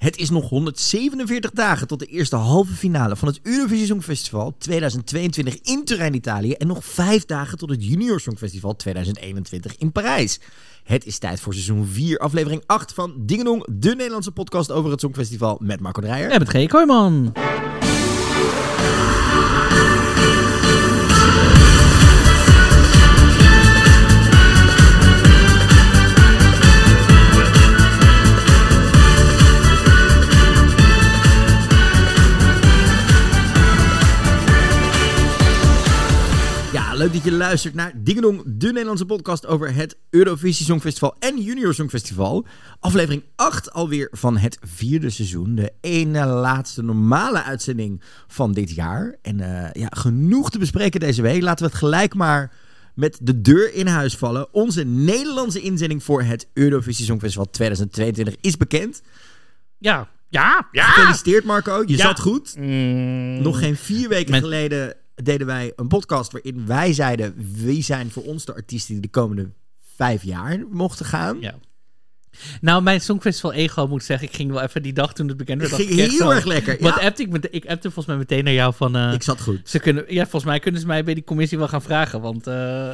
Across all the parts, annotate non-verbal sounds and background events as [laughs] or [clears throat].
Het is nog 147 dagen tot de eerste halve finale van het Eurovisie Songfestival 2022 in Turijn, Italië. En nog vijf dagen tot het Junior Songfestival 2021 in Parijs. Het is tijd voor seizoen 4, aflevering 8 van Dingenong, de Nederlandse podcast over het Songfestival met Marco Dreyer. En met G. Kooijman. Leuk dat je luistert naar Dingenong, de Nederlandse podcast over het Eurovisie Songfestival en Junior Songfestival. Aflevering 8 alweer van het vierde seizoen. De ene laatste normale uitzending van dit jaar. En eh, ja, genoeg te bespreken deze week. Laten we het gelijk maar met de deur in huis vallen. Onze Nederlandse inzending voor het Eurovisie Songfestival 2022 is bekend. Ja, ja, ja. Gefeliciteerd Marco, je Ja. zat goed. Mm, Nog geen vier weken Met- geleden deden wij een podcast waarin wij zeiden wie zijn voor ons de artiesten die de komende vijf jaar mochten gaan. Ja. Nou, mijn Songfestival ego moet zeggen, ik ging wel even die dag toen het bekend werd. Het dacht ging heel zo- erg lekker. Wat Ja, appte ik, met, ik appte volgens mij meteen naar jou van... eh, ik zat goed. ze kunnen, ja, volgens mij kunnen ze mij bij die commissie wel gaan vragen, want... eh,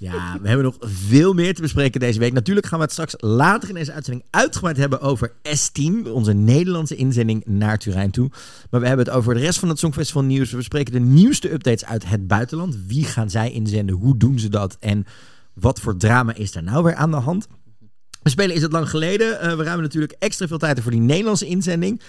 Ja, we hebben nog veel meer te bespreken deze week. Natuurlijk gaan we het straks later in deze uitzending uitgebreid hebben over S10, onze Nederlandse inzending naar Turijn toe. Maar we hebben het over de rest van het Songfestival nieuws. We bespreken de nieuwste updates uit het buitenland. Wie gaan zij inzenden? Hoe doen ze dat? En wat voor drama is daar nou weer aan de hand? We spelen Is het lang geleden. Eh, we ruimen natuurlijk extra veel tijd voor die Nederlandse inzending.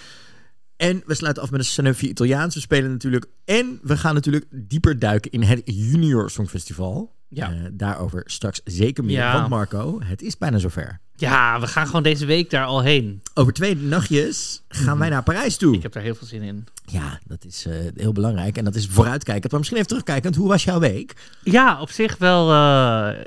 En we sluiten af met een Sanofi Italiaans. We spelen natuurlijk. En we gaan natuurlijk dieper duiken in het Junior Songfestival. Ja. Eh, daarover straks zeker meer. Ja. Want Marco, het is bijna zover. ja, we gaan gewoon deze week daar al heen. Over twee nachtjes gaan wij naar Parijs toe. Ik heb daar heel veel zin in. Ja, dat is eh, heel belangrijk. En dat is vooruitkijkend. Maar misschien even terugkijkend. Hoe was jouw week? Ja, op zich wel, eh,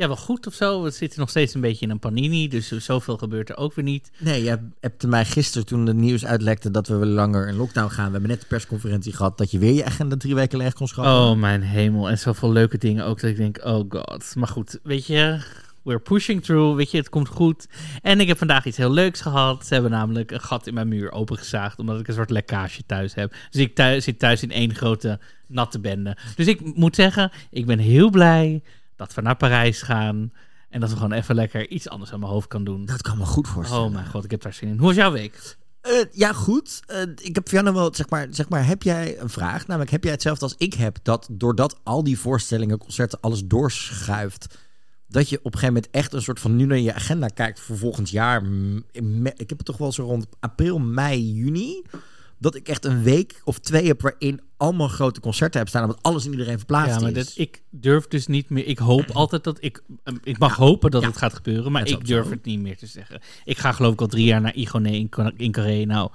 ja, wel goed of zo. We zitten nog steeds een beetje in een panini, dus zoveel gebeurt er ook weer niet. Nee, je hebt mij gisteren toen het nieuws uitlekte dat we weer langer in lockdown gaan. We hebben net de persconferentie gehad dat je weer je agenda drie weken leeg kon schrappen. Oh mijn hemel. En zoveel leuke dingen ook dat ik denk, oh god. Maar goed, weet je, we're pushing through. Weet je, het komt goed. En ik heb vandaag iets heel leuks gehad. Ze hebben namelijk een gat in mijn muur opengezaagd, omdat ik een soort lekkage thuis heb. Dus ik thuis, zit thuis in één grote natte bende. Dus ik moet zeggen, ik ben heel blij dat we naar Parijs gaan. En dat we gewoon even lekker iets anders aan mijn hoofd kan doen. Dat kan me goed voorstellen. Oh mijn god, ik heb daar zin in. Hoe was jouw week? Eh, ja, goed. Eh, ik heb jou nog wel, zeg maar, zeg maar, heb jij een vraag? Namelijk, heb jij hetzelfde als ik heb, dat doordat al die voorstellingen, concerten, alles doorschuift, dat je op een gegeven moment echt een soort van nu naar je agenda kijkt voor volgend jaar. Ik heb het toch wel zo rond april, mei, juni. Dat ik echt een week of twee heb waarin allemaal grote concerten heb staan. Omdat alles in iedereen verplaatst Ja, maar is. dat, ik durf dus niet meer. Ik hoop [clears throat] altijd dat ik. ehm, Ik mag hopen dat Ja. het gaat gebeuren, maar ik durf zo. het niet meer te zeggen. Ik ga geloof ik al drie jaar naar Igoné in, in Carré. Nou,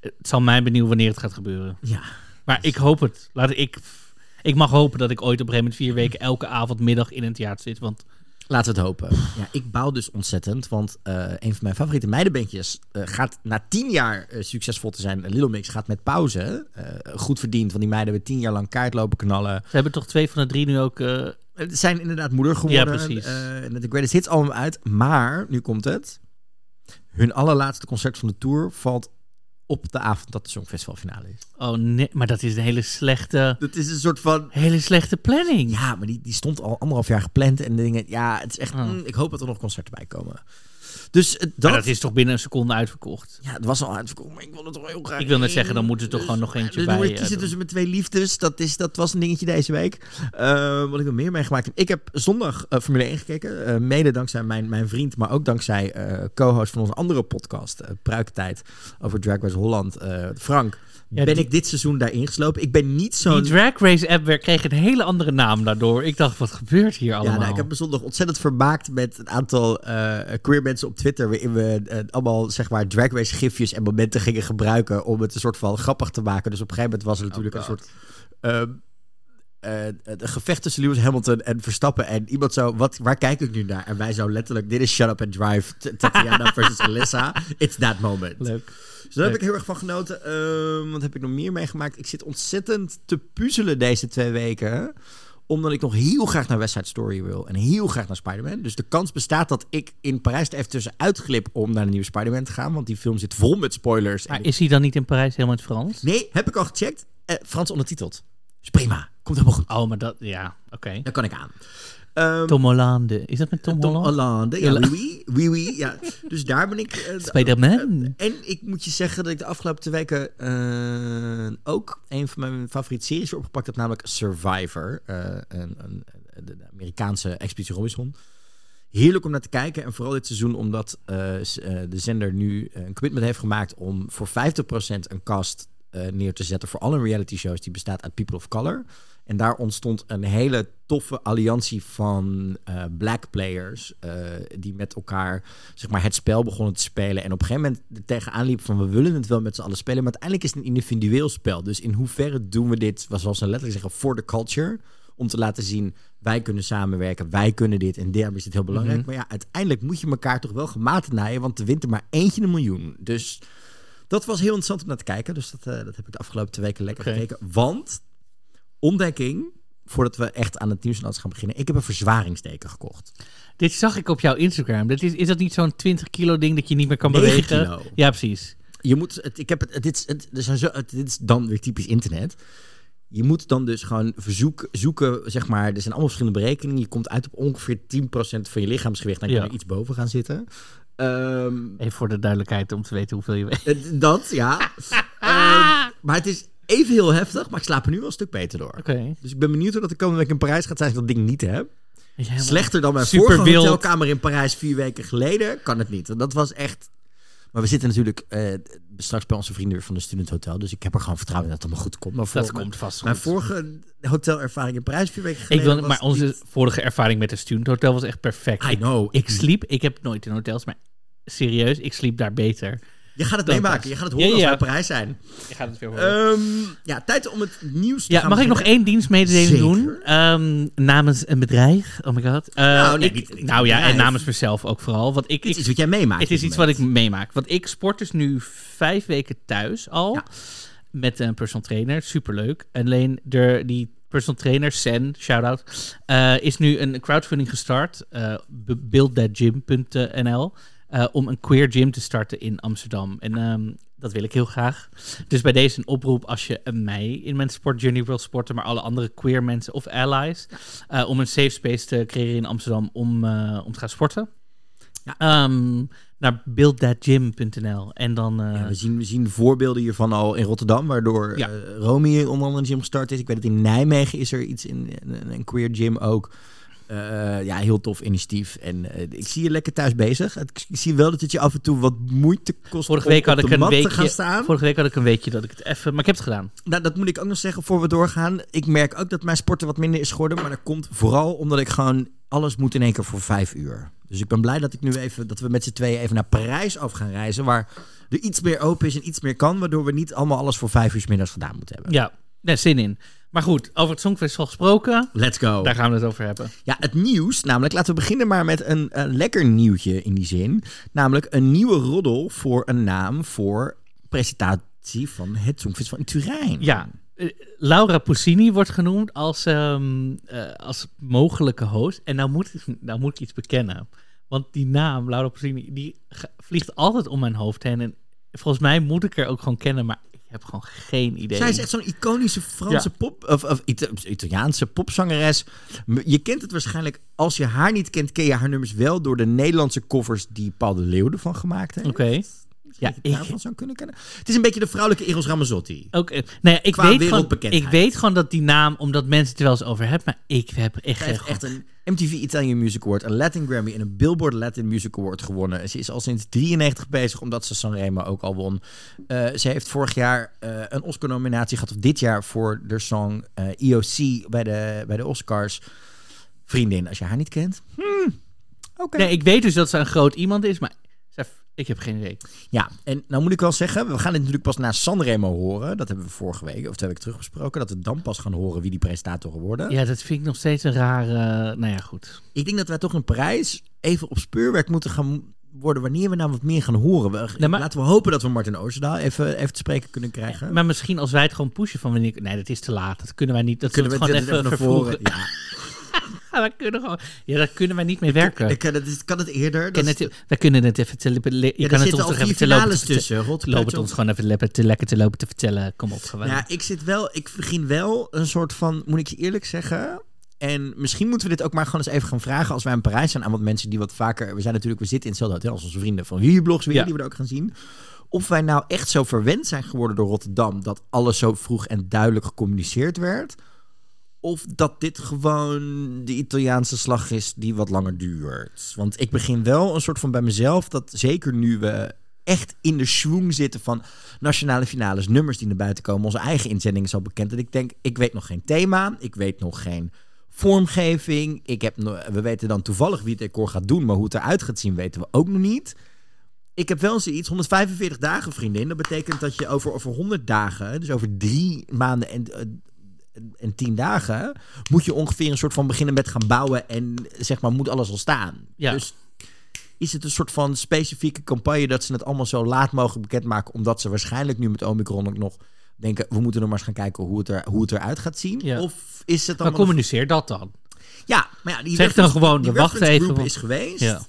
het zal mij benieuwen wanneer het gaat gebeuren. Ja. Maar ik hoop het. Laat ik. Ik mag hopen dat ik ooit op een gegeven moment vier weken elke avond, middag in een theater zit. Want Laten we het hopen. Ja, ik bouw dus ontzettend, want eh, een van mijn favoriete meidenbandjes eh, gaat na tien jaar eh, succesvol te zijn. Little Mix gaat met pauze. Goed verdiend, want die meiden hebben tien jaar lang kaart lopen knallen. ze hebben toch twee van de drie nu ook. Ze zijn inderdaad moeder geworden. Ja, precies. En de Greatest Hits album uit. Maar, nu komt het. Hun allerlaatste concert van de tour valt op de avond dat de Songfestivalfinale is. oh nee, maar dat is een hele slechte. Dat is een soort van... Hele slechte planning. Ja, maar die, die stond al anderhalf jaar gepland. En dingen, ja, het is echt... Oh. mm, ik hoop dat er nog concerten bij komen. Dus eh, dat... dat is toch binnen een seconde uitverkocht. Ja, het was al uitverkocht, maar ik wil het toch heel graag. Ik wil net zeggen, dan moet er toch gewoon nog eentje dus bij, je eh, kiezen tussen mijn twee liefdes. Dat, is, dat was een dingetje deze week. Eh, wat ik nog meer meegemaakt heb. Ik heb zondag Formule 1 gekeken. mede dankzij mijn, mijn vriend, maar ook dankzij co-host van onze andere podcast, Pruikentijd, over Drag Race Holland, Frank. Ja, ben die- ik dit seizoen daarin geslopen. Ik ben niet zo'n... Die Drag Race app weer kreeg een hele andere naam daardoor. Ik dacht, wat gebeurt hier allemaal? Ja, nou, ik heb me zondag ontzettend vermaakt met een aantal eh queer mensen op Twitter. Waarin we eh, allemaal zeg maar drag race gifjes en momenten gingen gebruiken. om het een soort van grappig te maken. Dus op een gegeven moment was er natuurlijk een God. soort. eh, een gevecht tussen Lewis Hamilton en Verstappen. En iemand zo, wat, waar kijk ik nu naar? En wij zo letterlijk, dit is Shut Up and Drive. Tatiana [laughs] versus Alyssa. It's that moment. Leuk. Dus daar heb ik heel erg van genoten. Ehm, wat heb ik nog meer meegemaakt? Ik zit ontzettend te puzzelen deze twee weken. Omdat ik nog heel graag naar West Side Story wil. En heel graag naar Spider-Man. Dus de kans bestaat dat ik in Parijs er even tussenuit glip om naar de nieuwe Spider-Man te gaan. Want die film zit vol met spoilers. Maar is hij dan niet in Parijs helemaal in het Frans? Nee, heb ik al gecheckt. Eh, Frans ondertiteld. Dus prima. Komt helemaal goed. Oh, maar dat, ja, oké. Daar kan ik aan. Ehm, Tom Hollande. Is dat met Tom, Tom Holland? Hollande. Ja, oui, oui, oui, oui, ja. Dus daar ben ik... eh, Spider-Man. En ik moet je zeggen dat ik de afgelopen twee weken eh, ook een van mijn favoriete series weer opgepakt heb, namelijk Survivor. eh, een, een, de Amerikaanse Expeditie Robinson. Heerlijk om naar te kijken. En vooral dit seizoen omdat eh, eh, de zender nu een commitment heeft gemaakt om voor 50% een cast eh, neer te zetten voor alle reality shows die bestaat uit People of Color. En daar ontstond een hele toffe alliantie van eh, black players eh, die met elkaar zeg maar, het spel begonnen te spelen. En op een gegeven moment er tegenaan liepen van we willen het wel met z'n allen spelen. Maar uiteindelijk is het een individueel spel. Dus in hoeverre doen we dit, zoals ze letterlijk zeggen, voor de culture. Om te laten zien, wij kunnen samenwerken, wij kunnen dit. En daarom is het heel belangrijk. Mhm. Maar ja, uiteindelijk moet je elkaar toch wel gematigd naaien. Want er wint er maar eentje een miljoen. Dus dat was heel interessant om naar te kijken. Dus dat, eh, dat heb ik de afgelopen twee weken lekker gekeken. Want, ontdekking, voordat we echt aan het nieuws gaan beginnen. Ik heb een verzwaringsteken gekocht. Dit zag ik op jouw Instagram. Dat is, is dat niet zo'n 20 kilo ding dat je niet meer kan 9 bewegen? kilo. Ja, precies. Je moet, het, ik heb het, het, dit is dan weer typisch internet. Je moet dan dus gewoon verzoek, zoeken, zeg maar, er zijn allemaal verschillende berekeningen. Je komt uit op ongeveer 10% van je lichaamsgewicht. Dan kan Ja. iets boven gaan zitten. Ehm, Even voor de duidelijkheid om te weten hoeveel je weegt. dat, ja. [laughs] Ehm, maar het is even heel heftig, maar ik slaap er nu wel een stuk beter door. Oké. Dus ik ben benieuwd hoe dat de komende week in Parijs gaat zijn als ik dat ding niet heb. Ja, Slechter dan mijn vorige wild. hotelkamer in Parijs vier weken geleden kan het niet. Dat was echt... Maar we zitten natuurlijk eh, straks bij onze vrienden van de Student Hotel. Dus ik heb er gewoon vertrouwen in dat het allemaal goed komt. Maar voor, Dat mijn, komt vast mijn goed. vorige hotelervaring in Parijs vier weken Ik geleden wil, was maar onze niet- vorige ervaring met de Student Hotel was echt perfect. I Ik, know. ik sliep, ik heb nooit in hotels, maar serieus, ik sliep daar beter. Je gaat het meemaken. Je gaat het Ja, horen als we in Parijs zijn. Je gaat het weer horen. Ehm, ja, tijd om het nieuws te ja, gaan mag ik nog één dienstmededeling doen? Ehm, namens een bedrijf. Oh my god. Eh, Nou, nee, ik- niet- niet nou ja, bedrijf. en namens mezelf ook vooral. Want ik, Dit is ik, iets wat jij meemaakt. het is iets wat ik meemaak. Want ik sport dus nu vijf weken thuis al. Ja. Met een personal trainer. Superleuk. Alleen de, die personal trainer, Sen, shout-out, eh, is nu een crowdfunding gestart. eh buildthatgym.nl eh, om een queer gym te starten in Amsterdam. En ehm, dat wil ik heel graag. Dus bij deze een oproep als je mij in mijn sportjourney wil sporten, maar alle andere queer mensen of allies, eh, om een safe space te creëren in Amsterdam om, eh, om te gaan sporten. Ja. Ehm, naar buildthatgym.nl en dan... Ja, we, zien, we zien voorbeelden hiervan al in Rotterdam, waardoor Ja. Romy onder andere een gym gestart is. Ik weet dat in Nijmegen is er iets in, een, een queer gym ook. Eh, ja, heel tof initiatief. En eh, ik zie je lekker thuis bezig. Ik zie wel dat het je af en toe wat moeite kost Vorige om week op had de ik een mat te weekje. gaan staan. Vorige week had ik een weekje dat ik het even. Maar ik heb het gedaan. Nou, dat moet ik ook nog zeggen voor we doorgaan. Ik merk ook dat mijn sporten wat minder is geworden. Maar dat komt vooral omdat ik gewoon alles moet in één keer voor vijf uur. Dus ik ben blij dat ik nu even dat we met z'n tweeën even naar Parijs af gaan reizen. Waar er iets meer open is en iets meer kan. Waardoor we niet allemaal alles voor vijf uur middags gedaan moeten hebben. Ja, nee, zin in. Maar goed, over het Songfestival gesproken. Let's go. Daar gaan we het over hebben. Ja, het nieuws, namelijk laten we beginnen maar met een, een lekker nieuwtje in die zin. Namelijk een nieuwe roddel voor een naam voor presentatie van het Songfestival in Turijn. Ja, eh, Laura Puccini wordt genoemd als, ehm, eh, als mogelijke host. En nou moet, ik- nou moet ik iets bekennen. Want die naam, Laura Puccini, die vliegt altijd om mijn hoofd heen. En volgens mij moet ik er ook gewoon kennen, maar ik heb gewoon geen idee. Zij is echt zo'n iconische Franse Ja. pop, of, of Ita- Italiaanse popzangeres. Je kent het waarschijnlijk, als je haar niet kent, ken je haar nummers wel door de Nederlandse covers die Paul de Leeuw ervan gemaakt heeft. Oké. Ja, ik- daarvan zou kunnen kennen. Het is een beetje de vrouwelijke Eros Ramazzotti. Ook, eh, nou ja, ik, Qua weet gewoon, ik weet gewoon dat die naam, omdat mensen het er wel eens over hebben, maar ik heb echt, heeft echt een MTV Italian Music Award, een Latin Grammy en een Billboard Latin Music Award gewonnen. Ze is al sinds 93 bezig, omdat ze Sanremo ook al won. Eh, ze heeft vorig jaar eh, een Oscar-nominatie gehad, of dit jaar, voor de song eh, EOC bij de, bij de Oscars. Vriendin, als je haar niet kent. Hmm, Oké. Nee, ik weet dus dat ze een groot iemand is, maar ik heb geen idee. Ja, en nou moet ik wel zeggen, we gaan dit natuurlijk pas na Sanremo horen. Dat hebben we vorige week, of twee weken terug besproken. Dat we dan pas gaan horen wie die presentatoren worden. Ja, dat vind ik nog steeds een rare. nou ja, goed. Ik denk dat wij toch in Parijs even op speurwerk moeten gaan worden wanneer we nou wat meer gaan horen. We, Nee, maar- Laten we hopen dat we Martin Oosterdaal even, even te spreken kunnen krijgen. Maar misschien als wij het gewoon pushen van wanneer. Nee, dat is te laat. Dat kunnen wij niet. Dat kunnen we we het dit gewoon even naar voren? Ja. We kunnen gewoon... Ja, daar kunnen wij niet mee werken. Ik, kan het, kan het eerder? Kan het, wij kunnen het even te, le- je ja, kan er het ons toch vier even te lopen te tussen. Loop het ons gewoon even leppen, te lekker te lopen te vertellen. Kom op, gewoon. Ja, ik zit wel, ik begin wel een soort van, moet ik je eerlijk zeggen. En misschien moeten we dit ook maar gewoon eens even gaan vragen als wij in Parijs zijn aan wat mensen die wat vaker. We zijn natuurlijk, we zitten in hetzelfde hotel als onze vrienden van Vierblogs weer, Ja. die we er ook gaan zien. Of wij nou echt zo verwend zijn geworden door Rotterdam dat alles zo vroeg en duidelijk gecommuniceerd werd. Of dat dit gewoon de Italiaanse slag is die wat langer duurt. Want ik begin wel een soort van bij mezelf dat zeker nu we echt in de schwung zitten van nationale finales, nummers die naar buiten komen, onze eigen inzending is al bekend. En ik denk, ik weet nog geen thema, ik weet nog geen vormgeving. Ik heb we weten dan toevallig wie het decor gaat doen, maar hoe het eruit gaat zien weten we ook nog niet. Ik heb wel zoiets, 145 dagen vriendin. Dat betekent dat je over, over 100 dagen, dus over drie maanden en, eh, en 10 dagen, moet je ongeveer een soort van beginnen met gaan bouwen en zeg maar moet alles al staan. Ja. Dus is het een soort van specifieke campagne dat ze het allemaal zo laat mogelijk bekendmaken, omdat ze waarschijnlijk nu met Omicron ook nog denken, we moeten nog maar eens gaan kijken hoe het, er, hoe het eruit gaat zien? Ja. Of is het Maar allemaal... communiceer dat dan. Ja, maar ja, die Zeg dan gewoon, wachten reference even, want- is geweest. Ja.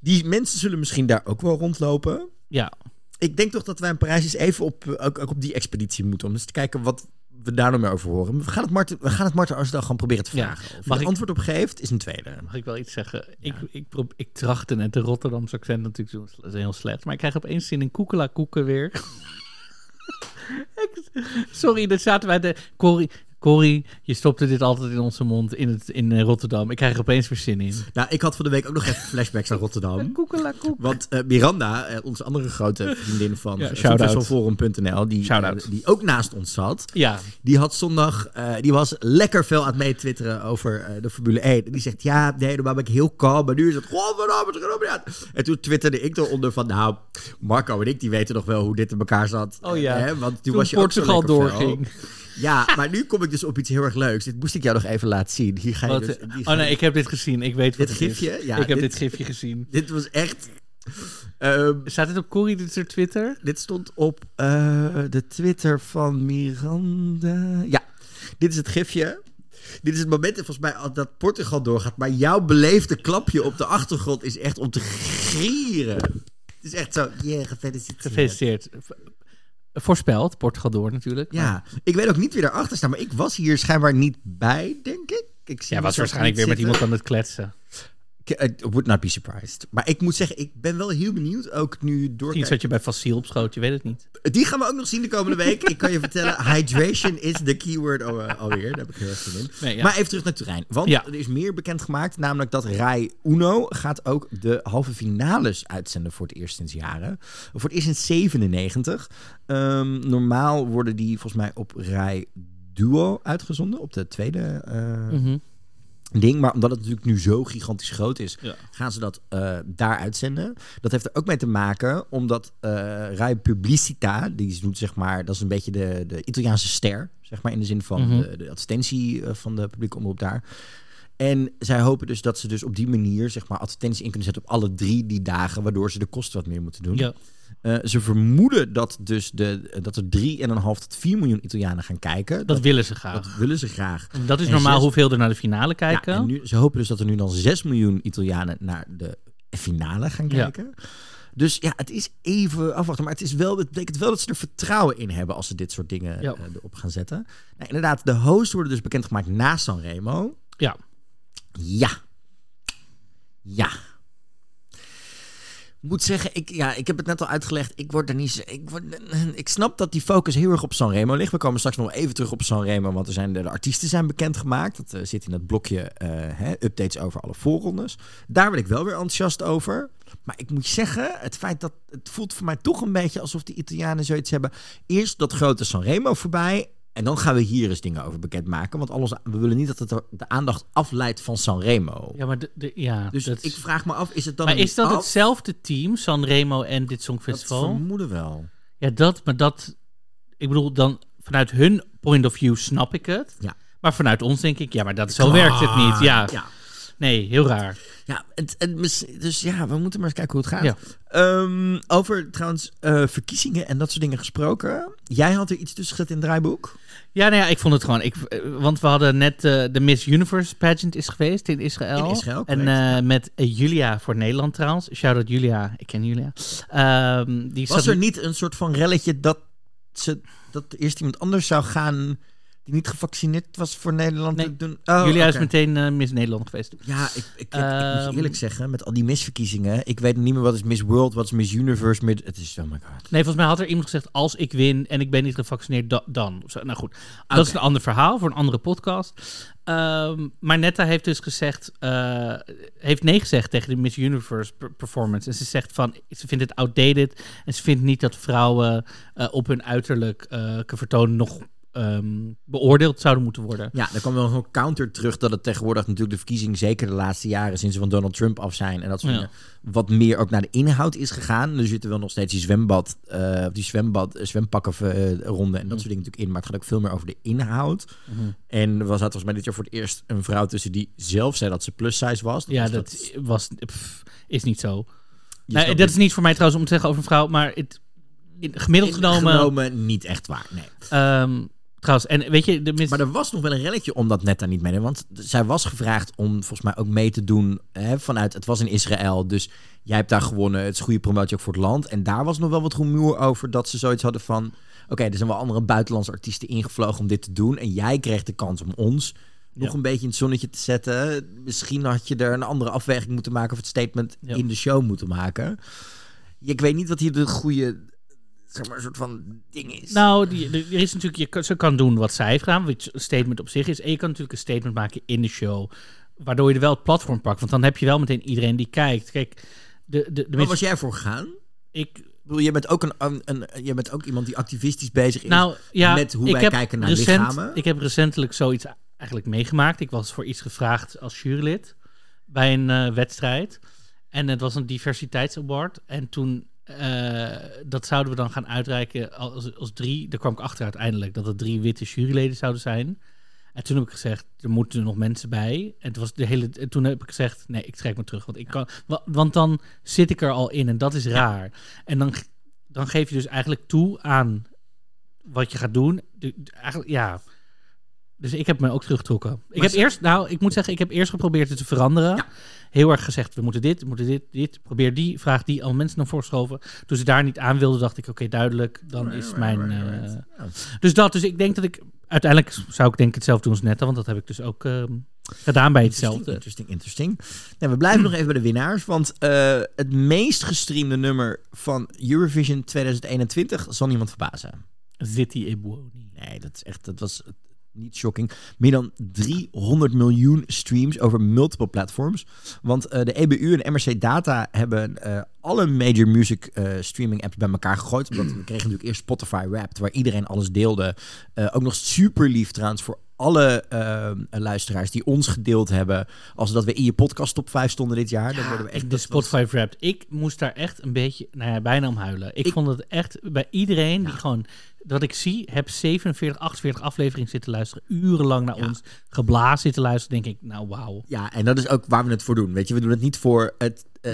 Die mensen zullen misschien daar ook wel rondlopen. Ja, Ik denk toch dat wij in Parijs eens even op, ook, ook op die expeditie moeten. Om eens te kijken wat we daar nog meer over horen. We gaan het Marten, we gaan het Marten gewoon proberen te Ja. vragen. Mag ik- antwoord op geeft, is een tweede. mag ik wel iets zeggen? Ik, ik, ik trachtte net de Rotterdamse accent natuurlijk te doen. Dat is heel slecht. Maar ik krijg opeens zin in koekela koeken weer. [laughs] Sorry, dat zaten wij de... Corrie, Corrie, je stopte dit altijd in onze mond in, het, in eh, Rotterdam. Ik krijg er opeens weer zin in. Nou, ik had van de week ook nog even flashbacks naar Rotterdam. [laughs] Koekela koek. Want eh, Miranda, eh, onze andere grote [laughs] vriendin van Ja, die, die ook naast ons zat, Ja, die had zondag, eh, die was lekker veel aan het meetwitteren over eh, de Formule 1. En die zegt, ja, nee, normaal ben ik heel kalm, maar nu is het, godverdomme, het uit. En toen twitterde ik eronder van, nou, Marco en ik, die weten nog wel hoe dit in elkaar zat. Oh ja. Hè, want toen, toen was je Portugal fel. Ja, maar nu kom ik dus op iets heel erg leuks. Dit moest ik jou nog even laten zien. Hier ga je Wat, dus... eh, ga oh nee, ik heb dit gezien. Ik weet wat Dit het is. gifje? Ja, ik heb dit- gifje gezien. [laughs] Dit was echt... ehm, Staat het op Corrie dit Twitter? Dit stond op eh, de Twitter van Miranda. Ja, dit is het gifje. Dit is het moment volgens mij al dat Portugal doorgaat. Maar jouw beleefde klapje op de achtergrond is echt om te gieren. Het is echt zo, yeah, gefeliciteerd. Gefeliciteerd. Voorspeld, Portugal door natuurlijk. Ja, ik weet ook niet wie daarachter staat, maar ik was hier schijnbaar niet bij, denk ik. ik zie Jij was waarschijnlijk weer met iemand aan het kletsen. Ik I would not be surprised. Maar ik moet zeggen, ik ben wel heel benieuwd, ook nu Misschien doorkijken. zat je bij Faciel op schoot, je weet het niet. Die gaan we ook nog zien de komende week. Ik kan je vertellen, [laughs] hydration is de keyword al- eh, alweer. Daar heb ik heel erg zin in. Nee, ja. Maar even terug naar Turijn. Want Ja. er is meer bekendgemaakt. Namelijk dat Rai Uno gaat ook de halve finales uitzenden voor het eerst sinds jaren. Voor het eerst sinds 97. Ehm, normaal worden die volgens mij op Rai Duo uitgezonden. Op de tweede eh, Mhm. Ding. Maar omdat het natuurlijk nu zo gigantisch groot is, Ja. gaan ze dat eh, daar uitzenden. Dat heeft er ook mee te maken omdat eh Rai Publicita, die doet zeg maar, dat is een beetje de, de Italiaanse ster, zeg maar in de zin van Mhm. de, de advertentie eh, van de publieke omroep daar. En zij hopen dus dat ze dus op die manier zeg maar advertenties in kunnen zetten op alle drie die dagen, waardoor ze de kosten wat meer moeten doen. Ja. Eh, ze vermoeden dat, dus de, dat er 3,5 tot 4 miljoen Italianen gaan kijken. Dat willen ze graag. dat willen ze graag. Dat is en normaal zes- hoeveel er naar de finale kijken. Ja, en nu, ze hopen dus dat er nu dan 6 miljoen Italianen naar de finale gaan Ja. kijken. Dus ja, het is even afwachten. Maar het, is wel, het betekent wel dat ze er vertrouwen in hebben als ze dit soort dingen Ja. eh, erop gaan zetten. Nou, inderdaad, de hosts worden dus bekendgemaakt na Sanremo. Ja. Ja. Ja. Moet zeggen, ik, ja, ik heb het net al uitgelegd. Ik word er niet. Ik, word, ik snap dat die focus heel erg op Sanremo ligt. We komen straks nog even terug op Sanremo, want er zijn de, de artiesten zijn bekendgemaakt. Dat eh, zit in dat blokje eh, hè, updates over alle voorrondes. Daar ben ik wel weer enthousiast over. Maar ik moet zeggen, het feit dat het voelt voor mij toch een beetje alsof de Italianen zoiets hebben. Eerst dat grote Sanremo voorbij. En dan gaan we hier eens dingen over bekendmaken. Want alles, we willen niet dat het de aandacht afleidt van Sanremo. Ja, maar de, de- ja, Dus dat ik vraag me af, is het dan Maar is dat af? hetzelfde team, Sanremo en dit Dat Songfestival? vermoeden wel. Ja, dat, maar dat... Ik bedoel, dan vanuit hun point of view snap ik het. Ja. Maar vanuit ons denk ik, ja, maar dat, zo werkt het niet. Ja. Ja. Nee, heel raar. Ja, het, dus ja, we moeten maar eens kijken hoe het gaat. Ja. Ehm, over trouwens eh, verkiezingen en dat soort dingen gesproken. Jij had er iets tussen gezet in het draaiboek. Ja, nou ja, ik vond het gewoon. Ik, eh, want we hadden net eh, de Miss Universe pageant is geweest in Israël. In Israël, En eh, met Julia voor Nederland trouwens. Shout-out Julia. Ik ken Julia. Ehm, die Was er niet een soort van relletje dat, ze, dat er eerst iemand anders zou gaan die niet gevaccineerd was voor Nederland Nee. te doen? Oh, is oké. meteen eh, Miss Nederland geweest. Ja, ik, ik, ik, ik moet je Ehm, eerlijk zeggen, met al die misverkiezingen, ik weet niet meer wat is Miss World, wat is Miss Universe. Het is, oh my god. Nee, volgens mij had er iemand gezegd: als ik win en ik ben niet gevaccineerd, da- dan. Zo. Nou goed, dat is een ander verhaal voor een andere podcast. Ehm, maar Netta heeft dus gezegd, eh, heeft nee gezegd tegen de Miss Universe per- performance. En ze zegt van, ze vindt het outdated en ze vindt niet dat vrouwen eh, op hun uiterlijk vertonen nog ehm, beoordeeld zouden moeten worden. Ja, er kwam wel een counter terug dat het tegenwoordig natuurlijk de verkiezingen, zeker de laatste jaren sinds ze van Donald Trump af zijn en dat soort Ja. dingen, wat meer ook naar de inhoud is gegaan. Er zitten wel nog steeds die zwembad, eh, die zwembad, eh, zwempakken eh, ronde en dat Mm. soort dingen natuurlijk in, maar het gaat ook veel meer over de inhoud. En er was volgens mij dit jaar voor het eerst een vrouw tussen die zelf zei dat ze plus size was. Ja, was dat was, pff, is niet zo. snapt dat is niet voor mij trouwens om te zeggen over een vrouw, maar het, gemiddeld genomen... genomen niet echt waar, nee. ehm, trouwens, en weet je, de. Maar er was nog wel een relletje omdat Netta niet meedeed. Want zij was gevraagd om volgens mij ook mee te doen hè, vanuit... Het was in Israël, dus jij hebt daar gewonnen. Het is goede promotie ook voor het land. En daar was nog wel wat rumoer over dat ze zoiets hadden van... Oké, er zijn wel andere buitenlandse artiesten ingevlogen om dit te doen. En jij kreeg de kans om ons nog Ja. een beetje in het zonnetje te zetten. Misschien had je er een andere afweging moeten maken... of het statement Ja. in de show moeten maken. Ik weet niet wat hier de goede... Zeg maar, een soort van ding is. Nou, die, er is natuurlijk, je, kan- ze kan doen wat zij heeft gedaan, wat een statement op zich is. En je kan natuurlijk een statement maken in de show, waardoor je er wel het platform pakt. Want dan heb je wel meteen iedereen die kijkt. Kijk, de, de, de Waar mensen- was jij voor gegaan? ik, Ik bedoel, je bent ook een, een, een- je bent ook iemand die activistisch bezig is. nou ja, met hoe wij kijken naar recent, lichamen. Ik heb recentelijk zoiets eigenlijk meegemaakt. Ik was voor iets gevraagd als jurylid bij een eh, wedstrijd. En het was een diversiteitsaward. En toen, eh, dat zouden we dan gaan uitreiken als, als drie. Daar kwam ik achter uiteindelijk dat het drie witte juryleden zouden zijn. En toen heb ik gezegd, er moeten nog mensen bij. En, het was de hele, en toen heb ik gezegd, nee, ik trek me terug. Want, ik kan, wa- want dan zit ik er al in en dat is raar. En dan, dan geef je dus eigenlijk toe aan wat je gaat doen. Eigenlijk, ja. Dus ik heb me ook teruggetrokken. Ik heb ze- eerst, nou, ik moet zeggen, ik heb eerst geprobeerd het te veranderen. Ja. Heel erg gezegd, we moeten dit, we moeten dit, dit. Probeer die, vraag die, al mensen naar voorschoven. Toen ze daar niet aan wilden, dacht ik, oké, duidelijk. Dan is mijn... eh, dus dat, dus ik denk dat ik... Uiteindelijk zou ik denk ik hetzelfde doen als Netta, want dat heb ik dus ook ehm, gedaan bij hetzelfde. Interesting, interesting. Nou, we blijven nog even bij de winnaars. Want eh, het meest gestreamde nummer van Eurovision 2021 zal niemand verbazen. Zitty Ebouoni. Nee, dat is echt, dat was niet shocking. Meer dan 300 miljoen streams over multiple platforms. Want eh, de EBU en MRC Data hebben eh, alle major music eh, streaming apps bij elkaar gegooid. Omdat we kregen natuurlijk eerst Spotify Wrapped, waar iedereen alles deelde. Ook nog super lief trouwens voor alle luisteraars die ons gedeeld hebben. Als dat we in je podcast top 5 stonden dit jaar. dan worden we echt de dat was- Spotify Wrapped. Ik moest daar echt een beetje, nou ja, bijna om huilen. Ik, Ik- vond het echt bij iedereen die gewoon, dat ik zie, heb 47, 48 afleveringen zitten luisteren, urenlang naar Ja. ons geblazen zitten luisteren, denk ik, nou wauw. Ja, en dat is ook waar we het voor doen. Weet je, we doen het niet voor het, eh,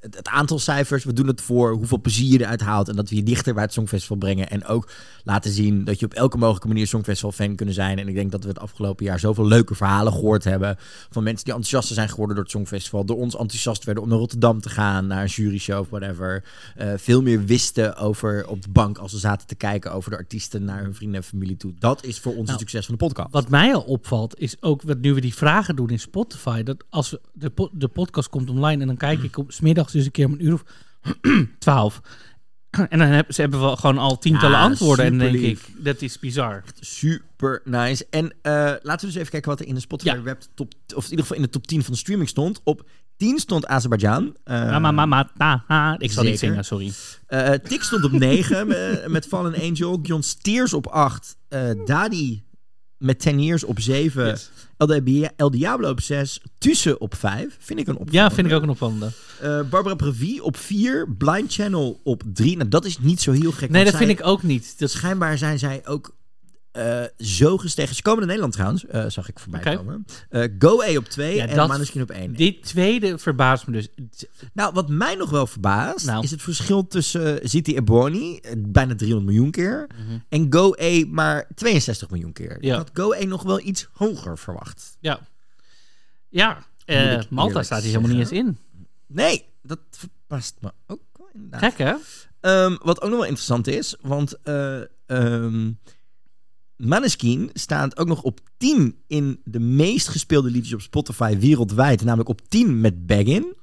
het, het aantal cijfers. We doen het voor hoeveel plezier je eruit haalt. En dat we je dichter bij het Songfestival brengen. En ook laten zien dat je op elke mogelijke manier Songfestival fan kunnen zijn. En ik denk dat we het afgelopen jaar zoveel leuke verhalen gehoord hebben. Van mensen die enthousiaster zijn geworden door het Songfestival. Door ons enthousiast werden om naar Rotterdam te gaan. Naar een juryshow of whatever. Eh, veel meer wisten over op de bank als ze zaten te kijken over de artiesten naar hun vrienden en familie toe. Dat is voor ons Nou, het succes van de podcast. Wat mij al opvalt, is ook wat nu we die vragen doen in Spotify, dat als we, de, po- de podcast komt online en dan kijk ik op dus een keer om een uur of [clears throat] twaalf. En dan hebben ze hebben wel gewoon al tientallen Ja, antwoorden. En denk ik, dat is bizar. Super nice. En eh, laten we dus even kijken wat er in de Spotify Ja. Wrapped top, of in ieder geval in de top 10 van de streaming stond. Op 10 stond Azerbeidzjan. Eh, Ma, ma, ma, ma, ta, ha. Ik zal niet zingen, sorry. eh, Tik stond op 9 [laughs] met, met Fallen Angel. John Steers op 8. eh Dadi met 10 Years op 7. Yes. El, Dia- El Diablo op 6. Tussen op 5. Vind ik een opvallende. Ja, vind ik ook een opvallende. Eh, Barbara Previ op 4. Blind Channel op 3. Nou, dat is niet zo heel gek. Nee, dat vind ik ook niet. Dat, Schijnbaar zijn zij ook eh, zo gestegen. Ze komen naar Nederland trouwens, eh, zag ik voorbij komen. Eh, Go A op 2 Ja, en dat- Maneskin op 1. Dit tweede verbaast me dus. Nou, wat mij nog wel verbaast, Nou. is het verschil tussen Ziti Ebony, bijna 300 miljoen keer, Mhm. en Go A maar 62 miljoen keer. Ik Ja. had Go A nog wel iets hoger verwacht. Ja. Ja, Malta staat hier helemaal niet eens in. Nee, dat verbaast me ook wel. Gek hè? Ehm, wat ook nog wel interessant is, want eh ehm Maneskin staat ook nog op 10 in de meest gespeelde liedjes op Spotify wereldwijd. Namelijk op 10 met Baggin.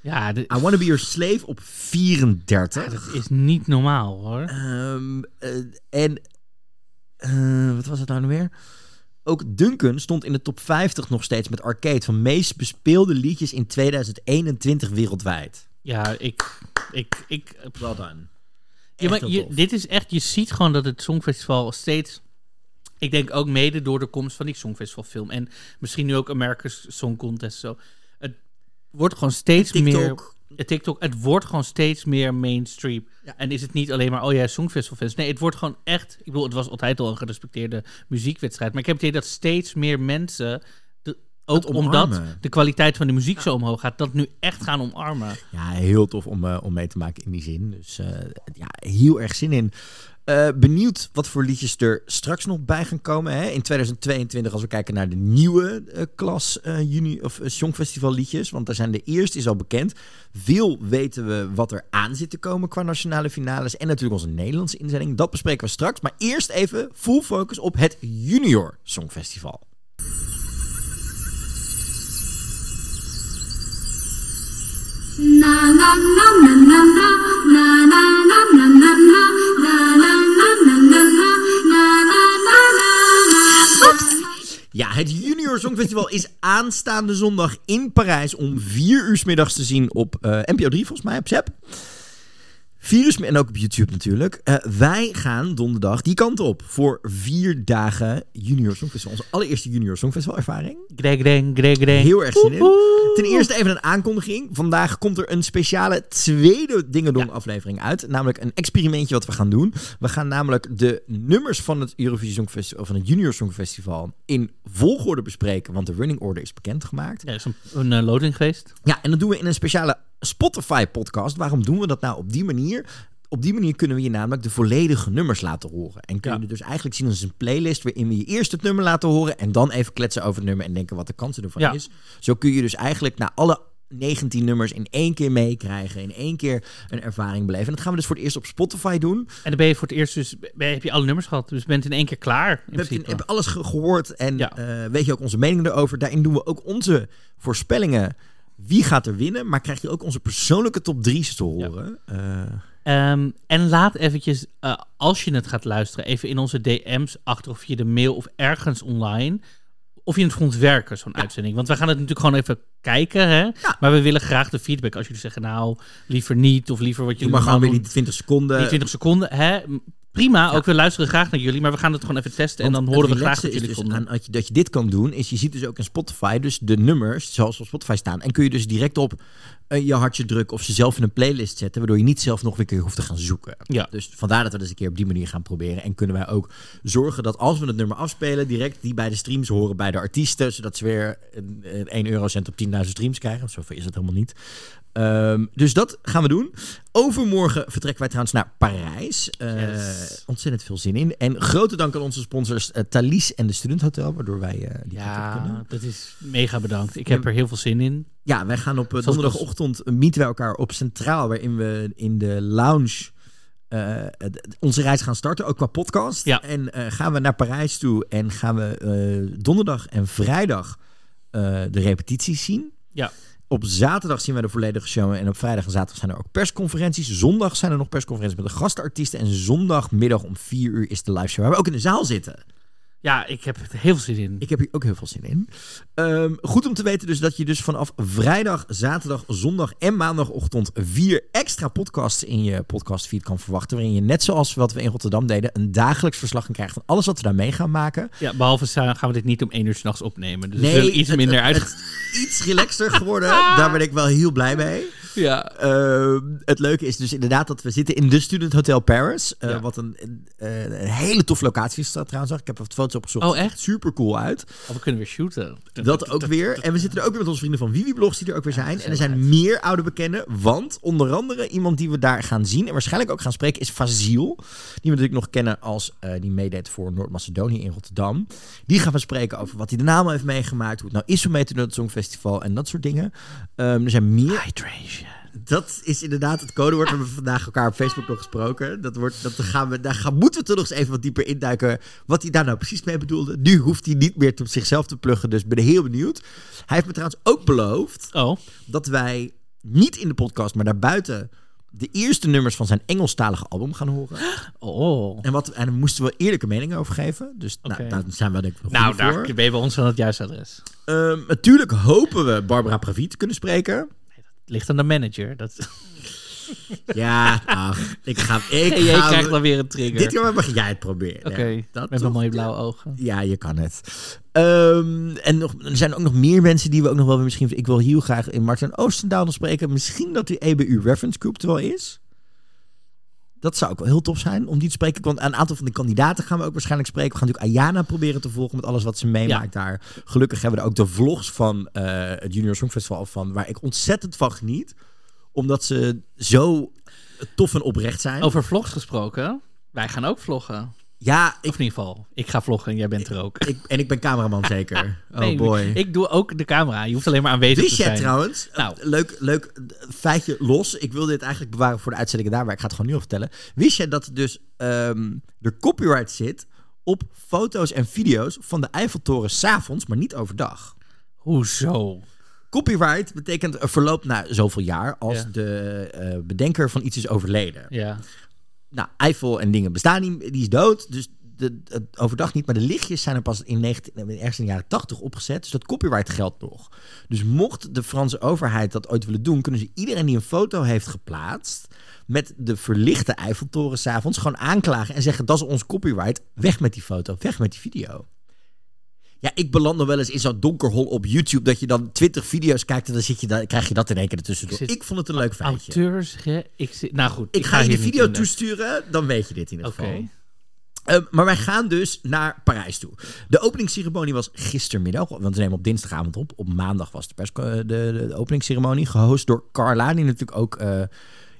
Ja, dit, I Wanna Be Your Slave op 34. dat is niet normaal hoor. Ehm, eh, en eh, wat was het nou nog weer? Ook Duncan stond in de top 50 nog steeds met Arcade van meest bespeelde liedjes in 2021 wereldwijd. Ja, ik... ik, ik Well done. ja, maar je, dit is echt... Je ziet gewoon dat het Songfestival steeds... Ik denk ook mede door de komst van die Songfestivalfilm. En misschien nu ook America's Song Contest. Zo. Het wordt gewoon steeds meer... TikTok. Het TikTok, het wordt gewoon steeds meer mainstream. Ja. En is het niet alleen maar, oh ja, Songfestivalfans. Nee, het wordt gewoon echt... Ik bedoel, het was altijd al een gerespecteerde muziekwedstrijd. Maar ik heb het idee dat steeds meer mensen... De, ook omdat de kwaliteit van de muziek zo omhoog gaat... dat nu echt gaan omarmen. Ja, heel tof om, eh, om mee te maken in die zin. Dus eh, ja, heel erg zin in. Eh, benieuwd wat voor liedjes er straks nog bij gaan komen. In 2022, als we kijken naar de nieuwe eh, klas eh, juni of uh, Songfestival liedjes. Want daar zijn de eerste is al bekend. Veel weten we wat er aan zit te komen qua nationale finales. En natuurlijk onze Nederlandse inzending. Dat bespreken we straks. Maar eerst even full focus op het Junior Songfestival. Ja, het Junior Songfestival is aanstaande zondag in Parijs om 4 uur 's middags te zien op eh, NPO 3, volgens mij, op ZEP. 4 uur 's mi- en ook op YouTube natuurlijk. Eh, wij gaan donderdag die kant op voor vier dagen Junior Songfestival. Onze allereerste Junior Songfestival ervaring. Greg, greg, greg, greg. Heel erg zin in. Ten eerste even een aankondiging. Vandaag komt er een speciale tweede Dingedong aflevering uit. Namelijk een experimentje wat we gaan doen. We gaan namelijk de nummers van het Eurovisie Songfestival, van het Junior Songfestival in volgorde bespreken. Want de running order is bekendgemaakt. Ja, er is een, een eh, loading geweest. Ja, en dat doen we in een speciale Spotify podcast. Waarom doen we dat nou op die manier? Op die manier kunnen we je namelijk de volledige nummers laten horen. En kun je Ja. dus eigenlijk zien als een playlist waarin we je eerst het nummer laten horen en dan even kletsen over het nummer en denken wat de kansen ervan Ja. is. Zo kun je dus eigenlijk naar alle 19 nummers in één keer meekrijgen, in één keer een ervaring beleven. En dat gaan we dus voor het eerst op Spotify doen. En dan ben je voor het eerst dus... heb je alle nummers gehad. Dus je bent in één keer klaar. In principe. hebben alles ge- gehoord en Ja. eh, weet je ook onze mening erover. Daarin doen we ook onze voorspellingen. Wie gaat er winnen? Maar krijg je ook onze persoonlijke top 3's te horen. Eh, Ehm, en laat eventjes, eh, als je het gaat luisteren, even in onze DM's achter of via de mail of ergens online. Of je het vond werken, zo'n uitzending. Want wij gaan het natuurlijk gewoon even kijken. Hè? Maar we willen graag de feedback. Als jullie zeggen, nou, liever niet. Of liever wat jullie maar gewoon weer die doen. 20 seconden. Die 20 seconden. Hè? Prima, ook we luisteren graag naar jullie. Maar we gaan het gewoon even testen. en dan horen we graag wat jullie dus vonden. aan, dat, je, dat je dit kan doen, is je ziet dus ook in Spotify dus de nummers zoals op Spotify staan. En kun je dus direct op eh, je hartje drukken of ze zelf in een playlist zetten, waardoor je niet zelf nog weer een keer hoeft te gaan zoeken. Ja. Dus vandaar dat we dat eens een keer op die manier gaan proberen. En kunnen wij ook zorgen dat als we het nummer afspelen, direct die bij de streams horen bij de artiesten, zodat ze weer een, een 1 eurocent op 10.000 streams krijgen. Zoveel is het helemaal niet. Ehm, dus dat gaan we doen. Overmorgen vertrekken wij trouwens naar Parijs. Eh, Yes. Ontzettend veel zin in. En grote dank aan onze sponsors uh, Thalys en de Student Hotel, waardoor wij eh, die op kunnen. Ja, dat is mega bedankt. Ik heb er heel veel zin in. Ja, wij gaan op donderdagochtend uh, mieten wij elkaar op Centraal, waarin we in de lounge uh, onze reis gaan starten, ook qua podcast. Ja. En uh, gaan we naar Parijs toe en gaan we uh, donderdag en vrijdag de repetities zien. Ja. Op zaterdag zien we de volledige show en op vrijdag en zaterdag zijn er ook persconferenties. Zondag zijn er nog persconferenties met de gastartiesten en zondagmiddag om vier uur is de live show waar we ook in de zaal zitten. Ja, ik heb er heel veel zin in. Ik heb hier ook heel veel zin in. Ehm, goed om te weten dus dat je dus vanaf vrijdag, zaterdag, zondag en maandagochtend vier extra podcasts in je podcastfeed kan verwachten. Waarin je net zoals wat we in Rotterdam deden, een dagelijks verslag kan krijgen van alles wat we daar mee gaan maken. Ja, behalve gaan we dit niet om één uur s'nachts opnemen. Dus Nee, zullen iets het- minder uit... het is iets relaxter [laughs] geworden. Daar ben ik wel heel blij mee. ja. Ehm, het leuke is dus inderdaad dat we zitten in de Student Hotel Paris. eh, Ja. Wat een, een, eh, een hele toffe locatie is dat trouwens. Ik heb wat foto's opgezocht. Oh, echt? Super cool uit. Oh, we kunnen weer shooten. Dat ook weer. En we zitten er ook weer met onze vrienden van Vivi Blogs die er ook weer zijn. En er zijn meer oude bekenden. Want onder andere iemand die we daar gaan zien en waarschijnlijk ook gaan spreken is Faziel. Die we natuurlijk nog kennen als eh, die meedeed voor Noord-Macedonië in Rotterdam. Die gaan we spreken over wat hij de naam heeft meegemaakt. Hoe het nou is om mee te doen het Songfestival en dat soort dingen. Ehm, er zijn meer Hydration. Dat is inderdaad het codewoord. We hebben vandaag elkaar op Facebook nog gesproken. Dat wordt, dat gaan we, daar gaan, moeten we toch nog eens even wat dieper induiken. Wat hij daar nou precies mee bedoelde. Nu hoeft hij niet meer op zichzelf te pluggen. Dus ik ben heel benieuwd. Hij heeft me trouwens ook beloofd Oh, dat wij niet in de podcast, maar daarbuiten de eerste nummers van zijn Engelstalige album gaan horen. oh. En, wat, en daar moesten we eerlijke mening over geven. Dus nou, daar zijn we denk ik Nou, daar ben je bij ons aan het juiste adres. Ehm, natuurlijk hopen we Barbara Pravi te kunnen spreken. Het ligt aan de manager. Dat... [laughs] Ja, ach, ik ga... [laughs] Ik Hey, jij ga krijgt dan weer een trigger. Dit keer mag jij het proberen. Oké, Ja, met mijn mooie blauwe ogen. Ja, je kan het. Ehm, en nog, er zijn ook nog meer mensen die we ook nog wel weer misschien... Ik wil heel graag in Martin Oostendaal nog spreken. Misschien dat die EBU Reference Group er wel is. Dat zou ook wel heel tof zijn om die te spreken. Want een aantal van de kandidaten gaan we ook waarschijnlijk spreken. We gaan natuurlijk Ayana proberen te volgen met alles wat ze meemaakt daar. Gelukkig hebben we er ook de vlogs van eh, het Junior Songfestival van. Waar ik ontzettend van geniet. Omdat ze zo tof en oprecht zijn. Over vlogs gesproken. Wij gaan ook vloggen. Ja, Of ik, in ieder geval, ik ga vloggen en jij bent er ook. ik, en ik ben cameraman zeker. [laughs] Oh boy. Ik doe ook de camera. Je hoeft alleen maar aanwezig Wist te jij zijn. trouwens, Nou. eh, leuk, leuk eh, feitje los. Ik wil dit eigenlijk bewaren voor de uitzendingen daar, maar ik ga het gewoon nu al vertellen. Wist jij dat er dus er copyright zit op foto's en video's van de Eiffeltoren s'avonds, maar niet overdag? Hoezo? Copyright betekent een verloop na zoveel jaar als Ja. de eh, bedenker van iets is overleden. Ja. Nou, Eiffel en dingen bestaan niet, die is dood. Dus de, het overdag niet, maar de lichtjes zijn er pas in 19, eh, ergens in de jaren 80 opgezet. Dus dat copyright geldt nog. Dus mocht de Franse overheid dat ooit willen doen, kunnen ze iedereen die een foto heeft geplaatst met de verlichte Eiffeltoren s'avonds gewoon aanklagen en zeggen dat is ons copyright. Weg met die foto, weg met die video. Ja, ik beland nog wel eens in zo'n donkerhol op YouTube dat je dan 20 video's kijkt en dan, zit je, dan krijg je dat in één keer ertussendoor. Ik Ik vond het een leuk feitje. Auteurs? Ik zit... Nou goed. Ik ga je niet video toesturen, dan weet je dit in ieder geval. Ehm, maar wij gaan dus naar Parijs toe. De openingsceremonie was gistermiddag, want we nemen op dinsdagavond op. Op maandag was de, pers, de, de, de openingsceremonie, gehost door Carla, die natuurlijk ook eh,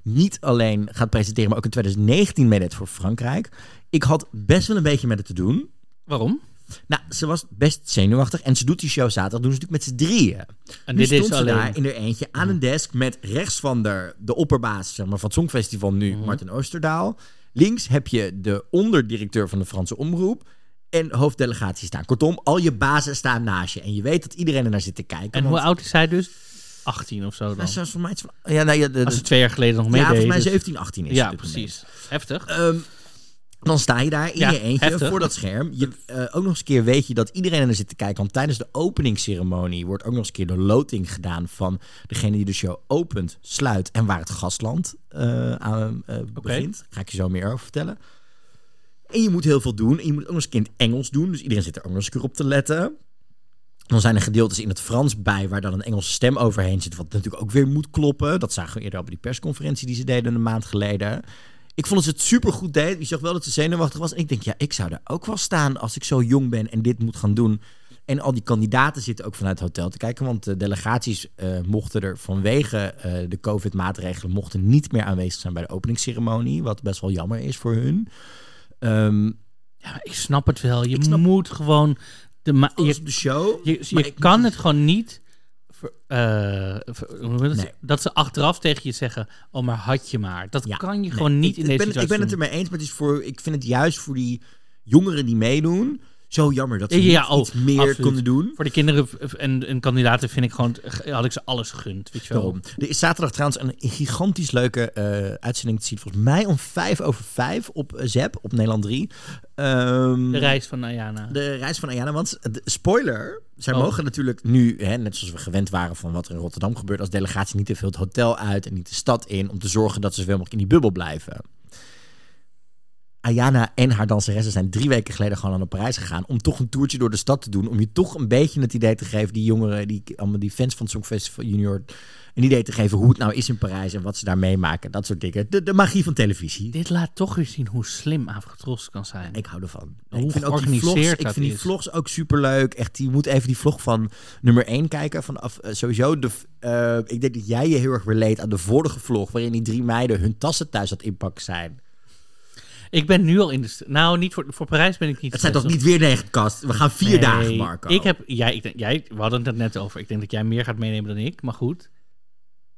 niet alleen gaat presenteren, maar ook in 2019 meedeed voor Frankrijk. Ik had best wel een beetje met het te doen. Waarom? Nou, ze was best zenuwachtig en ze doet die show zaterdag, doen ze natuurlijk met z'n drieën. En Nu dit is stond ze alleen... daar in er eentje aan een desk met rechts van de, de opperbaas zeg maar, van het Songfestival nu, Mhm. Martin Oosterdaal. Links heb je de onderdirecteur van de Franse Omroep en hoofddelegatie staan. Kortom, al je bazen staan naast je. En je weet dat iedereen er naar zit te kijken. En want- hoe oud is zij dus? 18 of zo dan? Nou, ze mij iets van- Ja, nou, ja, de, Als de- ze twee jaar geleden nog ja, meedeed. volgens mij dus- 17, 18 is Ja, precies. Heftig. Ehm, dan sta je daar in Ja, je eentje heftig. voor dat scherm. Je, eh, ook nog eens een keer weet je dat iedereen er naar zit te kijken. Want tijdens de openingsceremonie wordt ook nog eens een keer de loting gedaan van degene die de show opent, sluit en waar het gastland eh, aan eh, begint. Ga ik je zo meer over vertellen. En je moet heel veel doen. En je moet ook nog eens een keer in het Engels doen. Dus iedereen zit er ook nog eens een keer op te letten. Dan zijn er gedeeltes in het Frans bij waar dan een Engelse stem overheen zit. Wat natuurlijk ook weer moet kloppen. Dat zagen we eerder op die persconferentie die ze deden een maand geleden. Ik vond dat ze het supergoed deed. Je zag wel dat ze zenuwachtig was. En ik denk, ja, ik zou daar ook wel staan als ik zo jong ben en dit moet gaan doen. En al die kandidaten zitten ook vanuit het hotel te kijken. Want de delegaties eh, mochten er vanwege eh, de COVID-maatregelen... mochten niet meer aanwezig zijn bij de openingsceremonie. Wat best wel jammer is voor hun. Ehm Ja, ik snap het wel. Je snap- moet gewoon... De ma- je op de show. je, kan het gewoon niet... ver- eh, ver-? Nee. Dat ze achteraf tegen je zeggen... Oh, maar had je maar. Dat Ja, kan je nee, gewoon niet ik, in deze ben, situatie Ik ben het ermee eens, maar het is voor, ik vind het juist voor die jongeren die meedoen Zo jammer dat ze Ja, niet oh, iets meer absoluut. konden doen. Voor de kinderen en, en kandidaten vind ik gewoon, had ik ze alles gegund. Weet je wel. Daarom. Er is zaterdag trouwens een gigantisch leuke eh, uitzending te zien. Volgens mij om vijf over vijf op eh, ZEP, op Nederland 3. Ehm, De reis van Ayana. de reis van Ayana. Want, de, spoiler, zij Oh. mogen natuurlijk nu, hè, net zoals we gewend waren van wat er in Rotterdam gebeurt, als delegatie niet te veel het hotel uit en niet de stad in, om te zorgen dat ze zoveel mogelijk in die bubbel blijven. Ayana en haar danseressen zijn drie weken geleden gewoon naar Parijs gegaan om toch een toertje door de stad te doen. Om je toch een beetje het idee te geven, die jongeren, die, allemaal die fans van het Songfestival Junior, een idee te geven hoe het nou is in Parijs en wat ze daar meemaken. Dat soort dingen. De, de magie van televisie. Dit laat toch weer zien hoe slim Avrotros kan zijn. Ik hou ervan. Hoe ik vind ook die vlogs, ik vind die is. vlogs ook superleuk. Echt, je moet even die vlog van nummer 1 kijken. Vanaf eh, sowieso de. eh, ik denk dat jij je heel erg relate aan de vorige vlog, waarin die drie meiden hun tassen thuis aan het inpakken zijn. Ik ben nu al in de... Nou, niet voor, voor Parijs ben ik niet... Het zijn toch niet weer negen kast? We gaan vier Nee, dagen, Marco. Ik heb... Jij, ik jij, we hadden het er net over. Ik denk dat jij meer gaat meenemen dan ik, maar goed.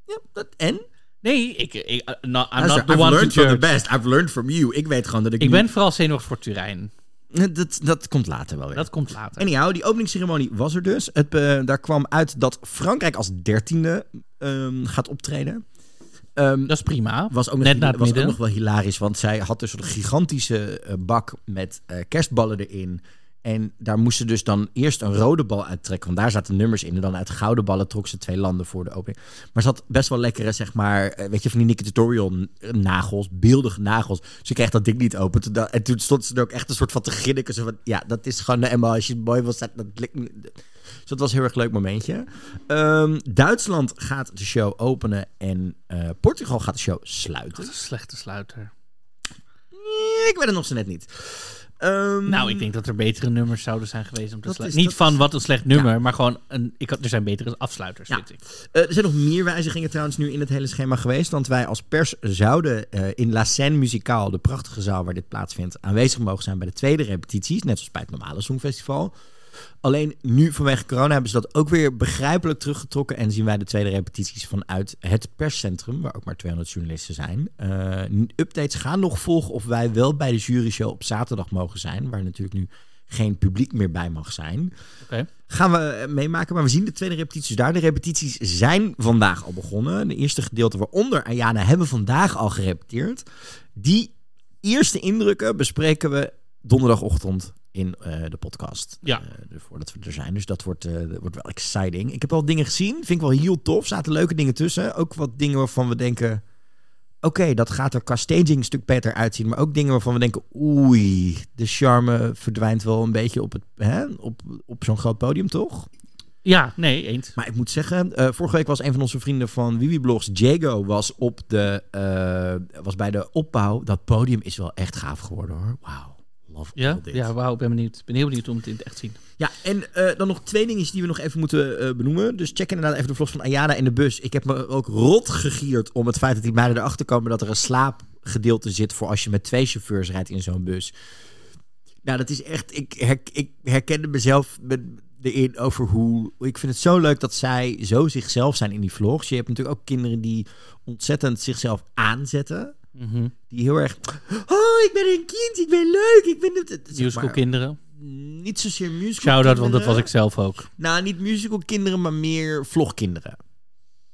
Ja, dat, en? Nee, ik... ik uh, no, I'm Luister, not the I've one to learned from the best. I've learned from you. Ik weet gewoon dat ik. Ik nu- ben vooral zenuwachtig voor Turijn. Dat, dat komt later wel weer. Dat komt later. Anyhow, die openingsceremonie was er dus. Het, eh, daar kwam uit dat Frankrijk als dertiende ehm, gaat optreden. Ehm, Dat is prima. was ook nog, Net het was ook nog wel hilarisch, want zij had dus een gigantische eh, bak met eh, kerstballen erin. En daar moesten dus dan eerst een rode bal uittrekken, want daar zaten nummers in. En dan uit gouden ballen trok ze twee landen voor de opening. Maar ze had best wel lekkere, zeg maar, eh, weet je, van die Nicky Tutorial nagels, beeldige nagels. Ze kreeg dat ding niet open. En toen stond ze er ook echt een soort van te grinniken. Zo van, ja, dat is gewoon, Emma, als je het mooi wil zetten, dat. Dus dat was een heel erg leuk momentje. Ehm, Duitsland gaat de show openen en eh, Portugal gaat de show sluiten. Wat een slechte sluiter. Ik weet het nog zo net niet. Ehm, Nou, ik denk dat er betere nummers zouden zijn geweest om te sluiten. Niet van wat een slecht nummer, maar gewoon een, ik had, er zijn betere afsluiters, Ja. vind ik. eh, er zijn nog meer wijzigingen trouwens nu in het hele schema geweest. Want wij als pers zouden eh, in La Seine Muzikaal, de prachtige zaal waar dit plaatsvindt, aanwezig mogen zijn bij de tweede repetities. Net zoals bij het normale Songfestival. Alleen nu vanwege corona hebben ze dat ook weer begrijpelijk teruggetrokken. En zien wij de tweede repetities vanuit het perscentrum, waar ook maar 200 journalisten zijn. Eh, updates gaan nog volgen of wij wel bij de juryshow op zaterdag mogen zijn. Waar natuurlijk nu geen publiek meer bij mag zijn. Oké. Gaan we eh, meemaken, maar we zien de tweede repetities daar. De repetities zijn vandaag al begonnen. De eerste gedeelte waaronder Ayana hebben vandaag al gerepeteerd. Die eerste indrukken bespreken we donderdagochtend in eh, de podcast. Ja. Eh, dus voordat we er zijn. Dus dat wordt, eh, dat wordt wel exciting. Ik heb al dingen gezien. Vind ik wel heel tof. Zaten leuke dingen tussen. Ook wat dingen waarvan we denken... Oké, dat gaat er qua staging een stuk beter uitzien. Maar ook dingen waarvan we denken... Oei, de charme verdwijnt wel een beetje op, het, hè, op, op zo'n groot podium, toch? Ja, nee, eens. Maar ik moet zeggen, vorige week was een van onze vrienden van Wiwi Blogs, Jago, was, op de, was bij de opbouw. Dat podium is wel echt gaaf geworden hoor. Wauw. Love Ja, ja wauw, ik ben benieuwd. Ik ben heel benieuwd om het in het echt te zien. Ja, en eh, dan nog twee dingen die we nog even moeten eh, benoemen. Dus check inderdaad even de vlogs van Ayana in de bus. Ik heb me ook rot gegierd om het feit dat die meiden erachter komen dat er een slaapgedeelte zit voor als je met twee chauffeurs rijdt in zo'n bus. Nou, dat is echt. Ik, her, ik herkende mezelf met- erin over hoe. Ik vind het zo leuk dat zij zo zichzelf zijn in die vlogs. Je hebt natuurlijk ook kinderen die ontzettend zichzelf aanzetten. Mhm. Die heel erg. Oh, ik ben een kind, ik ben leuk, ik ben. Het, zeg Musical maar, kinderen. Niet zozeer musical. Shout-out, want dat was ik zelf ook. Nou, niet musical kinderen, maar meer vlogkinderen.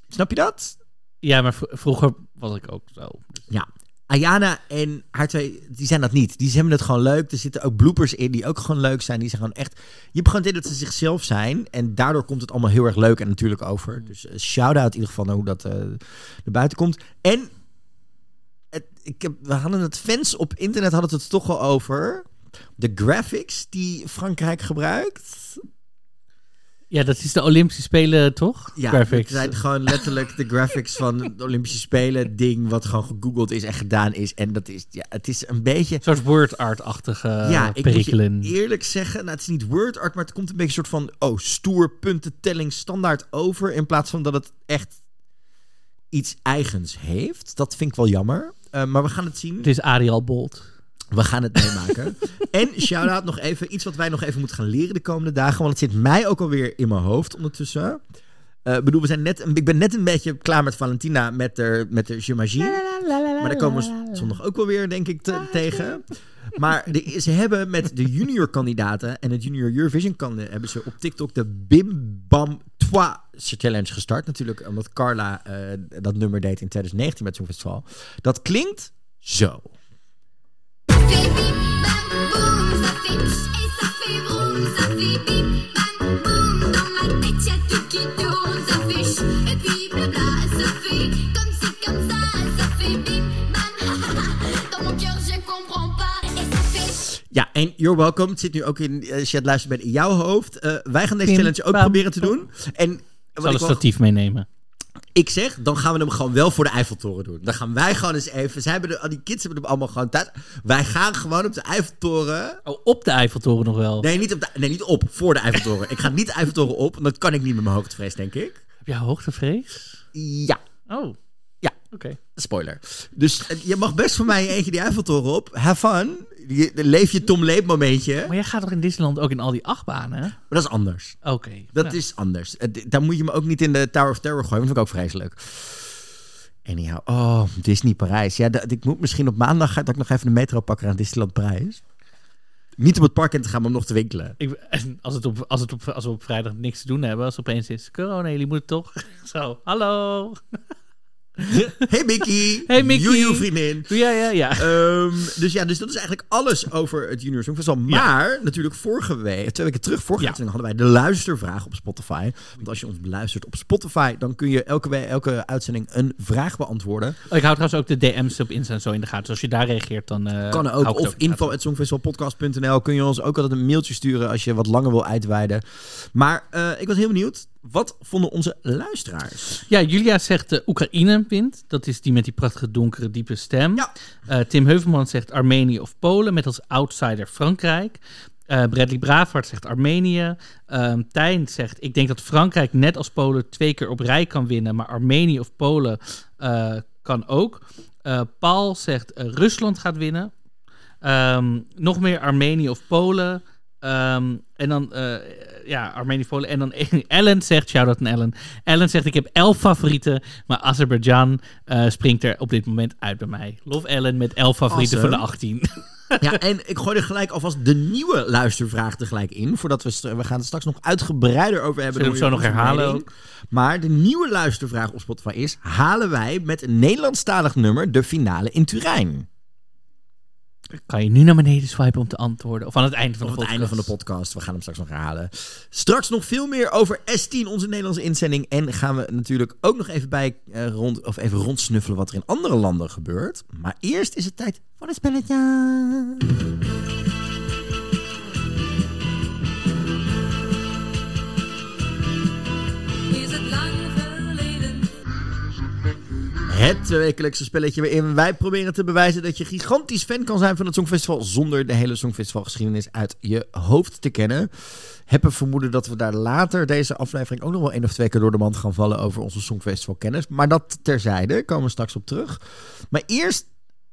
Snap je dat? Ja, maar vroeger was ik ook zo. Ja. Ayana en haar twee, die zijn dat niet. Die hebben het gewoon leuk. Er zitten ook bloopers in die ook gewoon leuk zijn. Die zijn gewoon echt... Je hebt gewoon het dat ze zichzelf zijn. En daardoor komt het allemaal heel erg leuk en natuurlijk over. Dus eh, shout-out in ieder geval naar hoe dat eh naar buiten komt. En het, ik heb, we hadden het fans op internet hadden het toch al over. De graphics die Frankrijk gebruikt. Ja, dat is de Olympische Spelen, toch? Ja, Graphics. het zijn gewoon letterlijk de graphics van [laughs] de Olympische Spelen ding wat gewoon gegoogeld is en gedaan is. En dat is, ja, het is een beetje... Een soort word art-achtige ja, ik moet perikelen. je eerlijk zeggen, nou, het is niet word art, maar het komt een beetje een soort van, oh, stoer puntentelling standaard over. In plaats van dat het echt iets eigens heeft. Dat vind ik wel jammer. Eh, maar we gaan het zien. Het is Arial Bolt. We gaan het meemaken. [laughs] en shout-out nog even, iets wat wij nog even moeten gaan leren de komende dagen. Want het zit mij ook alweer in mijn hoofd ondertussen. Eh, Ik bedoel, we zijn net, een- ik ben net een beetje klaar met Valentina met de, met de J'imagine. Maar daar komen we zondag ook wel weer, denk ik, te- tegen. Maar de- ze hebben met de junior kandidaten en het junior Eurovision kandidaten... hebben ze op TikTok de Bim Bam Toi challenge gestart. Natuurlijk omdat Carla eh, dat nummer deed in 2019 met zo'n festival. Dat klinkt zo. Bim bam Ja, en you're welcome. Het zit nu ook in, eh, als je het luistert bent, in jouw hoofd. Eh, wij gaan deze challenge ook bam, proberen te doen. En Ik wat zal ik, een wel- statief meenemen. ik zeg, dan gaan we hem gewoon wel voor de Eiffeltoren doen. Dan gaan wij gewoon eens even... Zij hebben de, al die kids hebben hem allemaal gewoon thuis. Wij gaan gewoon op de Eiffeltoren... Oh, op de Eiffeltoren nog wel. Nee, niet op, de, nee, niet op. Voor de Eiffeltoren. ik ga niet de Eiffeltoren op. want Dat kan ik niet met mijn hoogtevrees, denk ik. Heb jij hoogtevrees? Ja, Oh, ja. oké. Spoiler. Dus eh, je mag best voor mij eentje die Eiffeltoren op. Have fun. Je, leef je Tom Leep momentje. Maar jij gaat toch in Disneyland ook in al die achtbanen? Maar dat is anders. Oké. Dat is anders. Daar moet je me ook niet in de Tower of Terror gooien. Dat vind ik ook vreselijk. Anyhow. Oh, Disney Parijs. Ja, dat, ik moet misschien op maandag ga, dat ik nog even de metro pakken naar Disneyland Parijs. Niet om het park in te gaan, maar om nog te winkelen. Ik, en als, het op, als, het op, als we op vrijdag niks te doen hebben, als het opeens is corona, jullie moeten toch? [laughs] Zo, hallo. Hey Mickey. Hey, Mickey. Joejoe vriendin. Ja, ja, ja. Ehm, dus ja, dus dat is eigenlijk alles over het Junior Songfestival. Maar natuurlijk vorige week, twee weken terug, vorige Ja. uitzending hadden wij de luistervraag op Spotify. Want als je ons beluistert op Spotify, dan kun je elke, week, elke uitzending een vraag beantwoorden. Oh, ik hou trouwens ook de DM's op Insta en zo in de gaten. Dus als je daar reageert, dan... eh, Kan ook. Of info.songfestivalpodcast.nl kun je ons ook altijd een mailtje sturen als je wat langer wil uitweiden. Maar eh, ik was heel benieuwd, wat vonden onze luisteraars? Ja, Julia zegt eh, Oekraïne wint. Dat is die met die prachtige donkere diepe stem. Ja. Eh, Tim Heuvelman zegt Armenië of Polen met als outsider Frankrijk. Eh, Bradley Braafhart zegt Armenië. Ehm Tijn zegt ik denk dat Frankrijk net als Polen twee keer op rij kan winnen. Maar Armenië of Polen kan ook. Paul zegt Rusland gaat winnen. Ehm, nog meer Armenië of Polen. Ehm, en dan, eh, ja, Armenië, Polen. En dan [laughs] Ellen zegt, shout-out aan Ellen. Ellen zegt, ik heb elf favorieten, maar Azerbeidzjan eh, springt er op dit moment uit bij mij. Love Ellen met elf favorieten Awesome. van de 18. [laughs] Ja, en ik gooi er gelijk alvast de nieuwe luistervraag tegelijk in. Voordat we, we gaan het straks nog uitgebreider over hebben. Zullen we zo nog herhalen mening. Maar de nieuwe luistervraag op Spotify is... halen wij met een Nederlandstalig nummer de finale in Turijn? Kan je nu naar beneden swipen om te antwoorden? Of aan het einde van de het podcast? einde van de podcast. We gaan hem straks nog herhalen. Straks nog veel meer over S10, onze Nederlandse inzending. En gaan we natuurlijk ook nog even, bij, eh, rond, of even rondsnuffelen wat er in andere landen gebeurt. Maar eerst is het tijd voor een spelletje. Het wekelijkse spelletje waarin wij proberen te bewijzen dat je gigantisch fan kan zijn van het Songfestival zonder de hele Songfestivalgeschiedenis uit je hoofd te kennen. Heb een vermoeden dat we daar later deze aflevering ook nog wel één of twee keer door de mand gaan vallen over onze Songfestival kennis. Maar dat terzijde, komen we straks op terug. Maar eerst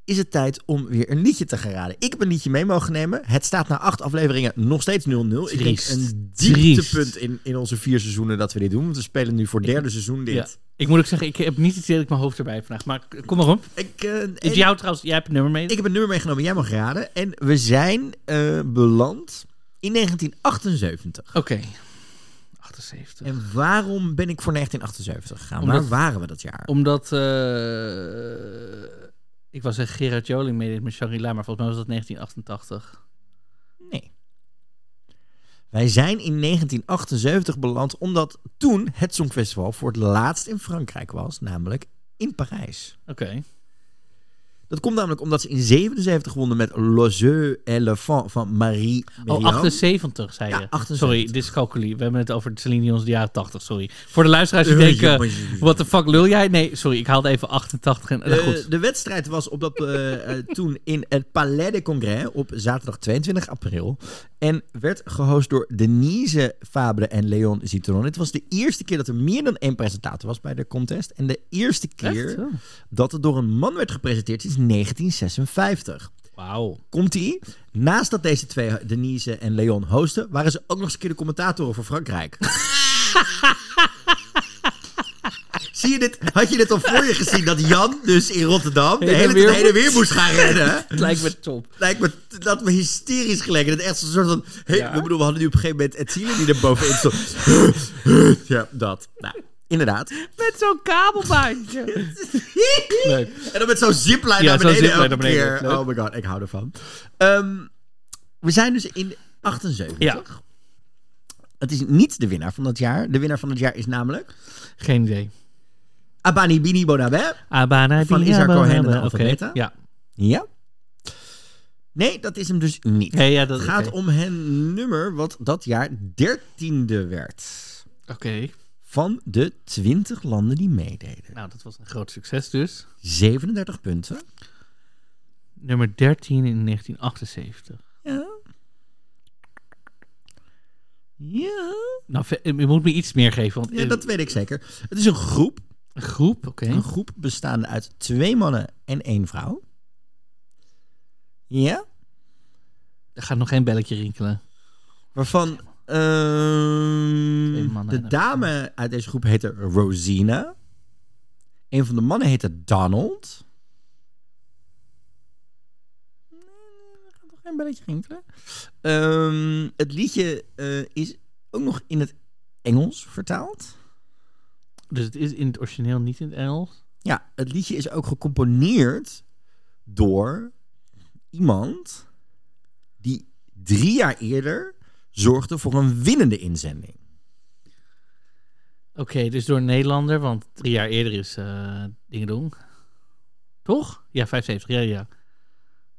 is het tijd om weer een liedje te gaan raden. Ik heb een liedje mee mogen nemen. Het staat na acht afleveringen nog steeds 0-0. Ik denk een dieptepunt in, in onze vier seizoenen dat we dit doen. Want we spelen nu voor het derde seizoen dit. Ja. Ik moet ook zeggen, ik heb niet het idee dat ik mijn hoofd erbij vandaag. Maar kom maar op. Ik, eh, en- jou trouwens, jij hebt een nummer mee? Ik heb een nummer meegenomen, jij mag raden. En we zijn eh, beland in 1978. Oké. 78. En waarom ben ik voor 1978 gegaan? Omdat- Waar waren we dat jaar? Omdat, eh ik was zeggen Gerard Joling meedeed met Shangri-La, maar volgens mij was dat 1988. Nee. Wij zijn in 1978 beland omdat toen het Songfestival voor het laatst in Frankrijk was, namelijk in Parijs. Oké. Dat komt namelijk omdat ze in 77 wonnen met le Fan van Marie Oh, Merian. 78 zei Ja, je. 78. Sorry, dyscalculie. We hebben het over Celine Dion's de jaren 80, sorry. Voor de luisteraars die denken, de fuck lul jij? Nee, sorry, ik haalde even 88 en... eh, goed. de wedstrijd was op dat, eh, eh, toen in het Palais des Congrès op zaterdag 22 april. En werd gehost door Denise Fabre en Leon Zitron. Het was de eerste keer dat er meer dan één presentator was bij de contest. En de eerste keer Echt? Oh. dat het door een man werd gepresenteerd 1956. Wauw. Komt ie? Naast dat deze twee, Denise en Leon, hosten, waren ze ook nog eens een keer de commentatoren voor Frankrijk. [laughs] Zie je dit, had je dit al voor je gezien dat Jan dus in Rotterdam de hele weer tijd heen en moet. weer moest gaan rennen? [laughs] Het lijkt me top. Lijkt me dat me hysterisch geleken. Dat echt zo'n soort van. Hey, Ja. we, bedoel, we hadden nu op een gegeven moment Zielen die er bovenin stond. [laughs] ja, dat. Nou, inderdaad. Met zo'n kabelbaantje. [laughs] Leuk. En dan met zo'n zipline Ja, naar beneden zipline elke naar beneden. keer. Leuk. Oh my god, ik hou ervan. Ehm, we zijn dus in 78. Ja. Het is niet de winnaar van dat jaar. De winnaar van het jaar is namelijk Geen idee. Abani Bini Bonabe. Abana Van Bia Isar Cohen en. Ja. Ja. Nee, dat is hem dus niet. Nee, ja, dat Het gaat om een nummer wat dat jaar dertiende werd. Oké. Van de 20 landen die meededen. Nou, dat was een groot succes dus. 37 punten. Nummer 13 in 1978. Ja. Ja. Nou, je moet me iets meer geven. Want Ja, dat weet ik zeker. Het is een groep. Een groep, oké. Een groep bestaande uit twee mannen en één vrouw. Ja. Er gaat nog geen belletje rinkelen. Waarvan ehm, de een dame uit deze groep heette Rosina. Een van de mannen heette Donald. Geen belletje rinkelen. Ehm, het liedje eh, is ook nog in het Engels vertaald. Dus het is in het origineel niet in het Engels. Ja, het liedje is ook gecomponeerd door iemand die drie jaar eerder zorgde voor een winnende inzending. Oké, dus door een Nederlander, want drie jaar eerder is eh Dingedong. Toch? Ja, 75, ja, ja.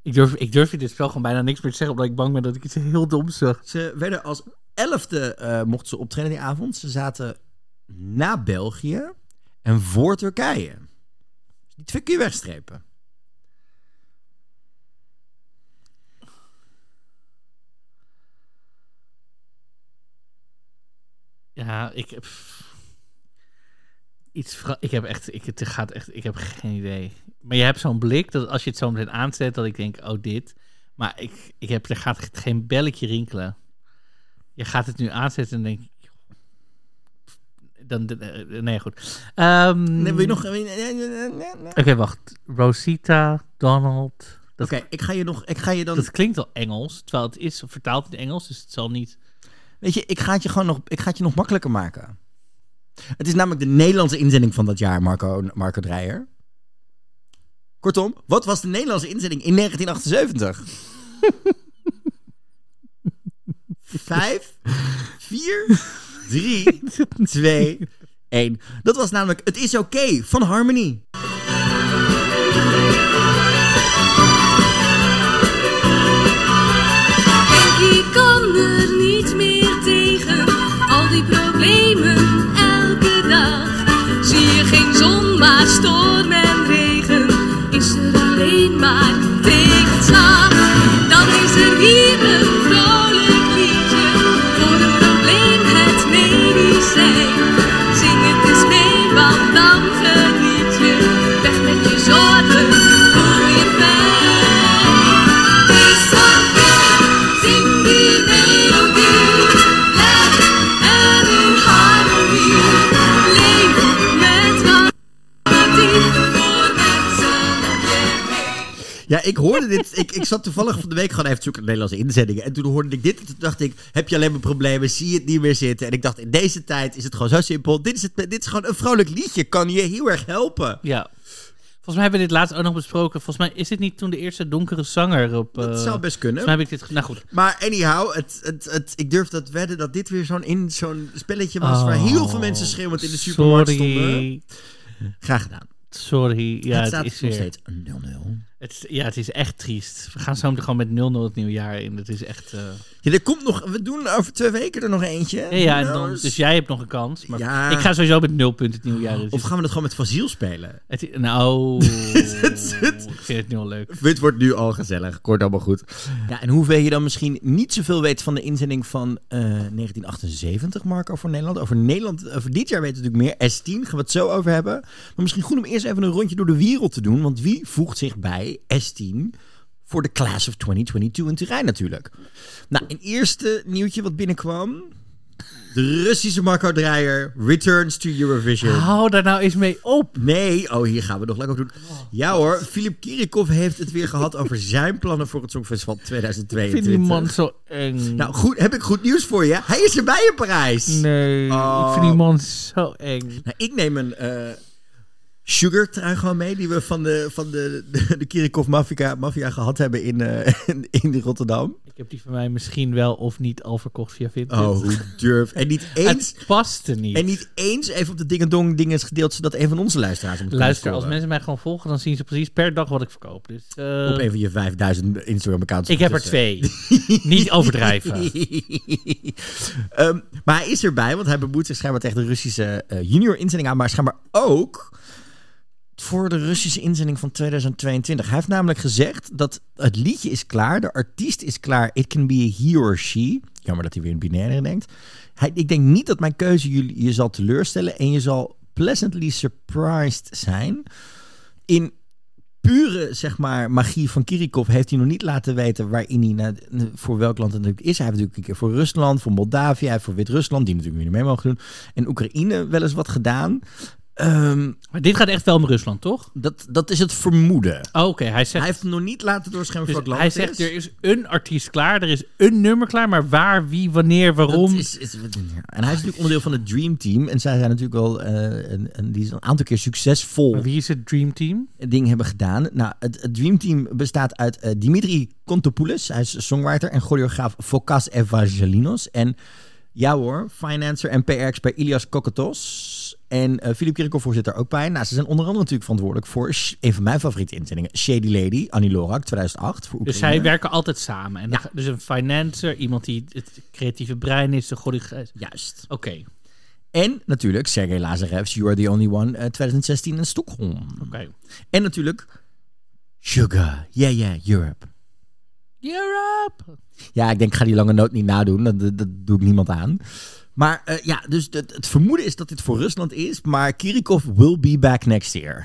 Ik durf, ik durf in dit spel gewoon bijna niks meer te zeggen, omdat ik bang ben dat ik iets heel doms zeg. Ze werden als elfde, eh mochten ze optreden die avond. Ze zaten na België en voor Turkije. Dus die twee je wegstrepen. Ja, ik heb... Iets ik heb echt, ik, het gaat echt, ik heb geen idee. Maar je hebt zo'n blik dat als je het zo meteen aanzet, dat ik denk, oh dit. Maar ik, ik heb, er gaat geen belletje rinkelen. Je gaat het nu aanzetten en denk ik, dan, eh, nee, goed. Ehm, Nee, wil je nog... Oké, Oké, wacht. Rosita, Donald. Dat, ik ga je nog... Ik ga je dan... dat klinkt al Engels, terwijl het is vertaald in Engels, dus het zal niet. Weet je, ik ga het je gewoon nog, ik ga het je nog makkelijker maken. Het is namelijk de Nederlandse inzending van dat jaar, Marco, Marco Dreyer. Kortom, wat was de Nederlandse inzending in 1978? [laughs] Vijf, vier, drie, [laughs] twee, één. Dat was namelijk Het is oké van Harmony. Alleen Ja, ik hoorde dit. Ik, ik zat toevallig van de week gewoon even te zoeken naar Nederlandse inzendingen. En toen hoorde ik dit. En toen dacht ik: heb je alleen maar problemen? Zie je het niet meer zitten? En ik dacht: in deze tijd is het gewoon zo simpel. Dit is, het, dit is gewoon een vrolijk liedje. Kan je heel erg helpen. Ja. Volgens mij hebben we dit laatst ook nog besproken. Volgens mij is dit niet toen de eerste donkere zanger op. Dat eh, zou best kunnen. Volgens mij heb ik dit. Nou goed. Maar anyhow, het, het, het, ik durf dat wedden dat dit weer zo'n in zo'n spelletje was. waar heel veel mensen schreeuwend in de supermarkt stonden. Oh, Sorry. Graag gedaan. Sorry. Ja, het het, staat is nog weer. steeds 0-0. Het, ja, het is echt triest. We gaan zo meteen gewoon met 0-0 het nieuwjaar in. Het is echt. eh, Ja, er komt nog. We doen over twee weken er nog eentje. Ja, ja en dan, dus- jij hebt nog een kans. Maar Ja. ik ga sowieso met 0 punten het nieuwjaar in. Dus Of gaan we het gewoon met Fasiel spelen? het, nou, [laughs] ik vind het nu al leuk. Het wordt nu al gezellig. Kort allemaal goed. Ja, en hoeveel je dan misschien niet zoveel weet van de inzending van eh, 1978, Marco, voor Nederland. Over Nederland, over dit jaar weten we natuurlijk meer. S10, gaan we het zo over hebben. Maar misschien goed om eerst even een rondje door de wereld te doen. Want wie voegt zich bij S10 voor de Class of 2022 in Turijn natuurlijk? Nou, een eerste nieuwtje wat binnenkwam. De Russische Marco Dreyer returns to Eurovision. Hou daar nou eens mee op. Nee, oh hier gaan we nog lekker op doen. Ja hoor, Filip Kirikov heeft het weer gehad over zijn plannen voor het Songfestival Ik 2022. vind die man zo eng. Nou goed, heb ik goed nieuws voor je. Hij is erbij in Parijs. nee, Oh. ik vind die man zo eng. Nou, ik neem een eh, sugar trui gewoon mee die we van de, van de, de, de Kirikov Mafia, Mafia gehad hebben in, eh, in, in Rotterdam. Ik heb die van mij misschien wel of niet al verkocht via Vinted. Oh, hoe durf. En niet [laughs] eens, Het paste niet. en niet eens even op de ding en dong dingen is gedeeld zodat een van onze luisteraars hem Luister, als mensen mij gewoon volgen, dan zien ze precies per dag wat ik verkoop. Dus, eh, Op een van je 5000 Instagram-accounts. ik heb er twee. [laughs] niet overdrijven. Ehm, maar hij is erbij, want hij bemoeit zich schijnbaar tegen de Russische eh, junior-inzending aan, maar schijnbaar ook voor de Russische inzending van 2022. Hij heeft namelijk gezegd dat het liedje is klaar, de artiest is klaar, it can be a he or she. Jammer dat hij weer in binaire denkt. Hij, ik denk niet dat mijn keuze jullie, je zal teleurstellen en je zal pleasantly surprised zijn. In pure zeg maar, magie van Kirikov heeft hij nog niet laten weten waarin hij naar, voor welk land het natuurlijk is. Hij heeft natuurlijk een keer voor Rusland, voor Moldavië, voor Wit-Rusland, die natuurlijk niet mee mogen doen. En Oekraïne wel eens wat gedaan. Ehm, Maar dit gaat echt wel om Rusland, toch? dat, dat is het vermoeden. Oh, Oké, hij zegt... Hij heeft nog niet laten doorschemeren dus voor hij land het zegt, er is een artiest klaar, er is een nummer klaar, maar waar, wie, wanneer, waarom... Dat is, is, en hij is natuurlijk onderdeel van het Dream Team. En zij zijn natuurlijk al eh, een, een, die is een aantal keer succesvol Maar wie is het Dream Team? ding hebben gedaan. Nou, het, het Dream Team bestaat uit eh, Dimitri Kontopoulos, hij is songwriter en choreograaf Fokas Evangelinos. En ja hoor, financer en PR-expert Ilias Kokotos. En eh Filip Kirikov zit er ook bij. Nou, ze zijn onder andere natuurlijk verantwoordelijk voor een van mijn favoriete inzendingen. Shady Lady, Annie Lorak, 2008. Voor Dus zij werken altijd samen. En dus een financer, iemand die het creatieve brein is, de godige... Juist. Oké, En natuurlijk Sergei Lazarev's You Are The Only One eh, 2016 in Stockholm. oké. En natuurlijk Sugar, yeah yeah, Europe. Europe! Ja, ik denk, ik ga die lange noot niet nadoen. Dat, dat, dat doe ik niemand aan. Maar eh, ja, dus het, het vermoeden is dat dit voor Rusland is. Maar Kirikov will be back next year.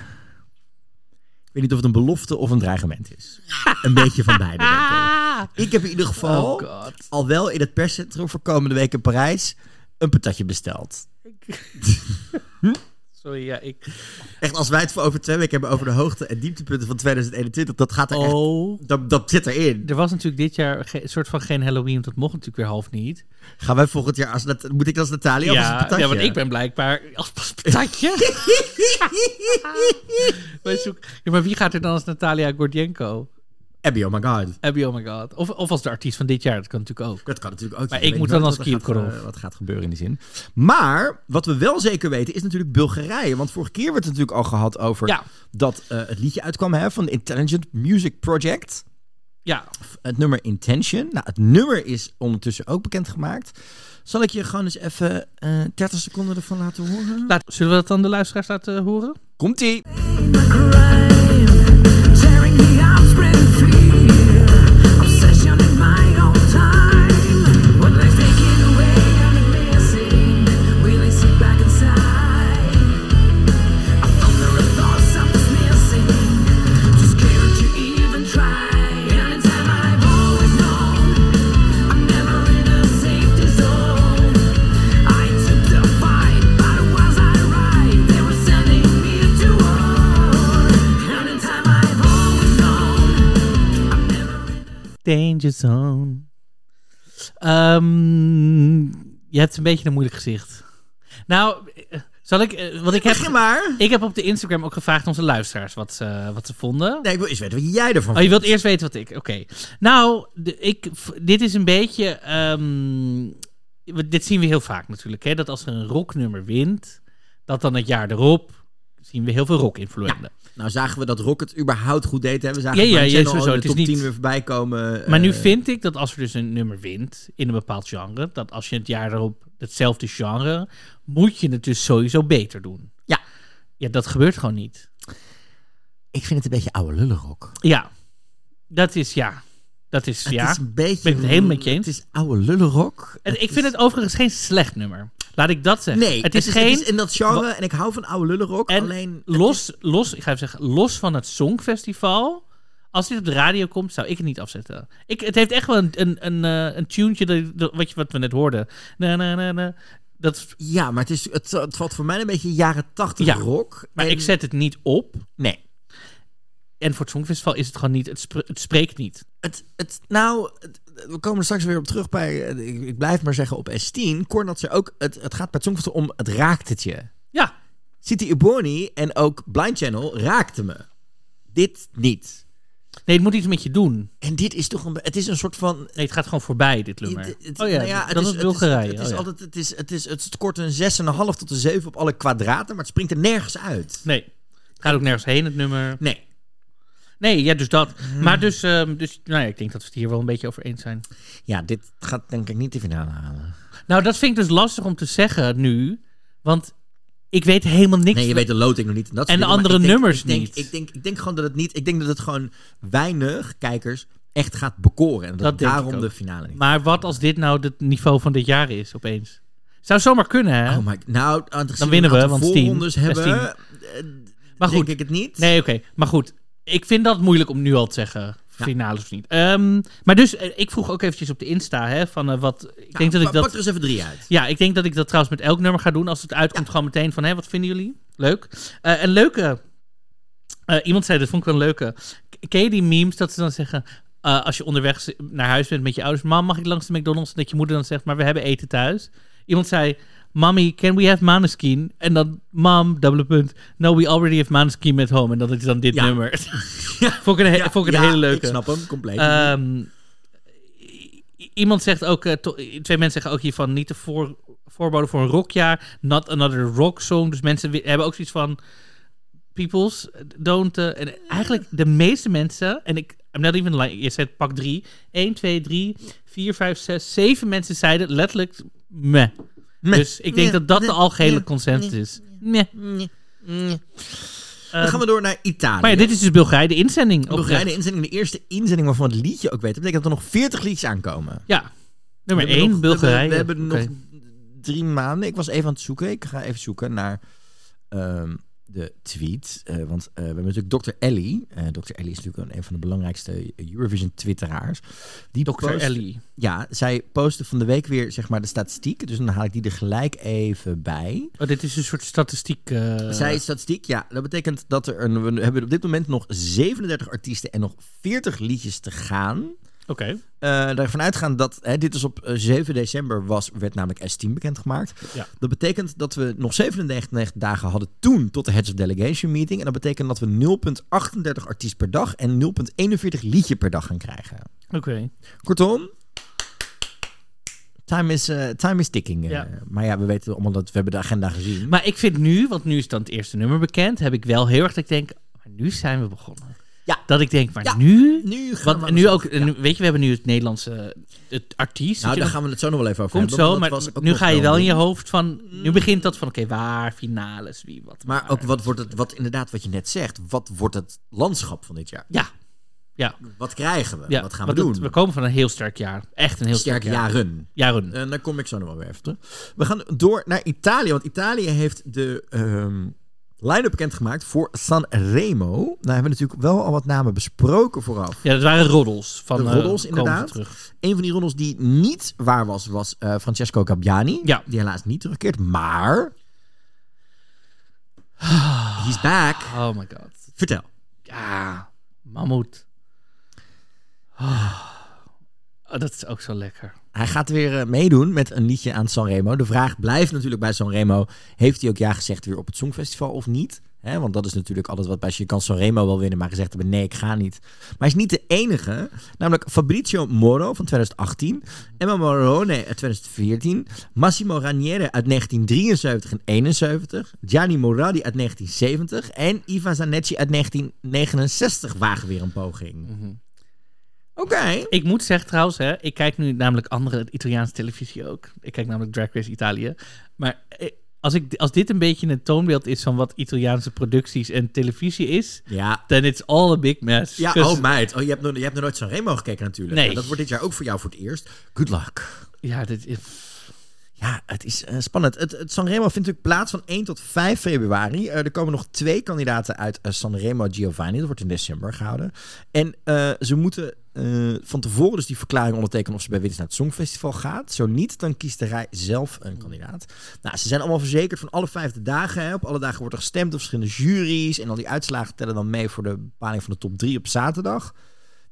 Ik weet niet of het een belofte of een dreigement is. [laughs] Een beetje van beide, denk ik. Ik heb in ieder geval Oh god. al wel in het perscentrum voor komende week in Parijs een patatje besteld. [laughs] [laughs] Sorry, ja, ik... Echt, als wij het voor over twee weken hebben over de hoogte- en dieptepunten van 2021, dat gaat er echt... Oh. Dat, dat zit erin. Er was natuurlijk dit jaar een soort van geen Halloween, want dat mocht natuurlijk weer half niet. Gaan wij volgend jaar als... Moet ik als Natalia of als Ja, patatje? ja, want ik ben blijkbaar als patatje. [laughs] Zoeken- ja, maar wie gaat er dan als Natalia Gordienko? Abby, oh my god. Abby, oh my god. Of, of als de artiest van dit jaar, dat kan natuurlijk ook. Dat kan natuurlijk ook. Maar ik moet dan als Kirkorov. eh, Wat gaat gebeuren in die zin. Maar wat we wel zeker weten is natuurlijk Bulgarije. Want vorige keer werd het natuurlijk al gehad over Ja. dat eh, het liedje uitkwam hè, van de Intelligent Music Project. Ja, Het nummer Intention. Nou, het nummer is ondertussen ook bekendgemaakt. Zal ik je gewoon eens even eh 30 seconden ervan laten horen? Laat, zullen we dat dan de luisteraars laten horen? Komt-ie! Danger Zone. Ehm, je hebt een beetje een moeilijk gezicht. Nou, eh, zal ik... eh, Want ik heb, Begin maar! ik heb op de Instagram ook gevraagd onze luisteraars wat ze, wat ze vonden. Nee, ik wil eens weten wat jij ervan Oh, je wilt eerst weten wat ik... Oké. Nou, de, ik, dit is een beetje... ehm, dit zien we heel vaak natuurlijk. Hè? Dat als er een rocknummer wint... dat dan het jaar erop... zien we heel veel rock-influenten. Nou zagen we dat Rocket überhaupt goed deed. Hè? We zagen Ja, ja, Van ja, de top niet- 10 weer voorbij komen. Maar nu eh, vind ik dat als er dus een nummer wint in een bepaald genre, dat als je het jaar erop hetzelfde genre, moet je het dus sowieso beter doen. Ja. Ja, dat gebeurt gewoon niet. Ik vind het een beetje oude lullenrok. Ja, dat is ja. Dat is Het ja. is een beetje... Ben ik het helemaal met je eens. Het is oude lullenrok. En ik vind het overigens geen slecht nummer. Laat ik dat zeggen. Nee, het is geen. in dat genre en ik hou van oude lullenrok. en alleen... los, los, ik ga even zeggen, los van het Songfestival. Als dit op de radio komt, zou ik het niet afzetten. Ik, het heeft echt wel een, een, een, eh, een tunetje, dat, wat, je, wat we net hoorden. Na, na, na, na. Dat, Ja, maar het, is, het, het valt voor mij een beetje jaren tachtig Ja, rock. maar En- ik zet het niet op. Nee. En voor het Songfestival is het gewoon niet, het, spre- het spreekt niet. Het, het, nou, het- we komen er straks weer op terug bij, eh, ik, ik blijf maar zeggen op S10. Cornel zei ook, het, het gaat bij het Songfestival om het raakt het je. Ja, City Ebony en ook Blind Channel raakten me. Dit niet. nee, het moet iets met je doen. En dit is toch een, het is een soort van... Nee, het gaat gewoon voorbij, dit nummer. Het- het- oh ja, nou ja, het dat is, is het Bulgarije. Het is, Oh ja. altijd, het is, het is, het scoort een 6,5 tot een 7 op alle kwadraten, maar het springt er nergens uit. Nee, het gaat ook nergens heen, het nummer. Nee. Nee, ja, dus dat. Hmm. Maar dus, ehm, dus nou ja, ik denk dat we het hier wel een beetje over eens zijn. Ja, dit gaat denk ik niet de finale halen. Nou, dat vind ik dus lastig om te zeggen nu. Want ik weet helemaal niks. Nee, je weet de loting nog niet. En, dat En de dingen, andere ik denk- nummers ik denk, niet. Ik denk, ik denk gewoon dat het niet... Ik denk dat het gewoon weinig kijkers echt gaat bekoren. En dat, denk daarom de finale niet. Maar wat als dit nou het niveau van dit jaar is, opeens? Zou zomaar kunnen, hè? Oh my, nou, Dan winnen we, want voorrondes hebben, eh, Maar denk goed. ik het niet. Nee, oké. Maar goed, ik vind dat moeilijk om nu al te zeggen. Ja. Finales of niet. Ehm, maar dus, eh, ik vroeg ook eventjes op de Insta, hè, van eh, wat... Ik Nou, denk dat ik pa- Pak dat... er eens even drie uit. Ja, ik denk dat ik dat trouwens met elk nummer ga doen. Als het uitkomt, gewoon meteen van, hé, wat vinden jullie? Leuk. Eh een leuke... iemand zei, dat vond ik wel een leuke. Ken je die memes dat ze dan zeggen... als je onderweg naar huis bent met je ouders... Mam, mag ik langs de McDonald's? En dat je moeder dan zegt, maar we hebben eten thuis. Iemand zei... Mommy, can we have Maneskin? En dan, mom, dubbele punt. No, we already have Maneskin at home. En dat is dan dit Ja. nummer. [laughs] vond ik een, he- Ja, vond ik een hele leuke. Ik snap hem, compleet. I- iemand zegt ook, to- twee mensen zeggen ook hiervan, niet de voor, voorbode voor een rockjaar, not another rock song. Dus mensen hebben ook zoiets van, peoples, don't... eh, en eigenlijk de meeste mensen, en ik, I'm not even lying, je zegt pak drie, 1, 2, 3, 4, 5, 6, 7 mensen zeiden letterlijk meh. Meh. Dus ik denk dat dat de algehele consensus is. Meh. Ehm, Dan gaan we door naar Italië. maar ja, dit is dus Bulgarije, de inzending. Bulgarije, de inzending, de eerste inzending waarvan het liedje ook weet. Dat betekent dat er nog 40 liedjes aankomen. Ja, nummer We hebben 1, nog- we Bulgarije. hebben- We hebben nog drie maanden. Ik was even aan het zoeken. Ik ga even zoeken naar ehm, de tweet. Eh, want eh, we hebben natuurlijk Dr. Ellie. Eh Dr. Ellie is natuurlijk een van de belangrijkste Eurovision-twitteraars. Die Dr. post- Ellie. Ja, zij postte van de week weer zeg maar de statistiek. Dus dan haal ik die er gelijk even bij. Oh, dit is een soort statistiek. Zij statistiek, ja. Dat betekent dat er een, we hebben op dit moment nog 37 artiesten en nog 40 liedjes te gaan. Oké. Eh daarvan uitgaan dat, hè, dit is op eh, 7 december, was, werd namelijk S10 bekendgemaakt. Ja. Dat betekent dat we nog 97 dagen hadden toen tot de Heads of Delegation meeting. En dat betekent dat we 0,38 artiest per dag en 0,41 liedje per dag gaan krijgen. Oké. Kortom, time is, eh, time is ticking. eh. Ja. Maar ja, we weten allemaal dat we hebben de agenda gezien. Maar ik vind nu, want nu is dan het eerste nummer bekend, heb ik wel heel erg dat ik denk, maar nu zijn we begonnen. Ja. Dat ik denk, maar Ja. nu... nu gaan Want we nu ook, nu- weet je, we hebben nu het Nederlandse, het artiest. Nou, daar gaan we het zo nog wel even over komt hebben. zo, Dat maar nu ga je wel in je hoofd van, nu begint dat van, oké, waar, finales, wie, wat. Maar waar. ook wat wordt het, wat inderdaad wat je net zegt, wat wordt het landschap van dit jaar? Ja, ja. Wat krijgen we? ja. wat gaan we doen? het- we komen van een heel sterk jaar. Echt een heel sterk, Sterk jaar. jaren. Jaren. En daar kom ik zo nog wel weer even terug. We gaan door naar Italië, want Italië heeft de ehm line-up bekendgemaakt voor Sanremo. Nou hebben we natuurlijk wel al wat namen besproken vooraf. Ja, dat waren roddels. Van, De eh, roddels, inderdaad. Terug. Een van die roddels die niet waar was, was eh, Francesco Gabbiani. Ja. Die helaas niet terugkeert, maar... He's back. Oh my god. Vertel. Ja, mammoet. Oh, dat is ook zo lekker. Hij gaat weer eh, meedoen met een liedje aan Sanremo. De vraag blijft natuurlijk bij Sanremo. Heeft hij ook ja gezegd weer op het Songfestival of niet? Want dat is natuurlijk altijd wat bij je kan Sanremo wel winnen, maar gezegd hebben nee, ik ga niet. Maar hij is niet de enige. Namelijk Fabrizio Moro van 2018, Emma Morone uit 2014, Massimo Raniere uit 1973 en 71, Gianni Moradi uit 1970 en Iva Zanetti uit 1969 wagen weer een poging. Oké. Ik moet zeggen trouwens, hè, ik kijk nu namelijk andere Italiaanse televisie ook. Ik kijk namelijk Drag Race Italië. Maar eh, als, ik, als dit een beetje een toonbeeld is van wat Italiaanse producties en televisie is, Ja, then it's all a big mess. Ja, 'Cause- oh meid. Oh, je hebt nog, je hebt nog nooit zo'n Remo gekeken natuurlijk. Nee. Ja, dat wordt dit jaar ook voor jou voor het eerst. Good luck. ja, dit is... Ja, het is eh, spannend. Het, het Sanremo vindt natuurlijk plaats van 1 tot 5 februari. Eh, er komen nog twee kandidaten uit uh, Sanremo Giovanni. Dat wordt in december gehouden. En eh, ze moeten eh, van tevoren dus die verklaring ondertekenen of ze bij Winners naar het Songfestival gaat. Zo niet, dan kiest de rij zelf een kandidaat. Nou, ze zijn allemaal verzekerd van alle vijfde dagen. Hè. Op alle dagen wordt er gestemd door verschillende juries. En al die uitslagen tellen dan mee voor de bepaling van de top 3 op zaterdag.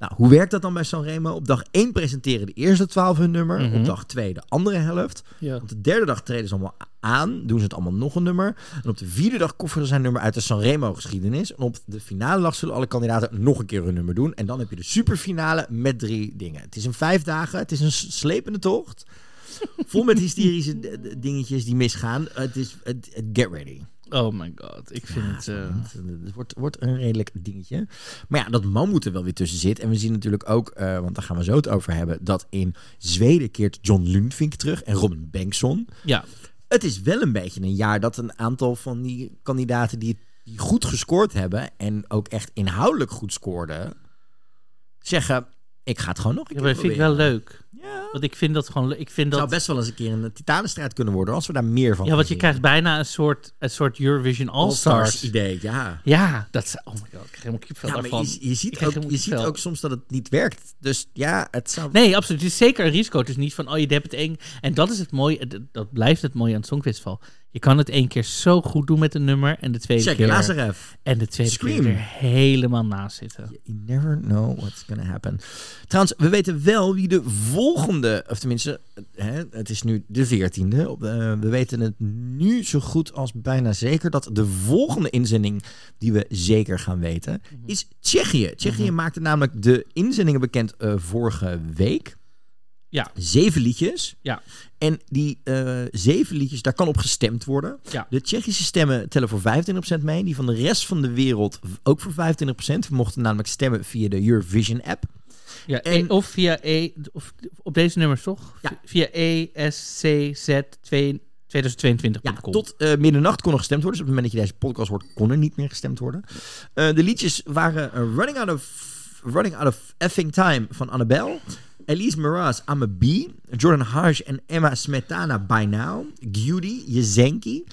Nou, hoe werkt dat dan bij Sanremo? Op dag 1 presenteren de eerste 12 hun nummer. Mhm. Op dag 2 de andere helft. Ja. Op de derde dag treden ze allemaal aan. Doen ze het allemaal nog een nummer. En op de vierde dag kofferen ze zijn nummer uit de Sanremo geschiedenis. En op de finale dag zullen alle kandidaten nog een keer hun nummer doen. En dan heb je de superfinale met drie dingen. Het is een vijf dagen. Het is een slepende tocht. Vol met [laughs] hysterische dingetjes die misgaan. Het is het get ready. Oh my god, ik vind het... eh, Het wordt, wordt een redelijk dingetje. Maar ja, dat mammoet er wel weer tussen zit. En we zien natuurlijk ook, eh, want daar gaan we zo het over hebben, dat in Zweden keert John Lundvink terug en Robin Bengtsson. ja, Het is wel een beetje een jaar dat een aantal van die kandidaten die, die goed gescoord hebben en ook echt inhoudelijk goed scoorden, zeggen: Ik ga het gewoon nog een ja keer maar dat vind ik wel proberen." leuk. Ja. Want ik vind dat gewoon... Ik vind Het zou dat... best wel eens een keer een titanenstrijd kunnen worden als we daar meer van Ja, want je krijgt bijna een soort, een soort Eurovision All-Stars. idee, ja. Ja, dat is... Oh my god, ik krijg helemaal kipvel Ja, maar daarvan. je, je, ziet ook, je ziet ook soms dat het niet werkt. Dus ja, het zou... Nee, absoluut. Het is zeker een risico. Het is niet van, oh, je hebt het één... En dat is het mooie, dat- dat blijft het mooie aan het Songfestival. Je kan het één keer zo goed doen met een nummer en de tweede Check keer... Lazarev. En de tweede Scream. keer er helemaal naast zitten. You never know what's gonna happen. Trouwens, we weten wel wie de volgende, of tenminste, hè, het is nu de veertiende. Eh, we weten het nu zo goed als bijna zeker dat de volgende inzending die we zeker gaan weten is Tsjechië. Tsjechië maakte namelijk de inzendingen bekend eh, vorige week. Ja. Zeven liedjes. Ja. En die eh, zeven liedjes, daar kan op gestemd worden. Ja. De Tsjechische stemmen tellen voor 25% mee. Die van de rest van de wereld ook voor 25%. We mochten namelijk stemmen via de Eurovision app. Ja, En- E- of via E, of op deze nummers toch? Ja. Via E ESCZ2022.com. Ja, tot eh, middernacht kon er gestemd worden. Dus op het moment dat je deze podcast hoort, kon er niet meer gestemd worden. Eh, de liedjes waren eh, Running, out of, Running Out of Effing Time van Annabelle. Elise Mraz, I'm a Bee. Jordan Harsh en Emma Smetana, By Now. Gudy, Jezenki.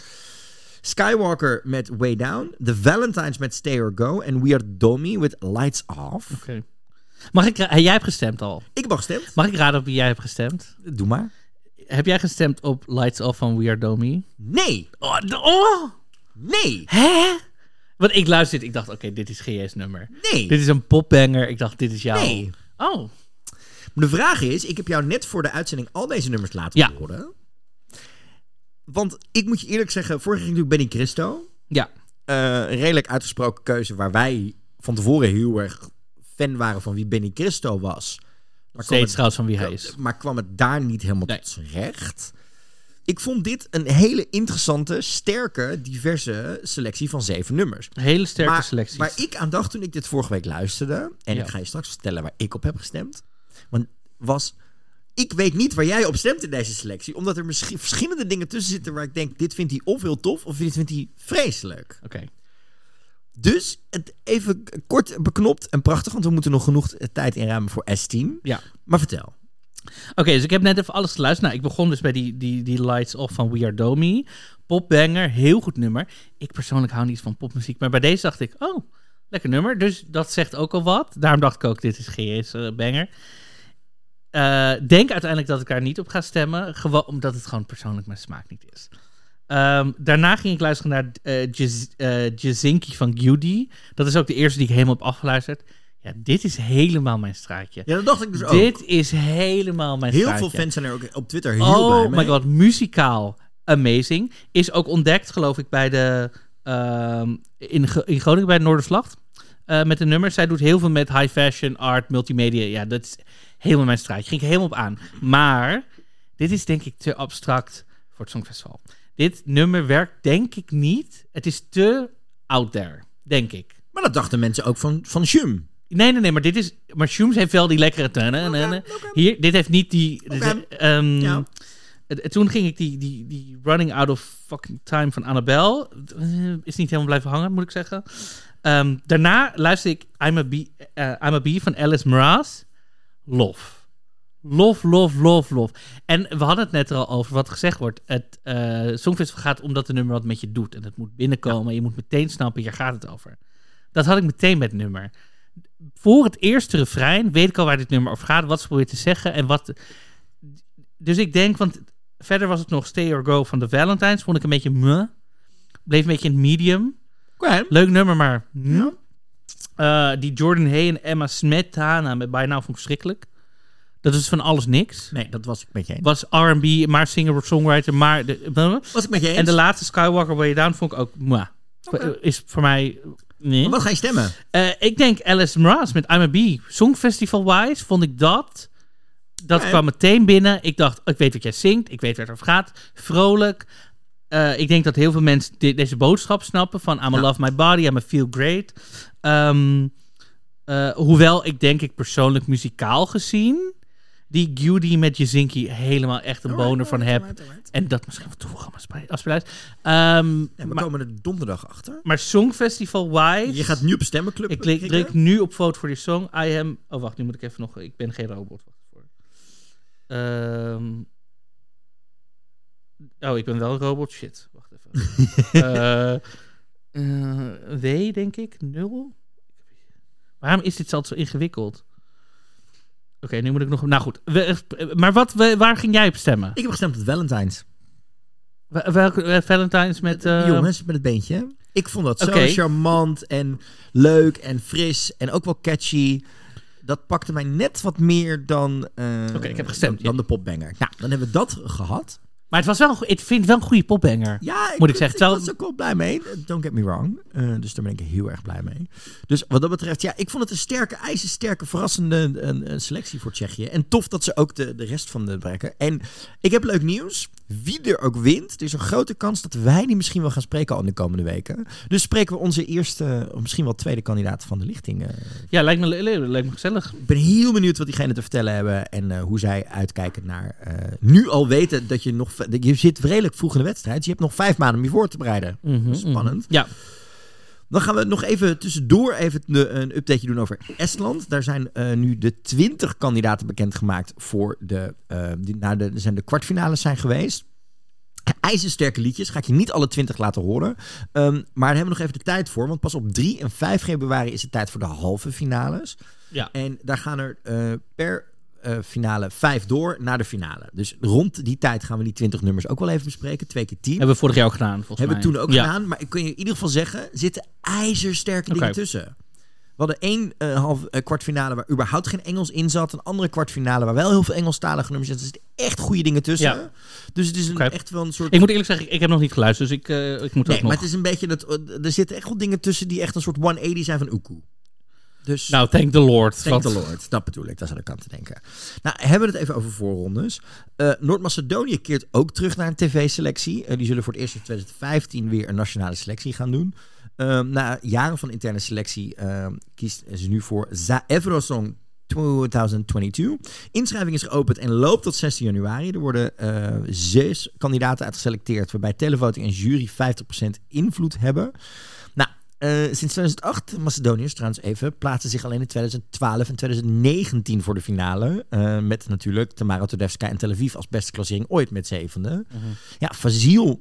Skywalker met Way Down. The Valentines met Stay or Go. En We Are Domi with Lights Off. Oké. Mag ik, jij hebt gestemd al. Ik heb al gestemd. Mag ik raden op wie jij hebt gestemd? Doe maar. Heb jij gestemd op Lights Off van We Are Domi? Nee. Oh, oh! Nee. Hè? Want ik luisterde, ik dacht, oké, dit is GJ's nummer. Nee. Dit is een popbanger. Ik dacht, dit is jou. Nee. Oh, Maar de vraag is, ik heb jou net voor de uitzending al deze nummers laten Ja. horen. Want ik moet je eerlijk zeggen, vorig jaar ging natuurlijk Benny Christo. ja. Eh, een redelijk uitgesproken keuze waar wij van tevoren heel erg fan waren van wie Benny Christo was. Maar Steeds trouwens van wie hij is. maar kwam het daar niet helemaal Nee. tot zijn recht. Ik vond dit een hele interessante, sterke, diverse selectie van zeven nummers. Hele sterke maar, selecties. Waar ik aan dacht toen ik dit vorige week luisterde, en Ja. ik ga je straks vertellen waar ik op heb gestemd, was, ik weet niet waar jij op stemt in deze selectie, omdat er misschien verschillende dingen tussen zitten waar ik denk, dit vindt hij of heel tof, of dit vindt hij vreselijk. Oké. Dus het even kort beknopt en prachtig, want we moeten nog genoeg tijd inruimen voor S10. Ja. Maar vertel. Oké, dus ik heb net even alles geluisterd. Nou, ik begon dus bij die, die, die Lights Off van We Are Domi. Popbanger, heel goed nummer. Ik persoonlijk hou niet van popmuziek, maar bij deze dacht ik, oh, lekker nummer. Dus dat zegt ook al wat. Daarom dacht ik ook, dit is GS eh, banger. Eh, denk uiteindelijk dat ik daar niet op ga stemmen, gewoon omdat het gewoon persoonlijk mijn smaak niet is. Ehm, daarna ging ik luisteren naar Jaz- Jazinki van Gudy. Dat is ook de eerste die ik helemaal heb afgeluisterd. Ja, dit is helemaal mijn straatje. Ja, dat dacht ik dus ook. Dit is helemaal mijn Heel straatje. veel fans zijn er ook op Twitter heel blij Oh mee. my god, muzikaal amazing. Is ook ontdekt, geloof ik, bij de ehm, in, in Groningen bij de Noorderslacht. eh, met de nummers. Zij doet heel veel met high fashion, art, multimedia. Ja, dat is helemaal mijn straatje. Ging ik helemaal op aan. Maar dit is denk ik te abstract voor het Songfestival. Dit nummer werkt denk ik niet. Het is te out there, denk ik. Maar dat dachten mensen ook van, van Shum. Nee, nee, nee, maar dit is. Maar Shooms heeft wel die lekkere. tana-. Hier, dit heeft niet die. dit- ehm, Ja. Toen ging ik die, die, die Running Out of Fucking Time van Annabelle. eh, Is niet helemaal blijven hangen, moet ik zeggen. Ehm, daarna luisterde ik I'm a Bee, eh, I'm a Bee van Alice Mraz. Lof. Lof, lof, lof, lof. En we hadden het net er al over wat gezegd wordt. Het eh Songfestival gaat omdat de nummer wat met je doet. En het moet binnenkomen. Je moet meteen snappen, hier gaat het over. Dat had ik meteen met het nummer. Voor het eerste refrein weet ik al waar dit nummer over gaat. Wat ze probeert te zeggen en wat... Dus ik denk, want verder was het nog Stay or Go van de Valentines. Vond ik een beetje meh. Bleef een beetje in het medium. Leuk nummer, maar... hm. Eh, die Jordan Hay en Emma Smetana met bijna vond ik verschrikkelijk. Dat is van alles niks. Nee, dat was ik met je eens. Was R&B, maar singer-songwriter, maar... De, Was ik met je eens. en de laatste Skywalker Way Down vond ik ook... Is voor mij... Nee. Maar wat ga je stemmen? Eh, ik denk Alice Mraz met I'm a Bee. Songfestival-wise vond ik dat... Dat kwam meteen binnen. Ik dacht, ik weet wat jij zingt. Ik weet waar het over gaat. Vrolijk. Eh, ik denk dat heel veel mensen deze boodschap snappen. Van I'm a Ja. love my body, I'm a feel great. Ehm, eh, hoewel ik denk ik persoonlijk muzikaal gezien... die Judy met Jazinki helemaal echt een boner van heb. En dat misschien wat toevoegen als Ehm we maar, komen er donderdag achter. maar Songfestival-wise... Je gaat nu op stemmenclub Ik klik, nu op vote voor die song. I am... Oh, wacht, nu moet ik even nog... Ik ben geen robot. Ehm. Oh, ik ben wel een robot. Shit. Wacht even. [laughs] Eh, eh, w, denk ik. Nul. Waarom is dit altijd zo ingewikkeld? Oké, nu moet ik nog... Nou goed. We- maar wat, we- waar ging jij op stemmen? Ik heb gestemd op Valentine's. Welke eh, Valentine's met... Eh, jongens met het beentje. Ik vond dat zo charmant en leuk en fris en ook wel catchy. Dat pakte mij net wat meer dan, Oké, ik heb gestemd, dan, dan de popbanger. Nou, dan hebben we dat gehad. Maar het was wel... Ik vind het wel een goede popbanger. Ja, Moet ik zeggen, Ik terwijl- was ook wel blij mee. Don't get me wrong. Eh, dus daar ben ik heel erg blij mee. Dus wat dat betreft, ja, ik vond het een sterke, ijzersterke, verrassende een, een selectie voor Tsjechië. En tof dat ze ook de, de rest van de bereiken. En ik heb leuk nieuws. Wie er ook wint, er is een grote kans dat wij die misschien wel gaan spreken al in de komende weken. Dus spreken we onze eerste, of misschien wel tweede kandidaat van de lichting. eh. Ja, lijkt me, lijkt me gezellig. ik ben heel benieuwd wat diegenen te vertellen hebben en eh, hoe zij uitkijken naar nu al weten dat je nog, je zit redelijk vroeg in de wedstrijd. Dus je hebt nog vijf maanden om je voor te bereiden. Mhm, Spannend. Ja, Dan gaan we nog even tussendoor even een updateje doen over Estland. Daar zijn eh, nu de 20 kandidaten bekendgemaakt voor de, eh die, naar de, zijn de kwartfinales zijn geweest. IJzersterke liedjes, ga ik je niet alle 20 laten horen. Ehm, maar daar hebben we nog even de tijd voor. Want pas op 3 en 5 februari is het tijd voor de halve finales. ja. En daar gaan er eh, per finale 5 door naar de finale. Dus rond die tijd gaan we die 20 nummers ook wel even bespreken. Twee keer 10. Hebben we vorig jaar ook gedaan, volgens Hebben we mij. toen ook ja. gedaan. Maar ik kan je in ieder geval zeggen, er zitten ijzersterke dingen tussen. We hadden één eh, half, eh, kwartfinale waar überhaupt geen Engels in zat. Een andere kwartfinale waar wel heel veel Engelstalige nummers zitten. Er zitten echt goede dingen tussen. Ja. Dus het is een, echt wel een soort... Ik moet eerlijk zeggen, ik heb nog niet geluisterd, dus ik, eh, ik moet nee, ook nog... maar het is een beetje... Dat, eh, er zitten echt wel dingen tussen die echt een soort 180 zijn van Oekoe. Dus... Nou, thank the Lord. Thank the Lord, dat bedoel ik, dat ik aan te denken. Nou, hebben we het even over voorrondes. Eh, Noord-Macedonië keert ook terug naar een tv-selectie. Eh, die zullen voor het eerst in 2015 weer een nationale selectie gaan doen. Ehm, na jaren van interne selectie ehm, kiest ze nu voor Zaevrosong 2022. Inschrijving is geopend en loopt tot 16 januari. Er worden eh, zes kandidaten uitgeselecteerd, waarbij televoting en jury 50% invloed hebben. Eh, sinds 2008, Macedoniërs trouwens even, plaatsen zich alleen in 2012 en 2019 voor de finale. Eh, met natuurlijk Tamara Todevska en Tel Aviv als beste klassering ooit met zevende. Ja, Fazil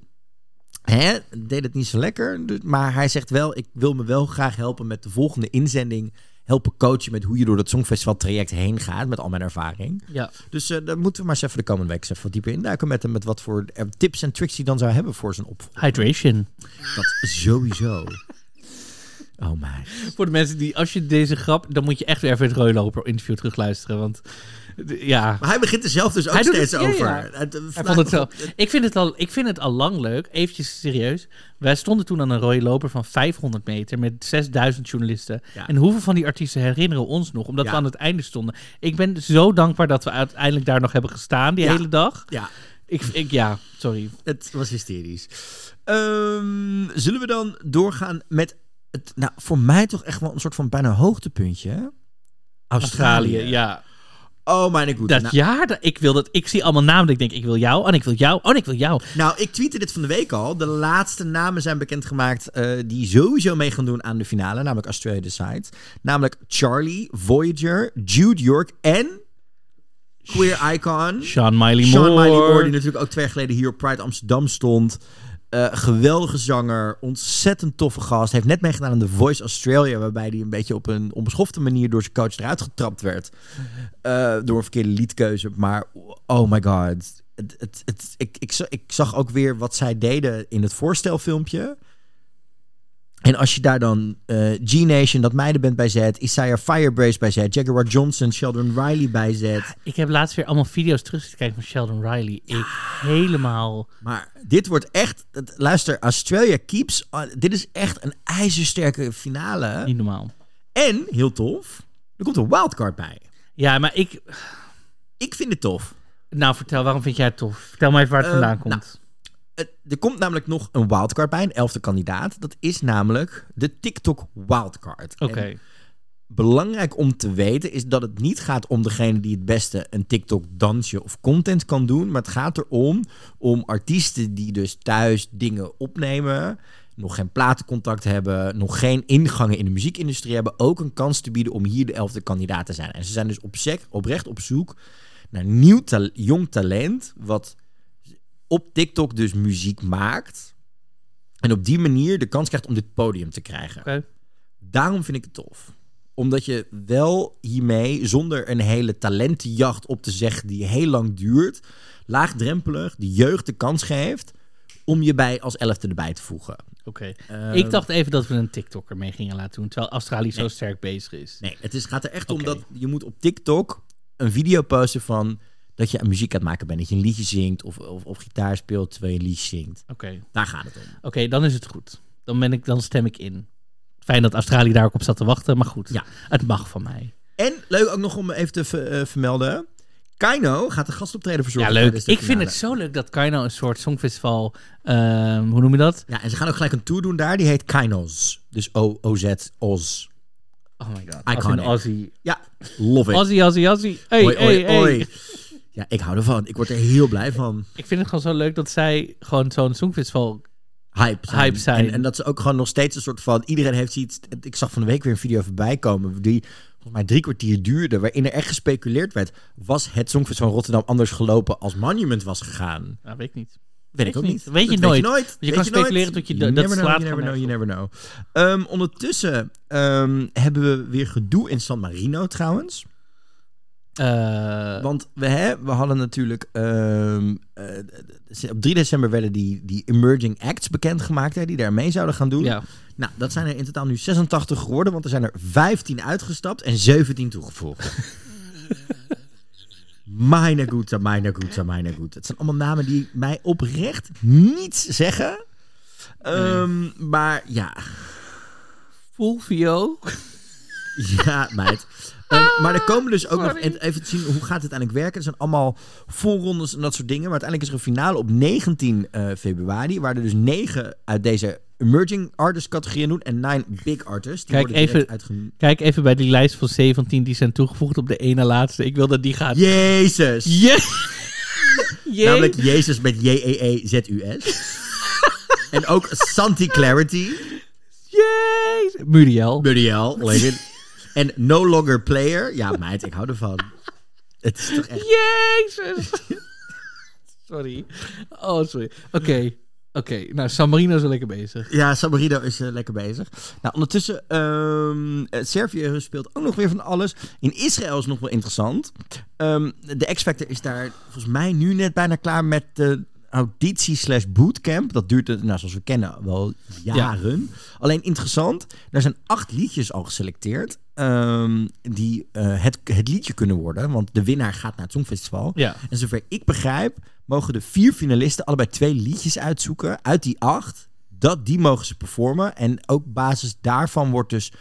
hè, deed het niet zo lekker. dus- Maar hij zegt wel, ik wil me wel graag helpen met de volgende inzending. Helpen coachen met hoe je door dat Songfestival traject heen gaat. Met al mijn ervaring. Ja. Dus eh, daar moeten we maar eens even de komende week even wat dieper induiken met hem. Met wat voor tips en tricks hij dan zou hebben voor zijn opvolger. Hydration. Dat sowieso. Oh my. Voor de mensen die, als je deze grap, dan moet je echt weer even het Rooiloper interview terugluisteren, want ja... Maar hij begint er zelf dus ook Hij steeds het- over. ja. Hij vond het zo. Ik vind het, al, ik vind het al lang leuk. Eventjes serieus. Wij stonden toen aan een rode loper van 500 meter met 6000 journalisten. Ja. En hoeveel van die artiesten herinneren ons nog? Omdat we aan het einde stonden. Ik ben zo dankbaar dat we uiteindelijk daar nog hebben gestaan die hele dag. Ja, Ik, ik, ja, sorry. het was hysterisch. Ehm, zullen we dan doorgaan met het, nou, voor mij toch echt wel een soort van bijna hoogtepuntje. hè? Australië, ja. Oh mijn god. Dat Nou, jaar, dat, ik wil dat. Ik zie allemaal namen dat ik denk, ik wil jou. En ik wil jou. En ik wil jou. nou, ik tweette dit van de week al. De laatste namen zijn bekendgemaakt eh die sowieso mee gaan doen aan de finale. Namelijk Australia Decide. Namelijk Charlie, Voyager, Jude York en queer icon. Sean Miley Sean Moore. Miley Moore, die natuurlijk ook twee jaar geleden hier op Pride Amsterdam stond. Eh, geweldige zanger, ontzettend toffe gast. Heeft net meegedaan aan The Voice Australia, waarbij hij een beetje op een onbeschofte manier door zijn coach eruit getrapt werd. Eh, door een verkeerde liedkeuze. Maar oh my god. Het, het, ik, ik zag ook weer wat zij deden in het voorstelfilmpje. En als je daar dan eh, G-Nation, dat meidenband bij zet, Isaiah Firebrace bij zet, Jaguar Johnson, Sheldon Riley bij zet. Ik heb laatst weer allemaal video's terug te kijken van Sheldon Riley. Ik helemaal... Maar dit wordt echt. Luister, Australia keeps. on- dit is echt een ijzersterke finale. Niet normaal. En, heel tof, er komt een wildcard bij. Ja, maar ik... Ik vind het tof. Nou, vertel, waarom vind jij het tof? Vertel mij even waar het Eh, vandaan nou, komt. Er komt namelijk nog een wildcard bij, een elfde kandidaat. Dat is namelijk de TikTok wildcard. Oké. Belangrijk om te weten is dat het niet gaat om degene die het beste een TikTok dansje of content kan doen. Maar het gaat erom om artiesten die dus thuis dingen opnemen, nog geen platencontact hebben, nog geen ingangen in de muziekindustrie hebben, ook een kans te bieden om hier de elfde kandidaat te zijn. En ze zijn dus op sec, oprecht op zoek naar nieuw ta- jong talent, wat op TikTok dus muziek maakt. En op die manier de kans krijgt om dit podium te krijgen. Daarom vind ik het tof. Omdat je wel hiermee, zonder een hele talentenjacht op te zeggen die heel lang duurt, laagdrempelig de jeugd de kans geeft om je bij als elfde erbij te voegen. Oké. Eh, ik dacht even dat we een TikToker mee gingen laten doen, terwijl Australië zo sterk bezig is. Nee, het is, gaat er echt om dat je moet op TikTok een video posten van dat je muziek aan het maken bent. Dat je een liedje zingt of, of, of gitaar speelt terwijl je een liedje zingt. Oké. Daar gaat het om. Oké, dan is het goed. Dan, ben ik, dan stem ik in. Fijn dat Australië daar ook op zat te wachten, maar goed. Ja. Het mag van mij. En leuk ook nog om even te ver- eh, vermelden. Kaino gaat de gastoptreden Ja, verzorgen. leuk. tijdens de Ik vind het zo leuk dat Kaino een soort songfestival... ehm, hoe noem je dat? Ja, en ze gaan ook gelijk een tour doen daar. Die heet Kainos. Dus O-O-Z, Oz. Oh my god. Iconic. Aussie. Ja, love it. Aussie, Aussie, Aussie. Hey, Oi, hey, oi, hey. Ja, ik hou ervan. Ik word er heel blij van. Ik vind het gewoon zo leuk dat zij gewoon zo'n songfestival... Hype zijn. Hype zijn. En, en dat ze ook gewoon nog steeds een soort van... Iedereen heeft iets... Ik zag van de week weer een video voorbij komen... die volgens mij drie kwartier duurde... waarin er echt gespeculeerd werd... was het Songfestival van Rotterdam anders gelopen... als Monument was gegaan? Nou, weet ik niet. Weet ik ook niet. Weet je nooit. nooit. Je kan nooit. speculeren tot je You dat never know, slaat You never know, you never know. Ondertussen ehm, hebben we weer gedoe in San Marino trouwens. Eh, Want we, hè, we hadden natuurlijk... ehm, eh, op 3 december werden die, die emerging acts bekendgemaakt... Hè, die daar mee zouden gaan doen. ja. Nou, dat zijn er in totaal nu 86 geworden... want er zijn er 15 uitgestapt en 17 toegevoegd. [laughs] Meine Gute, meine Gute, meine Gute. Het zijn allemaal namen die mij oprecht niets zeggen. Ehm, Maar ja, Fulvio. [laughs] Ja, meid. Ehm, maar er komen dus ook nog, en even te zien hoe gaat het uiteindelijk werken. Er zijn allemaal voorrondes en dat soort dingen. Maar uiteindelijk is er een finale op 19 eh, februari. Waar er dus negen uit deze emerging artist categorieën doen. En nine big artists. Die Kijk even- uitge- Kijk even bij die lijst van 17 die zijn toegevoegd op de ene laatste. Ik wil dat die gaat. Jezus. [laughs] Je- Jee. Namelijk Jezus met E J-E-E-Z-U-S. en ook Santi Clarity. Jezus. Muriel. Muriel. En No Longer Player. Ja, meid, ik hou ervan. Het is toch echt... Jezus. sorry. Oh, sorry. Oké. Oké. Nou, San Marino is wel lekker bezig. Ja, San Marino is eh, lekker bezig. Nou, ondertussen, eh, Servië speelt ook nog weer van alles. In Israël is nog wel interessant. Ehm, de X-Factor is daar volgens mij nu net bijna klaar met de auditie slash bootcamp. Dat duurt, eh, nou, zoals we kennen, wel jaren. Alleen interessant, er zijn acht liedjes al geselecteerd. Ehm, die eh, het, het liedje kunnen worden. Want de winnaar gaat naar het Songfestival. Ja. En zover ik begrijp, mogen de vier finalisten allebei twee liedjes uitzoeken uit die acht. Dat die mogen ze performen. En ook op basis daarvan wordt dus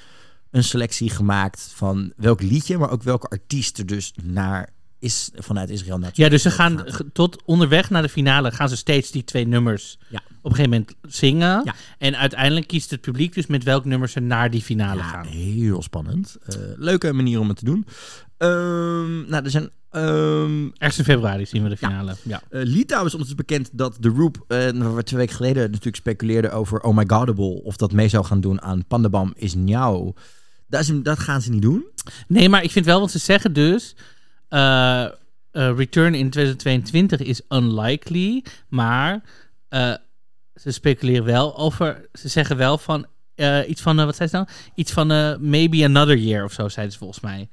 een selectie gemaakt van welk liedje, maar ook welke artiest er dus naar is vanuit Israël het Ja, dus ze gaan tot onderweg naar de finale gaan ze steeds die twee nummers Ja. op een gegeven moment zingen. Ja. En uiteindelijk kiest het publiek dus met welk nummer ze naar die finale Ja, gaan. heel spannend. Eh, leuke manier om het te doen. Ehm, nou, er zijn ehm, Ergens in februari zien we de finale. Ja. Litouwen is ondertussen bekend dat de Roop, eh, waar we twee weken geleden natuurlijk speculeerden over Oh My Godable, of dat mee zou gaan doen aan Pandabam is Njau. Dat, is, dat gaan ze niet doen. Nee, maar ik vind wel, want ze zeggen dus... eh, eh, return in 2022 is unlikely, maar eh, ze speculeren wel over, ze zeggen wel van iets van, wat zei ze nou? Iets van maybe another year of zo, zeiden ze volgens mij.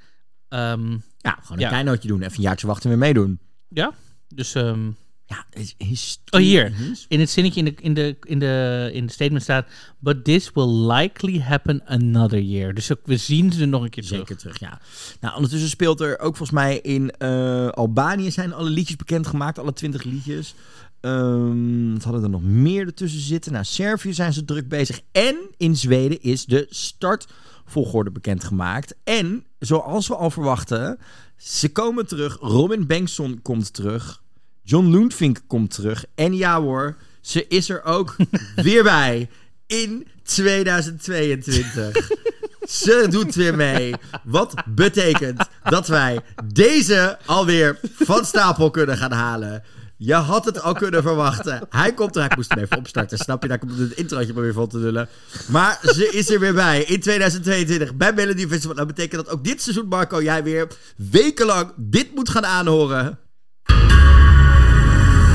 Ehm, Ja, gewoon een Ja. doen. Even een jaartje wachten en weer meedoen. ja, dus ehm, Ja, is. Oh, hier. in het zinnetje in de, in, de, in, de, in de statement staat, but this will likely happen another year. Dus ook, we zien ze nog een keer terug. Zeker terug, ja. Nou, ondertussen speelt er ook volgens mij in eh, Albanië zijn alle liedjes bekendgemaakt, alle 20 liedjes. Ehm wat hadden er nog meer ertussen zitten? Nou, Servië zijn ze druk bezig. En in Zweden is de startvolgorde bekendgemaakt. En, zoals we al verwachten, ze komen terug. Robin Bengtsson komt terug. John Lundvink komt terug. En ja hoor, ze is er ook [laughs] weer bij in 2022. [laughs] Ze doet weer mee. Wat betekent dat wij deze alweer van stapel kunnen gaan halen. Je had het al kunnen verwachten. Hij komt er. Ik moest hem even opstarten. Snap je? Daar komt het introotje maar weer van te lullen. Maar ze is er weer bij. In 2022 bij Melody Festival. Dat betekent dat ook dit seizoen, Marco, jij weer wekenlang dit moet gaan aanhoren.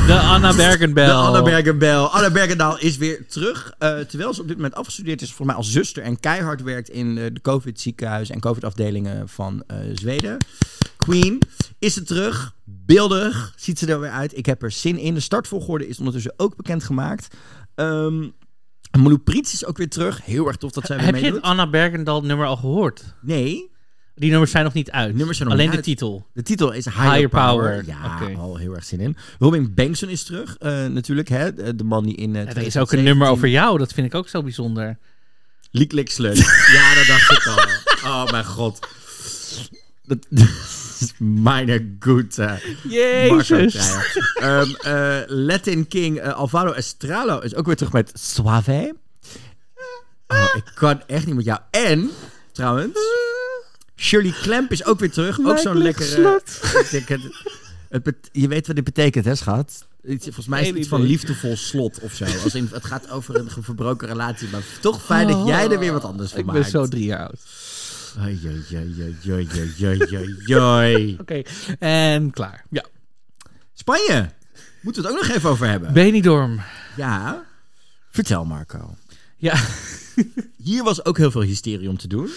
De Anna Bergenbel. De Anna Bergenbel. Anna Bergendaal is weer terug. eh, terwijl ze op dit moment afgestudeerd is, voor mij als zuster. En keihard werkt in eh, de COVID-ziekenhuis en COVID-afdelingen van eh, Zweden. Queen is ze terug. Beeldig ziet ze er weer uit. Ik heb er zin in. De startvolgorde is ondertussen ook bekendgemaakt. Um, Malou Prits is ook weer terug. Heel erg tof dat zij weer Heb je het Anna Bergendal nummer al gehoord? Nee, Die nummers zijn nog niet uit. Nummers zijn nog Alleen niet de uit. titel. de titel is Higher, Higher Power. Power. Ja, Oké. al heel erg zin in. Robin Bengtson is terug, eh, natuurlijk. Hè? De man die in... eh, er is ook een nummer 2017 over jou. Dat vind ik ook zo bijzonder. Liek lik slut. [laughs] ja, dat dacht ik al. Oh mijn god. Dat, [laughs] dat is mijn goed. eh, Marco Dreyer. Ehm, eh, Latin King eh, Alvaro Estralo is ook weer terug met Suave. Oh, ik kan echt niet met jou. En, trouwens, Shirley Clamp is ook weer terug. ook zo'n lekkere... [laughs] Ik het, het, je weet wat dit betekent, hè, schat? Volgens mij is het iets van liefdevol slot of zo. Als het gaat over een verbroken relatie. Maar toch fijn dat jij er weer wat anders van maakt. Ik ben zo drie jaar oud. Oké, en klaar. Ja. Spanje. Moeten we het ook nog even over hebben? Benidorm. Ja. Vertel, Marco. Ja. Hier was ook heel veel hysterie om te doen.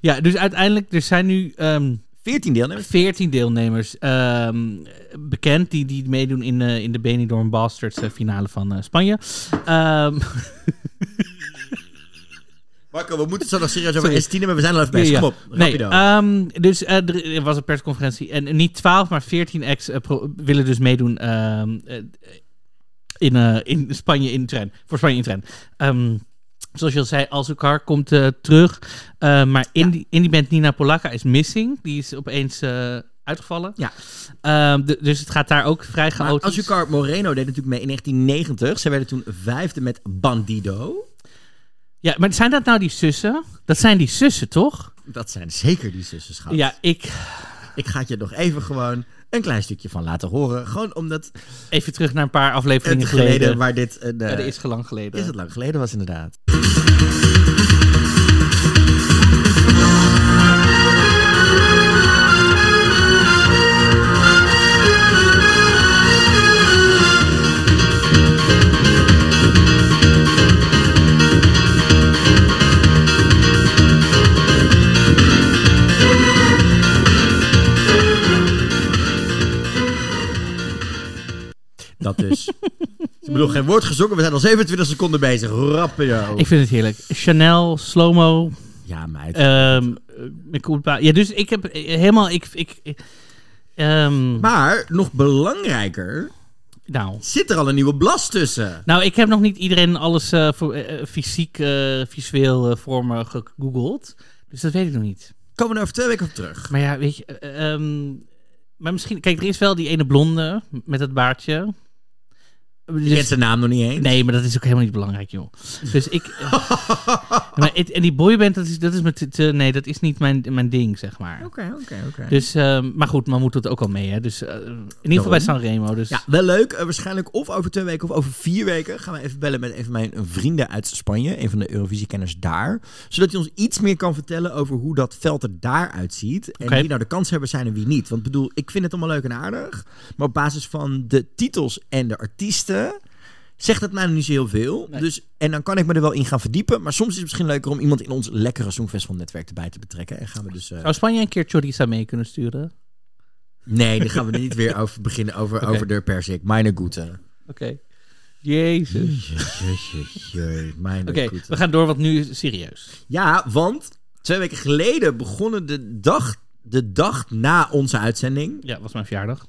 ja, dus uiteindelijk, er zijn nu ehm 14 deelnemers. 14 deelnemers ehm, bekend die, die meedoen in, eh, in de Benidorm Bastards eh, finale van eh, Spanje. Ehm, [laughs] Marco, we moeten zo nog serieus over Sorry. S10 hebben. We zijn al even bezig. Ja, Kom op. Nee, rapido. dus er was een persconferentie. En niet 12, maar 14 ex willen dus meedoen in, in Spanje in de trein. Voor Spanje in de trein. Zoals je al zei, Alzukar komt eh, terug. Eh, maar in, die, in die band Nina Polaka is missing. Die is opeens eh, uitgevallen. Ja. Ehm, dus het gaat daar ook vrij chaotisch. Azucar Moreno deed natuurlijk mee in 1990. Ze werden toen vijfde met Bandido. Ja, maar zijn dat nou die zussen? Dat zijn die zussen, toch? Dat zijn zeker die zussen, schat. Ja, ik... Ik ga het je nog even gewoon een klein stukje van laten horen. Gewoon omdat Even terug naar een paar afleveringen geleden geleden. waar dit... Een, eh, Ja, is gelang geleden. is het lang geleden was inderdaad. Dat dus. Ik bedoel, geen woord gezongen. We zijn al 27 seconden bezig. Rapido. Ik vind het heerlijk. Chanel, Slomo, Ja, meid. Mekupa. Ja, dus ik heb eh, helemaal... Ik, ik, ik- ehm, maar nog belangrijker, nou, zit er al een nieuwe blas tussen. nou, ik heb nog niet iedereen alles eh, voor, eh, fysiek, visueel voor me gegoogeld. Dus dat weet ik nog niet. Komen we er over twee weken op terug. Maar ja, weet je... eh, ehm, maar misschien... Kijk, er is wel die ene blonde met het baardje. Je kent zijn naam nog niet eens. Nee, maar dat is ook helemaal niet belangrijk, joh. Dus ik... eh, [laughs] maar en die boyband, dat is, dat is met... te- nee, dat is niet mijn, mijn ding, zeg maar. Oké, oké, oké. Dus, ehm, maar goed, man moet het ook al mee, hè. Dus eh, in ieder geval bij Sanremo. Dus Ja, wel leuk. Eh, waarschijnlijk of over twee weken of over vier weken gaan we even bellen met een van mijn vrienden uit Spanje. Een van de Eurovisie-kenners daar. Zodat hij ons iets meer kan vertellen over hoe dat veld er daar uitziet. En wie nou de kanshebbers zijn en wie niet. Want ik bedoel, ik vind het allemaal leuk en aardig. Maar op basis van de titels en de artiesten zegt het mij nog niet zo heel veel. Nee. Dus, en dan kan ik me er wel in gaan verdiepen. Maar soms is het misschien leuker om iemand in ons lekkere Songfestival-netwerk erbij te betrekken. En gaan we dus... eh, Zou Spanje een keer Choriza mee kunnen sturen? Nee, dan gaan we er niet weer over beginnen. Over, over de persik. Meine Gute. Oké. Jezus. Mijn Oké, we gaan door, want nu is het serieus. Ja, want twee weken geleden begonnen de dag, de dag na onze uitzending, Ja, was mijn verjaardag.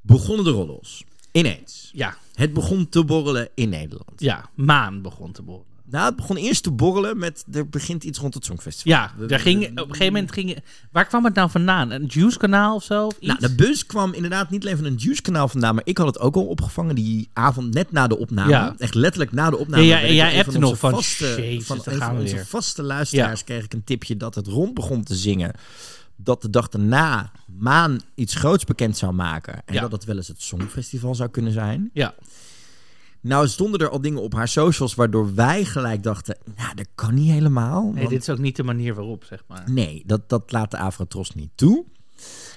begonnen de roddels. Ineens. Ja, Het begon te borrelen in Nederland. ja, maan begon te borrelen. Nou, het begon eerst te borrelen met, er begint iets rond het Songfestival. Ja, daar ging, op een gegeven moment ging... Waar kwam het nou vandaan? Een Juice-kanaal of zo? Of iets? Nou, de bus kwam inderdaad niet alleen van een Juice-kanaal vandaan, maar ik had het ook al opgevangen die avond net na de opname. Ja. Echt letterlijk na de opname. Ja, ja, en jij appte van nog van, vaste, jezus, van een onze weer. vaste luisteraars Ja. kreeg ik een tipje dat het rond begon te zingen. Dat de dag daarna Maan iets groots bekend zou maken. En Ja. dat het wel eens het Songfestival zou kunnen zijn. Ja, Nou stonden er al dingen op haar socials waardoor wij gelijk dachten, nou dat kan niet helemaal. nee, dit is ook niet de manier waarop, zeg maar. Nee, dat, dat laat de Afrotros niet toe.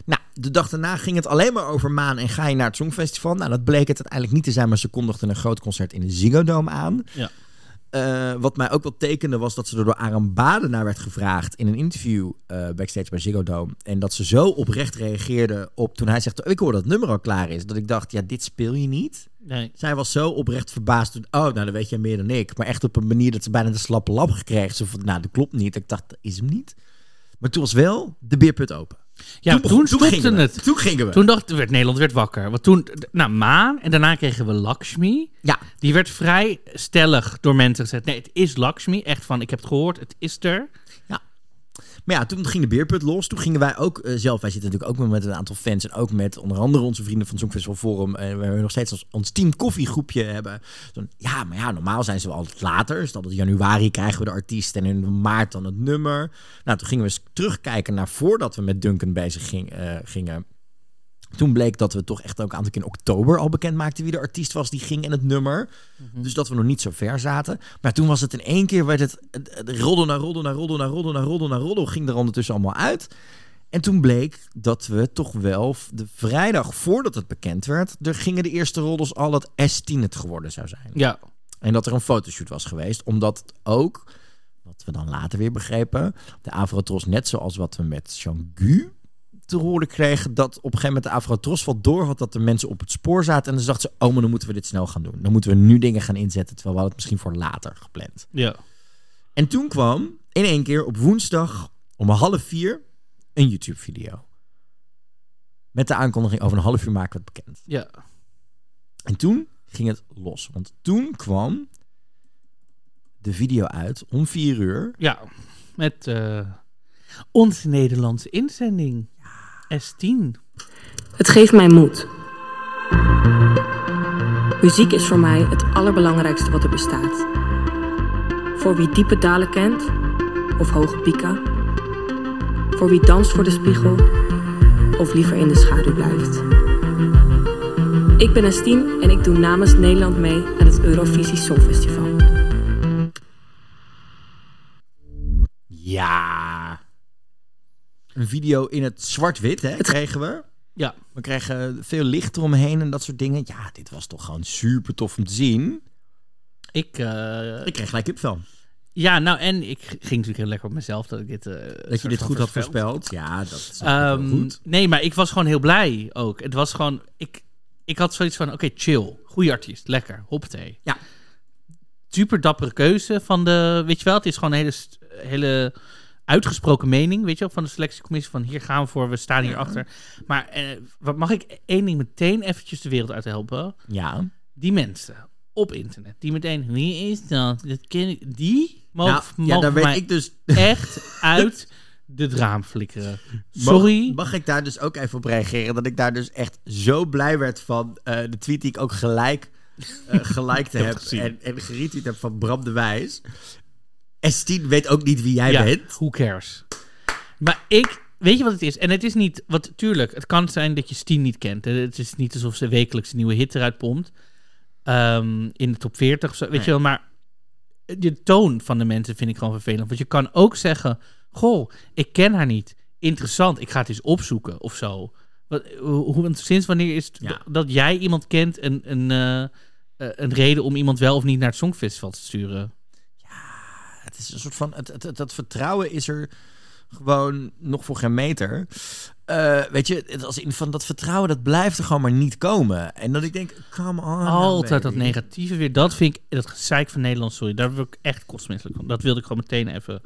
Nou, de dag daarna ging het alleen maar over Maan en ga je naar het Songfestival. Nou, dat bleek het uiteindelijk niet te zijn, maar ze kondigden een groot concert in de Ziggo Dome aan. Ja. Eh, wat mij ook wel tekende was dat ze er door Aram Baden naar werd gevraagd in een interview eh, backstage bij Ziggo Dome. En dat ze zo oprecht reageerde op toen hij zegt, oh, ik hoor dat het nummer al klaar is. Dat ik dacht, ja, dit speel je niet. Nee. Zij was zo oprecht verbaasd. Toen, oh, nou, dan weet jij meer dan ik. Maar echt op een manier dat ze bijna de slappe lap gekregen. Zo van, nou, dat klopt niet. Ik dacht, dat is hem niet. Maar toen was wel de beerput open. Ja, toen, begon- stopte gingen we. het. Toen gingen we. Toen dacht werd Nederland werd wakker. Want toen, nou, Maan en daarna kregen we Lakshmi. Ja, Die werd vrij stellig door mensen gezegd. Nee, het is Lakshmi. Echt van, ik heb het gehoord, het is er. Maar ja, toen ging de beerput los. Toen gingen wij ook eh, zelf, wij zitten natuurlijk ook met een aantal fans. En ook met onder andere onze vrienden van het Songfestival Forum. En we nog steeds ons, ons team koffiegroepje hebben. Ja, maar ja, normaal zijn ze wel altijd later. Dus dat januari krijgen we de artiest en in maart dan het nummer. Nou, toen gingen we eens terugkijken naar voordat we met Duncan bezig ging, eh, gingen. Toen bleek dat we toch echt ook een aantal keer in oktober al bekend maakten wie de artiest was die ging en het nummer. Dus dat we nog niet zo ver zaten. Maar toen was het in één keer, werd het, het, roddel naar roddel naar roddel naar roddel naar roddel naar roddel. Ging er ondertussen allemaal uit. En toen bleek dat we toch wel de vrijdag voordat het bekend werd, er gingen de eerste roddels al dat S10 het geworden zou zijn. Ja. En dat er een fotoshoot was geweest, omdat ook, wat we dan later weer begrepen, de Avrotros net zoals wat we met Jean-Gu te horen kregen, dat op een gegeven moment de Avrotros wel door had dat er mensen op het spoor zaten. En dan dachten ze, oh, maar dan moeten we dit snel gaan doen. Dan moeten we nu dingen gaan inzetten, terwijl we hadden het misschien voor later gepland. Ja. En toen kwam in één keer op woensdag om half vier een YouTube-video. Met de aankondiging over een half uur maken we het bekend. Ja. En toen ging het los. Want toen kwam de video uit om vier uur. Ja. Met eh, onze Nederlandse inzending. S10. Het geeft mij moed. Muziek is voor mij het allerbelangrijkste wat er bestaat. Voor wie diepe dalen kent of hoge pieken. Voor wie danst voor de spiegel of liever in de schaduw blijft. Ik ben Estien en ik doe namens Nederland mee aan het Eurovisie Songfestival. Ja. Een video in het zwart-wit, hè, kregen we. Ja. We kregen veel licht eromheen en dat soort dingen. Ja, dit was toch gewoon super tof om te zien. Ik, eh, Ik kreeg gelijk kipvel. ja, nou, en ik ging natuurlijk heel lekker op mezelf dat ik dit... eh, Dat je dit van goed had voorspeld. Ja, dat is Ehm, goed. Nee, maar ik was gewoon heel blij ook. Het was gewoon... Ik, ik had zoiets van, oké, chill. Goeie artiest, lekker, hoppatee. Ja. Super dappere keuze van de... Weet je wel, het is gewoon een hele, hele uitgesproken mening, weet je wel, van de selectiecommissie. Van hier gaan we voor, we staan hier achter. Maar eh, wat mag ik één ding meteen eventjes de wereld uit helpen? Ja. Die mensen op internet, die meteen, wie is dat? Dat ken ik. Die mogen, Nou, ja, daar weet ik dus... [laughs] echt uit de raam flikkeren. Sorry. Mag, mag ik daar dus ook even op reageren? Dat ik daar dus echt zo blij werd van eh, de tweet die ik ook gelijk eh [laughs] geliked heb en, en geretweet hebt van Bram de Wijs. S10 weet ook niet wie jij ja, bent. who cares? Maar ik, weet je wat het is? En het is niet, wat tuurlijk, het kan zijn dat je Steen niet kent. Het is niet alsof ze wekelijks een nieuwe hit eruit pompt. Ehm, in de top 40 of zo, weet Nee. je wel. Maar de toon van de mensen vind ik gewoon vervelend. Want je kan ook zeggen, goh, ik ken haar niet. Interessant, ik ga het eens opzoeken of zo. Wat, hoe, sinds wanneer is het Ja. dat jij iemand kent een, een, eh, eh, een reden om iemand wel of niet naar het Songfestival te sturen? Het is een soort van. Het, het, het- dat vertrouwen is er gewoon nog voor geen meter. Eh, weet je, het als in van dat vertrouwen, dat blijft er gewoon maar niet komen. En dat ik denk, come on. nou, Altijd dat negatieve weer. Dat vind ik, dat gezeik van Nederland, sorry. Daar word ik echt kostmisselijk van. Dat wilde ik gewoon meteen even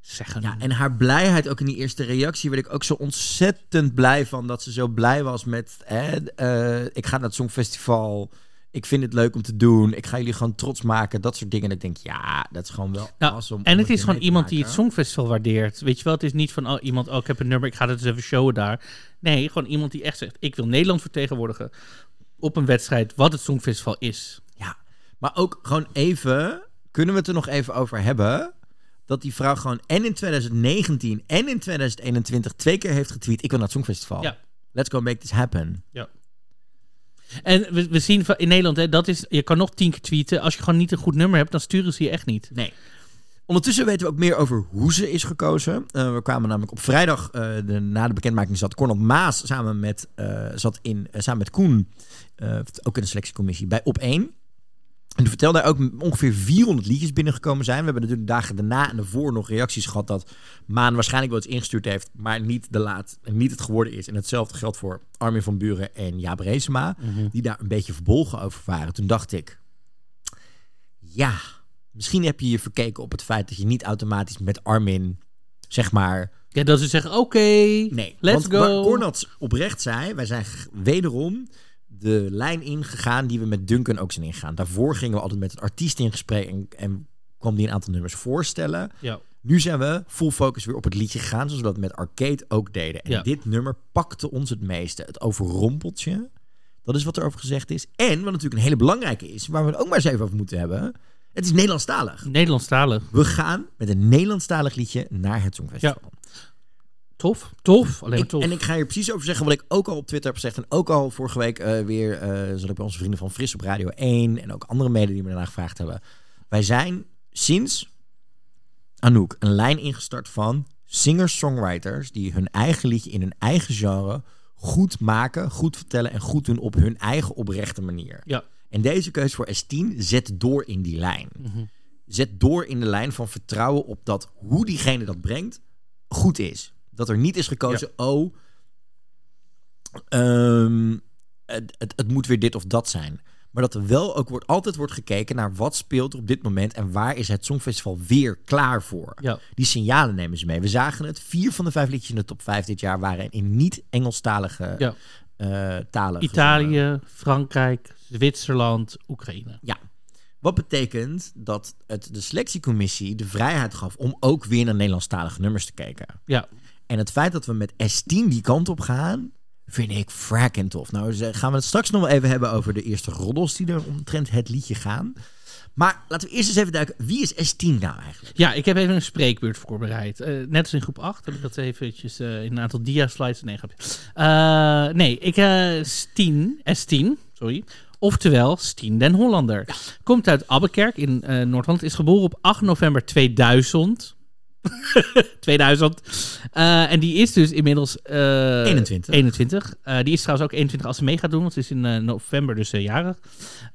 zeggen. Ja, en haar blijheid ook in die eerste reactie werd ik ook zo ontzettend blij van dat ze zo blij was met hè, eh, ik ga naar het Songfestival. Ik vind het leuk om te doen. Ik ga jullie gewoon trots maken. Dat soort dingen. En ik denk, ja, dat is gewoon wel Nou, awesome om en het is gewoon iemand die het. Songfestival waardeert. Weet je wel, het is niet van oh, iemand, oh, ik heb een nummer, ik ga het eens even showen daar. Nee, gewoon iemand die echt zegt, ik wil Nederland vertegenwoordigen op een wedstrijd wat het Songfestival is. Ja, maar ook gewoon even, kunnen we het er nog even over hebben? Dat die vrouw gewoon en in 2019 en in 2021 twee keer heeft getweet: Ik wil naar het Songfestival. Ja. Let's go make this happen. En we, zien in Nederland, hè, dat is, je kan nog tien keer tweeten. Als je gewoon niet een goed nummer hebt, dan sturen ze je echt niet. Nee. Ondertussen weten we ook meer over hoe ze is gekozen. Eh, we kwamen namelijk op vrijdag, eh, na de bekendmaking, zat Cornel Maas samen met, eh, zat in, samen met Koen, ook in de selectiecommissie, bij Op 1. En toen vertelde hij ook ongeveer 400 liedjes binnengekomen zijn. We hebben natuurlijk de dagen daarna en daarvoor nog reacties gehad dat Maan waarschijnlijk wel iets ingestuurd heeft, maar niet, de laat, niet het geworden is. En hetzelfde geldt voor Armin van Buren en Jaap Reesema, die daar een beetje verbolgen over waren. Toen dacht ik, ja, misschien heb je je verkeken op het feit dat je niet automatisch met Armin, zeg maar, Ja, dat ze zeggen, oké, Nee, let's want waar go. Cornats oprecht zei, wij zijn wederom de lijn ingegaan die we met Duncan ook zijn ingegaan. Daarvoor gingen we altijd met een artiest in gesprek en, en kwam die een aantal nummers voorstellen. Ja. Nu zijn we full focus weer op het liedje gegaan, zoals we dat met Arcade ook deden. En Ja. dit nummer pakte ons het meeste. Het overrompeltje, dat is wat er over gezegd is. En wat natuurlijk een hele belangrijke is, waar we het ook maar eens even over moeten hebben. Het is Nederlandstalig. Nederlandstalig. We gaan met een Nederlandstalig liedje naar het Songfestival. Tof, tof, alleen maar Ik, tof. en ik ga hier precies over zeggen wat ik ook al op Twitter heb gezegd. En ook al vorige week eh, weer eh zat ik bij onze vrienden van Fris op Radio 1. En ook andere media die me daarna gevraagd hebben. Wij zijn sinds Anouk een lijn ingestart van singer-songwriters. Die hun eigen liedje in hun eigen genre goed maken, goed vertellen en goed doen op hun eigen oprechte manier. Ja. En deze keuze voor S10 zet door in die lijn. Zet door in de lijn van vertrouwen op dat hoe diegene dat brengt goed is. Dat er niet is gekozen, oh, ehm, het, het, het moet weer dit of dat zijn. Maar dat er wel ook wordt, altijd wordt gekeken naar wat speelt er op dit moment en waar is het Songfestival weer klaar voor. Ja. Die signalen nemen ze mee. We zagen het. Vier van de vijf liedjes in de top vijf dit jaar waren in niet-Engelstalige Ja. eh, talen. gezongen. Italië, Frankrijk, Zwitserland, Oekraïne. Ja. Wat betekent dat het de selectiecommissie de vrijheid gaf om ook weer naar Nederlandstalige nummers te kijken. Ja, En het feit dat we met S10 die kant op gaan, vind ik fracking tof. Nou, gaan we het straks nog wel even hebben over de eerste roddels die er omtrent het liedje gaan. Maar laten we eerst eens even duiken, wie is S10 nou eigenlijk? Ja, ik heb even een spreekbeurt voorbereid. Eh, net als in groep 8 heb ik dat eventjes eh, in een aantal dia-slides. Nee, grapje. Eh, nee, ik eh Stien, S10, sorry. Oftewel Stien den Hollander. Komt uit Abbekerk in Noord-Holland. Is geboren op 8 november 2000. [laughs] 2000. Eh, en die is dus inmiddels... eh, 21. 21. Eh, die is trouwens ook 21 als ze mee gaat doen, want ze is in november dus jarig.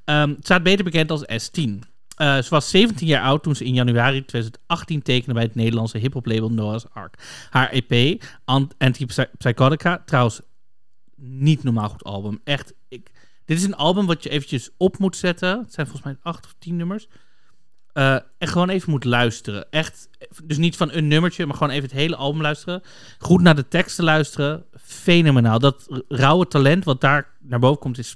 Ehm, ze staat beter bekend als S10. Eh, ze was 17 jaar oud toen ze in januari 2018 tekende bij het Nederlandse hip-hop label Noah's Ark. Haar EP, Ant- Antipsychotica, trouwens niet normaal goed album. Echt, ik, dit is een album wat je eventjes op moet zetten. Het zijn volgens mij acht of tien nummers. Eh, en gewoon even moet luisteren. Echt, dus niet van een nummertje, maar gewoon even het hele album luisteren. Goed naar de teksten luisteren. Fenomenaal. Dat rauwe talent wat daar naar boven komt is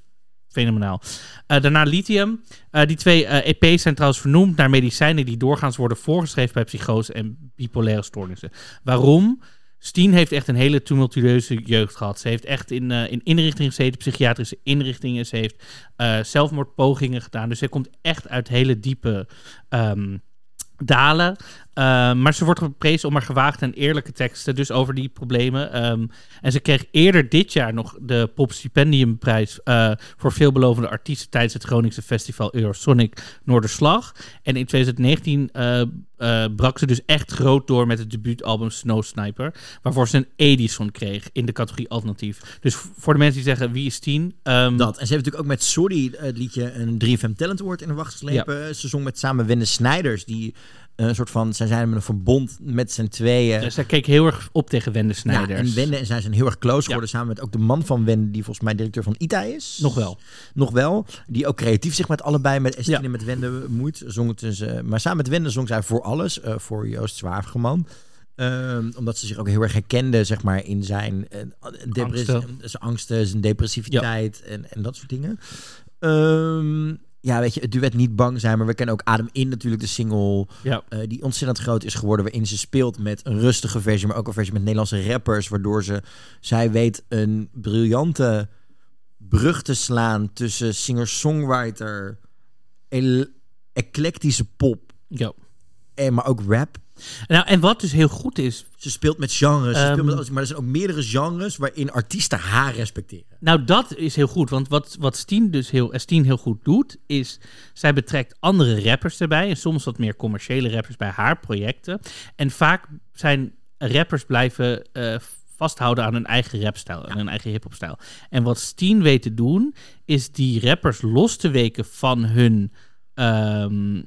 fenomenaal. Eh, daarna Lithium. Eh, die twee eh, EP's zijn trouwens vernoemd naar medicijnen die doorgaans worden voorgeschreven bij psychose en bipolaire stoornissen. Waarom? Steen heeft echt een hele tumultueuze jeugd gehad. Ze heeft echt in, eh, in inrichtingen gezeten, psychiatrische inrichtingen. Ze heeft eh, zelfmoordpogingen gedaan. Dus ze komt echt uit hele diepe ehm, dalen. Eh, maar ze wordt geprezen om haar gewaagde en eerlijke teksten, dus over die problemen. Ehm, en ze kreeg eerder dit jaar nog de Pop Stipendiumprijs eh, voor veelbelovende artiesten tijdens het Groningse festival Eurosonic Noorderslag. En in 2019 eh, brak ze dus echt groot door met het debuutalbum Snow Sniper, waarvoor ze een Edison kreeg in de categorie alternatief. Dus voor de mensen die zeggen wie is tien, ehm, Dat. En ze heeft natuurlijk ook met Sorry het liedje een 3FM Talent Award in de wacht geslepen. Ze zong met samen Wende Snijders, die een soort van, zij zijn met een verbond met z'n tweeën. dus zij keek heel erg op tegen Wende Ja, Snijders. en Wende en zij zijn heel erg close geworden. Samen met ook de man van Wende, die volgens mij directeur van ITA is. Nog wel. Nog wel. Die ook creatief zich met allebei, met Estine Ja. en met Wende bemoeit. Zong het dus, eh, maar samen met Wende zong zij voor alles. eh, voor Joost Zwaafgeman. Ehm, omdat ze zich ook heel erg herkende, zeg maar, in zijn eh, Angsten. zijn angsten, zijn depressiviteit en, en dat soort dingen. Ehm, ja, weet je, het duet niet bang zijn, maar we kennen ook Adem In natuurlijk, de single Ja. eh, die ontzettend groot is geworden, waarin ze speelt met een rustige versie, maar ook een versie met Nederlandse rappers, waardoor ze, zij weet een briljante brug te slaan tussen singer-songwriter, eclectische pop, Ja. en, maar ook rap. Nou, en wat dus heel goed is, Ze speelt met genres, ze Ehm. speelt met alles, maar er zijn ook meerdere genres waarin artiesten haar respecteren. Nou, dat is heel goed. Want wat, wat Steen dus heel, Steen heel goed doet, is zij betrekt andere rappers erbij. En soms wat meer commerciële rappers bij haar projecten. En vaak zijn rappers blijven eh, vasthouden aan hun eigen rapstijl, aan hun eigen hiphopstijl. En wat Steen weet te doen, is die rappers los te weken van hun. ehm,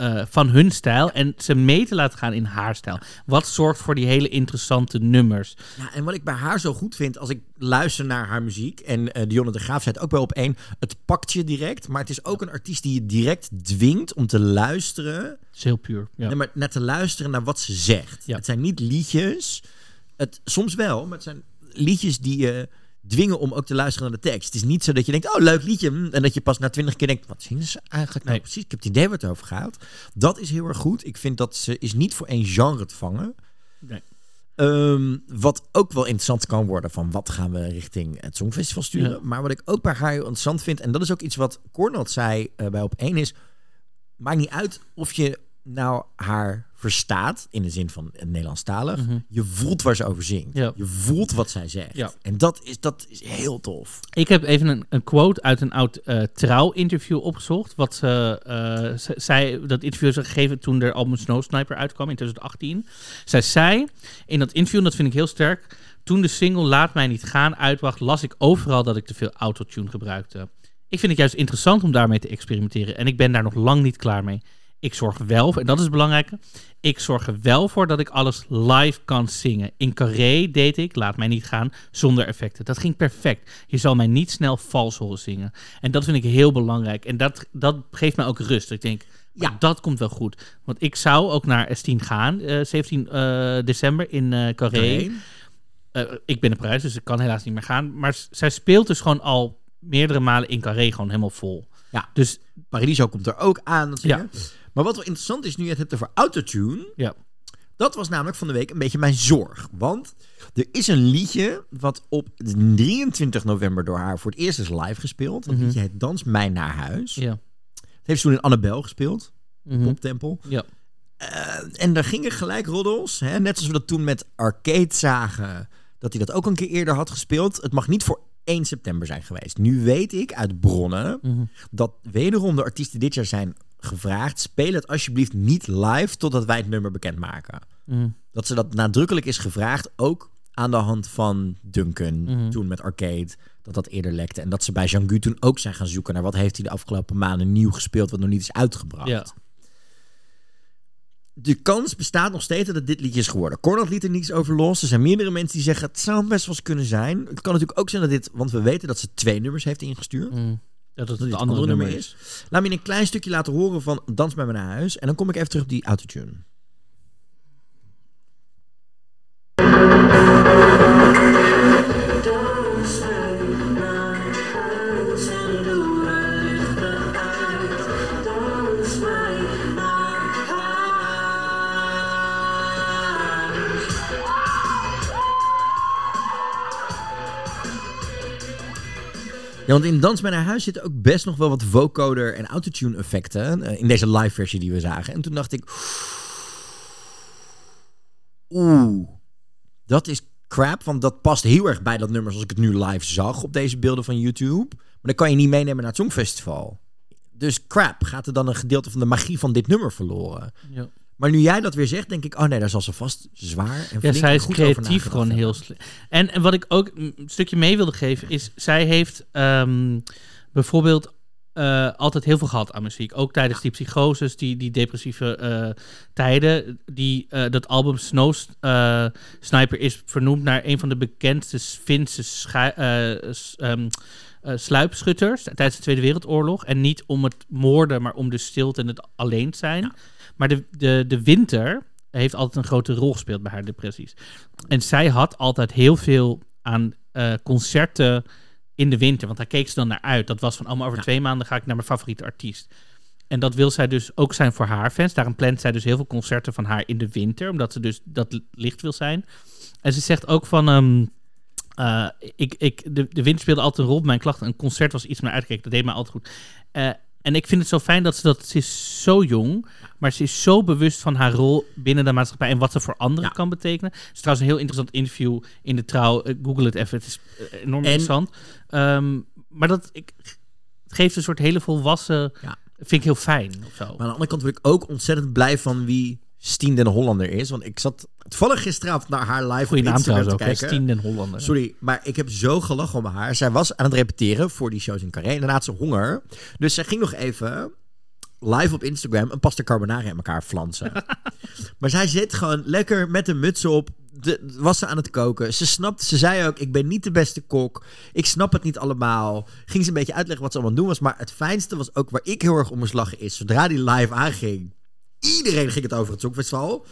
eh, van hun stijl en ze mee te laten gaan in haar stijl. Wat zorgt voor die hele interessante nummers. Ja, en wat ik bij haar zo goed vind, als ik luister naar haar muziek, en eh Dionne de Graaf zei het ook wel op één, het pakt je direct, maar het is ook een artiest die je direct dwingt om te luisteren Dat is heel puur. Ja. Nee, maar naar te luisteren naar wat ze zegt. Ja. Het zijn niet liedjes. Het, soms wel, maar het zijn liedjes die je dwingen om ook te luisteren naar de tekst. Het is niet zo dat je denkt, oh, leuk liedje. hm, En dat je pas na twintig keer denkt, wat zingen ze eigenlijk nou Nee. precies? Ik heb het idee waar het over gaat. Dat is heel erg goed. Ik vind dat ze is niet voor één genre te vangen. Nee. Ehm, wat ook wel interessant kan worden van wat gaan we richting het Songfestival sturen. Ja. Maar wat ik ook bij haar heel interessant vind, en dat is ook iets wat Cornald zei eh, bij op één is, maakt niet uit of je nou haar verstaat, in de zin van Nederlandstalig. Je voelt waar ze over zingt. Ja. Je voelt wat zij zegt. Ja. En dat is, dat is heel tof. Ik heb even een, een quote uit een oud eh trouw-interview opgezocht. Wat ze, eh, ze- zij, dat interview is gegeven toen de album Snow Sniper uitkwam in 2018. Zij zei in dat interview, en dat vind ik heel sterk. Toen de single Laat mij niet gaan uitbracht, las ik overal dat ik te veel autotune gebruikte. Ik vind het juist interessant om daarmee te experimenteren. En ik ben daar nog lang niet klaar mee. Ik zorg wel, en dat is het belangrijke, ik zorg er wel voor dat ik alles live kan zingen. In Carré deed ik, laat mij niet gaan, zonder effecten. Dat ging perfect. Je zal mij niet snel vals horen zingen. En dat vind ik heel belangrijk. En dat, dat geeft mij ook rust. Ik denk, ja, dat komt wel goed. Want ik zou ook naar S10 gaan, eh, 17 eh, december in eh Carré. Ik ben in Parijs, dus ik kan helaas niet meer gaan. Maar zij speelt dus gewoon al meerdere malen in Carré gewoon helemaal vol. Ja. Dus Paradiso komt er ook aan. Ja. Maar wat wel interessant is, nu je het hebt over autotune. ja, Dat was namelijk van de week een beetje mijn zorg. Want er is een liedje wat op 23 november door haar voor het eerst is live gespeeld. Dat Mhm. liedje heet Dans mij naar huis. ja. Het heeft ze toen in Annabel gespeeld. Mhm. Poptempel. ja. Eh, en daar gingen gelijk roddels. Hè? Net als we dat toen met Arcade zagen. Dat hij dat ook een keer eerder had gespeeld. Het mag niet voor 1 september zijn geweest. Nu weet ik uit bronnen Mhm. dat wederom de artiesten dit jaar zijn gevraagd. Speel het alsjeblieft niet live totdat wij het nummer bekendmaken. Mhm. Dat ze dat nadrukkelijk is gevraagd. Ook aan de hand van Duncan. Mhm. Toen met Arcade. Dat dat eerder lekte. En dat ze bij Jean-Gu toen ook zijn gaan zoeken naar wat heeft hij de afgelopen maanden nieuw gespeeld. Wat nog niet is uitgebracht. Ja. De kans bestaat nog steeds dat het dit liedje is geworden. Cornel liet er niets over los. Er zijn meerdere mensen die zeggen het zou best wel eens kunnen zijn. Het kan natuurlijk ook zijn dat dit, want we weten dat ze twee nummers heeft ingestuurd. Mhm. Dat het dit andere, nummer is. Laat me je een klein stukje laten horen van Dans bij me naar huis. En dan kom ik even terug op die autotune. Ja, want in Dans bij naar huis zitten ook best nog wel wat vocoder en autotune effecten eh, in deze live versie die we zagen. En toen dacht ik, oeh, dat is crap, want dat past heel erg bij dat nummer zoals ik het nu live zag op deze beelden van YouTube. Maar dan kan je niet meenemen naar het Songfestival. Dus crap, gaat er dan een gedeelte van de magie van dit nummer verloren? Ja. Maar nu jij dat weer zegt, denk ik, oh nee, daar zal ze vast zwaar en Ja, zij is goed creatief gewoon heel slim. En, en wat ik ook een stukje mee wilde geven is, zij heeft ehm, bijvoorbeeld eh, altijd heel veel gehad aan muziek. Ook tijdens die psychoses, die, die depressieve eh, tijden. Die, eh, dat album Snow Sniper is vernoemd naar een van de bekendste Finse eh, sluipschutters tijdens de Tweede Wereldoorlog. En niet om het moorden, maar om de stilte en het alleen zijn. Maar de, de, de winter heeft altijd een grote rol gespeeld bij haar depressies. En zij had altijd heel veel aan eh, concerten in de winter. Want daar keek ze dan naar uit. Dat was van, oh, maar over twee maanden ga ik naar mijn favoriete artiest. En dat wil zij dus ook zijn voor haar fans. Daarom plant zij dus heel veel concerten van haar in de winter. Omdat ze dus dat licht wil zijn. En ze zegt ook van... ehm, eh, ik, ik, de, de winter speelde altijd een rol bij mijn klachten. Een concert was iets meer uitgekeken. Dat deed mij altijd goed. Eh, en ik vind het zo fijn dat ze dat... Ze is zo jong, maar ze is zo bewust van haar rol binnen de maatschappij... en wat ze voor anderen Ja. kan betekenen. Het is trouwens een heel interessant interview in de Trouw. Eh, Google het even, het is eh, enorm En- interessant. Ehm, maar dat ik, het geeft een soort hele volwassen... Ja. Vind ik heel fijn of zo. Maar aan de andere kant word ik ook ontzettend blij van wie Stien den Hollander is. Want ik zat toevallig gisteravond naar haar live Goeie op Instagram te kijken. Stien den Hollander. Sorry, maar ik heb zo gelachen om haar. Zij was aan het repeteren voor die shows in Carré. En daarna had ze honger. Dus zij ging nog even live op Instagram een pasta carbonara in elkaar flansen. [laughs] maar zij zit gewoon lekker met een muts op. De, was ze aan het koken. Ze snapte, ze zei ook, ik ben niet de beste kok. Ik snap het niet allemaal. Ging ze een beetje uitleggen wat ze allemaal doen was. Maar het fijnste was ook waar ik heel erg om moest lachen is... zodra die live aanging... Iedereen ging het over het Songfestival.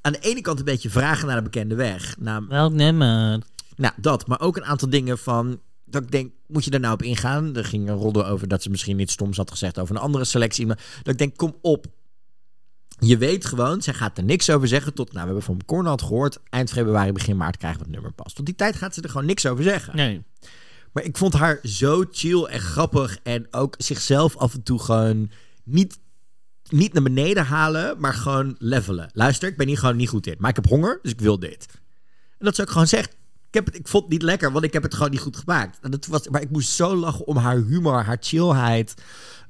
Aan de ene kant een beetje vragen naar de bekende weg. Welk nummer? nou, dat. Maar ook een aantal dingen van... Dat ik denk, moet je daar nou op ingaan? Er ging een rodden over dat ze misschien iets stoms had gezegd over een andere selectie. Maar dat ik denk, kom op. Je weet gewoon, zij gaat er niks over zeggen. Tot, nou, we hebben van Cornald gehoord. Eind februari, begin maart krijgen we het nummer pas. Tot die tijd gaat ze er gewoon niks over zeggen. Nee. Maar ik vond haar zo chill en grappig. En ook zichzelf af en toe gewoon niet, niet naar beneden halen, maar gewoon levelen. Luister, ik ben hier gewoon niet goed in. Maar ik heb honger, dus ik wil dit. En dat ze ook gewoon zegt. Ik, heb het, ik vond het niet lekker, want ik heb het gewoon niet goed gemaakt. En dat was, maar ik moest zo lachen om haar humor, haar chillheid.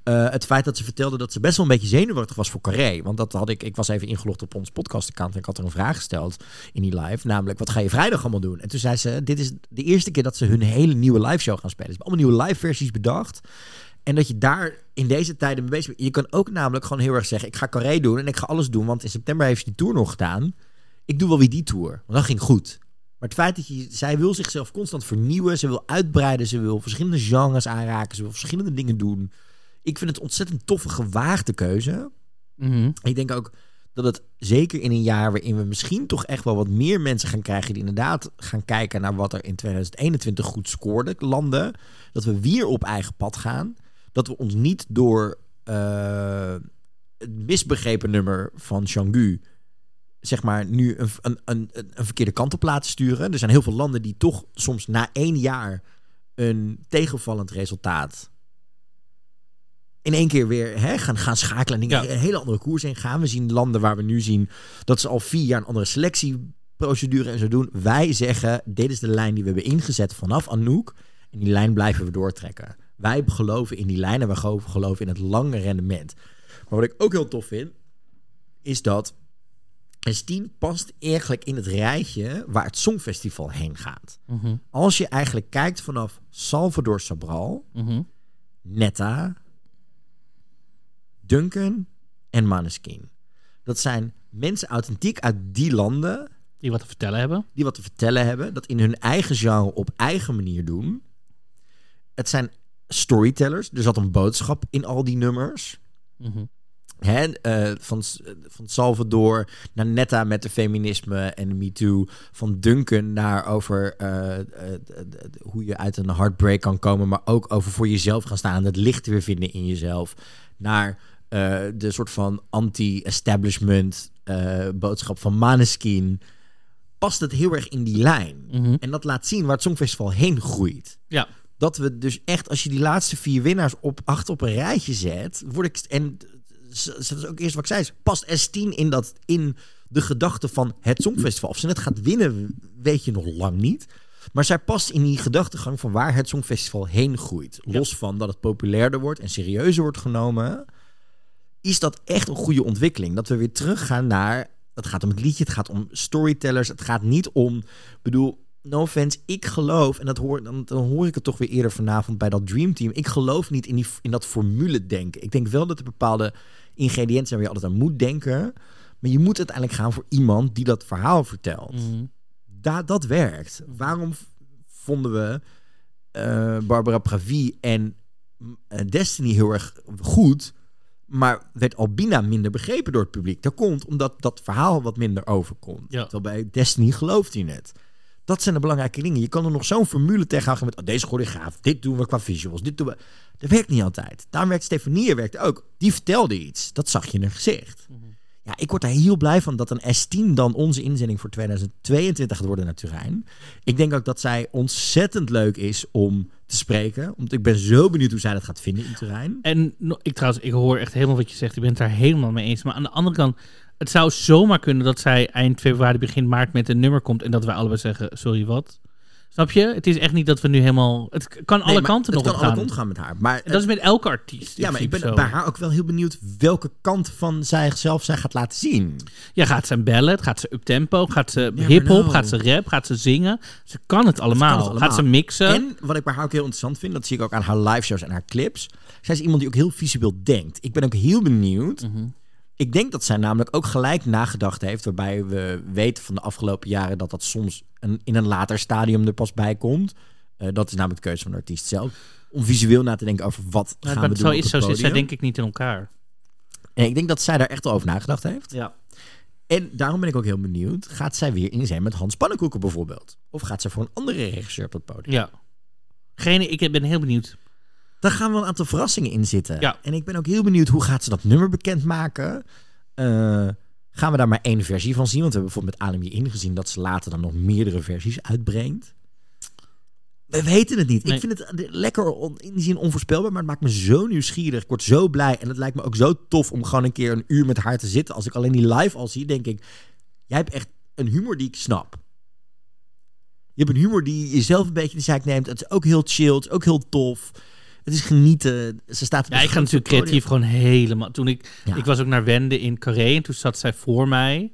Eh, het feit dat ze vertelde dat ze best wel een beetje zenuwachtig was voor Carré. Want dat had ik, ik was even ingelogd op ons podcast-account en ik had er een vraag gesteld in die live. Namelijk, wat ga je vrijdag allemaal doen? En toen zei ze, dit is de eerste keer dat ze hun hele nieuwe live show gaan spelen. Ze hebben allemaal nieuwe live versies bedacht. En dat je daar in deze tijden mee bezig bent. Je kan ook namelijk gewoon heel erg zeggen, ik ga Carré doen en ik ga alles doen. Want in september heeft ze die tour nog gedaan. Ik doe wel weer die tour, want dat ging goed. Maar het feit dat je, zij wil zichzelf constant vernieuwen. Ze wil uitbreiden. Ze wil verschillende genres aanraken. Ze wil verschillende dingen doen. Ik vind het ontzettend toffe, gewaagde keuze. Mhm. Ik denk ook dat het zeker in een jaar waarin we misschien toch echt wel wat meer mensen gaan krijgen die inderdaad gaan kijken naar wat er in 2021 goed scoorde, landen, dat we weer op eigen pad gaan. Dat we ons niet door eh, het misbegrepen nummer van Changu zeg maar nu een, een, een, een verkeerde kant op laten sturen. Er zijn heel veel landen die toch soms na één jaar een tegenvallend resultaat in één keer weer hè, gaan, gaan schakelen en Ja. een hele andere koers in gaan. We zien landen waar we nu zien dat ze al vier jaar een andere selectieprocedure en zo doen. Wij zeggen, dit is de lijn die we hebben ingezet vanaf Anouk. En die lijn blijven we doortrekken. Wij geloven in die lijn en we geloven in het lange rendement. Maar wat ik ook heel tof vind, is dat S10 past eigenlijk in het rijtje waar het Songfestival heen gaat. Mhm. Als je eigenlijk kijkt vanaf Salvador Sobral, Mhm. Netta, Duncan en Maneskin. Dat zijn mensen authentiek uit die landen Die wat te vertellen hebben. die wat te vertellen hebben, dat in hun eigen genre op eigen manier doen. Het zijn storytellers, er zat een boodschap in al die nummers. Eh, van, van Salvador naar Netta met de feminisme en de MeToo. Van Duncan naar over eh, eh, hoe je uit een heartbreak kan komen. Maar ook over voor jezelf gaan staan. Het licht weer vinden in jezelf. Naar de soort van anti-establishment boodschap van Maneskin. Past het heel erg in die lijn. Mhm. En dat laat zien waar het Songfestival heen groeit. Ja. Dat we dus echt, als je die laatste vier winnaars op acht op een rijtje zet, word ik. En dat is ook eerst wat ik zei. Past S10 in, dat, in de gedachte van het Songfestival? Of ze het gaat winnen, weet je nog lang niet. Maar zij past in die gedachtegang van waar het Songfestival heen groeit. Los van dat het populairder wordt en serieuzer wordt genomen. Is dat echt een goede ontwikkeling? Dat we weer teruggaan naar. Het gaat om het liedje, het gaat om storytellers. Het gaat niet om. Ik bedoel, no offense, ik geloof, en dat hoor, dan, dan hoor ik het toch weer eerder vanavond bij dat Dream Team. Ik geloof niet in, die, in dat formule denken. Ik denk wel dat er bepaalde ingrediënten zijn waar je altijd aan moet denken. Maar je moet uiteindelijk gaan voor iemand die dat verhaal vertelt. Mhm. Da dat werkt. Waarom vonden we eh, Barbara Pravi en mm, eh, Destiny heel erg goed, maar werd Albina minder begrepen door het publiek? Dat komt omdat dat verhaal wat minder overkomt. Ja. Terwijl bij Destiny gelooft hij het. Dat zijn de belangrijke dingen. Je kan er nog zo'n formule tegenhouden met oh, deze choreograaf, dit doen we qua visuals, dit doen we. Dat werkt niet altijd. Daarom werkt Stefanie werkt ook. Die vertelde iets. Dat zag je in haar gezicht. Ja, ik word daar heel blij van dat een S10 dan onze inzending voor 2022 gaat worden naar Turijn. Ik denk ook dat zij ontzettend leuk is om te spreken. Want ik ben zo benieuwd hoe zij dat gaat vinden in Turijn. En ik trouwens, ik hoor echt helemaal wat je zegt. Ik ben het daar helemaal mee eens. Maar aan de andere kant, het zou zomaar kunnen dat zij eind februari, begin maart met een nummer komt. En dat wij allebei zeggen, sorry, wat? Snap je? Het is echt niet dat we nu helemaal... Het kan alle Nee, maar kanten het nog kan alle gaan. kanten gaan met haar. Maar, En dat is met elke artiest. ja, maar ik ben zo. bij haar ook wel heel benieuwd welke kant van zichzelf zij gaat laten zien. Ja, gaat ze ballet? Gaat ze uptempo? Gaat ze Never hip-hop? know. Gaat ze rap? Gaat ze zingen? Ze kan het allemaal. allemaal. Gaat ze mixen? En wat ik bij haar ook heel interessant vind, dat zie ik ook aan haar live shows en haar clips. Zij is iemand die ook heel visueel denkt. Ik ben ook heel benieuwd. Mhm. Ik denk dat zij namelijk ook gelijk nagedacht heeft, waarbij we weten van de afgelopen jaren dat dat soms een, in een later stadium er pas bij komt. Eh, dat is namelijk de keuze van de artiest zelf. Om visueel na te denken over wat gaan maar we zo doen op is het zo zit zij denk ik niet in elkaar. En ik denk dat zij daar echt over nagedacht heeft. Ja. En daarom ben ik ook heel benieuwd. Gaat zij weer in zijn met Hans Pannenkoeken bijvoorbeeld? Of gaat zij voor een andere regisseur op het podium? Ja. Geen, ik ben heel benieuwd. Daar gaan wel een aantal verrassingen in zitten. Ja. En ik ben ook heel benieuwd hoe gaat ze dat nummer bekendmaken. Eh gaan we daar maar één versie van zien? Want we hebben bijvoorbeeld met Alem Je ingezien dat ze later dan nog meerdere versies uitbrengt. We weten het niet. Nee. Ik vind het eh, lekker on- in die zin onvoorspelbaar, maar het maakt me zo nieuwsgierig. Ik word zo blij en het lijkt me ook zo tof om gewoon een keer een uur met haar te zitten. Als ik alleen die live al zie, denk ik, jij hebt echt een humor die ik snap. Je hebt een humor die jezelf een beetje in de zaak neemt. Het is ook heel chill, het is ook heel tof. Het is genieten. Ze staat Ja, ik ga natuurlijk creatief gewoon helemaal. Toen ik, Ja. ik was ook naar Wende in Carré en toen zat zij voor mij.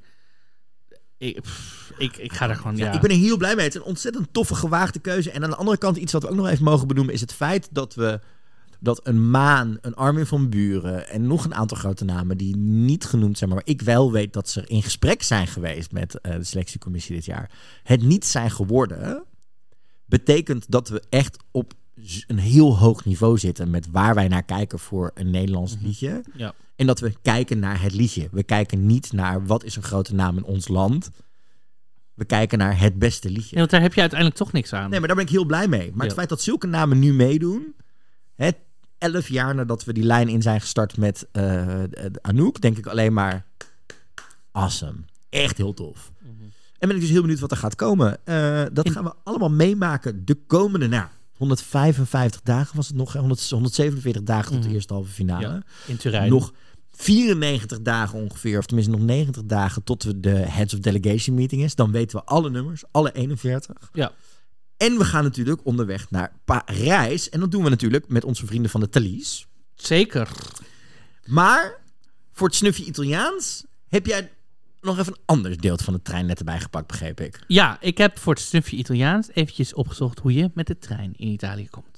Ik, pff, ik, ik ga er gewoon, ja. Ik ben er heel blij mee. Het is een ontzettend toffe, gewaagde keuze. En aan de andere kant, iets wat we ook nog even mogen benoemen, is het feit dat we dat een Maan, een Armin van Buren en nog een aantal grote namen die niet genoemd zijn, maar ik wel weet dat ze in gesprek zijn geweest met eh, de selectiecommissie dit jaar, het niet zijn geworden, betekent dat we echt op een heel hoog niveau zitten met waar wij naar kijken voor een Nederlands liedje. ja. En dat we kijken naar het liedje. We kijken niet naar wat is een grote naam in ons land. We kijken naar het beste liedje. Want daar heb je uiteindelijk toch niks aan. Nee, maar daar ben ik heel blij mee. Maar het Ja. feit dat zulke namen nu meedoen. Hè, elf jaar nadat we die lijn in zijn gestart met eh, Anouk, denk ik alleen maar awesome. Echt heel tof. En ben ik dus heel benieuwd wat er gaat komen. Eh, dat In- gaan we allemaal meemaken de komende, nou, 155 dagen was het nog, hè? 100 147 dagen tot de Mhm. eerste halve finale. Ja, in Turijn. Nog 94 dagen ongeveer, of tenminste nog 90 dagen tot we de Heads of Delegation meeting is. Dan weten we alle nummers, alle 41. Ja. En we gaan natuurlijk onderweg naar Parijs. En dat doen we natuurlijk met onze vrienden van de Thalys. Zeker. Maar voor het snufje Italiaans heb jij nog even een ander deel van de trein net erbij gepakt, begreep ik. Ja, ik heb voor het snufje Italiaans eventjes opgezocht hoe je met de trein in Italië komt.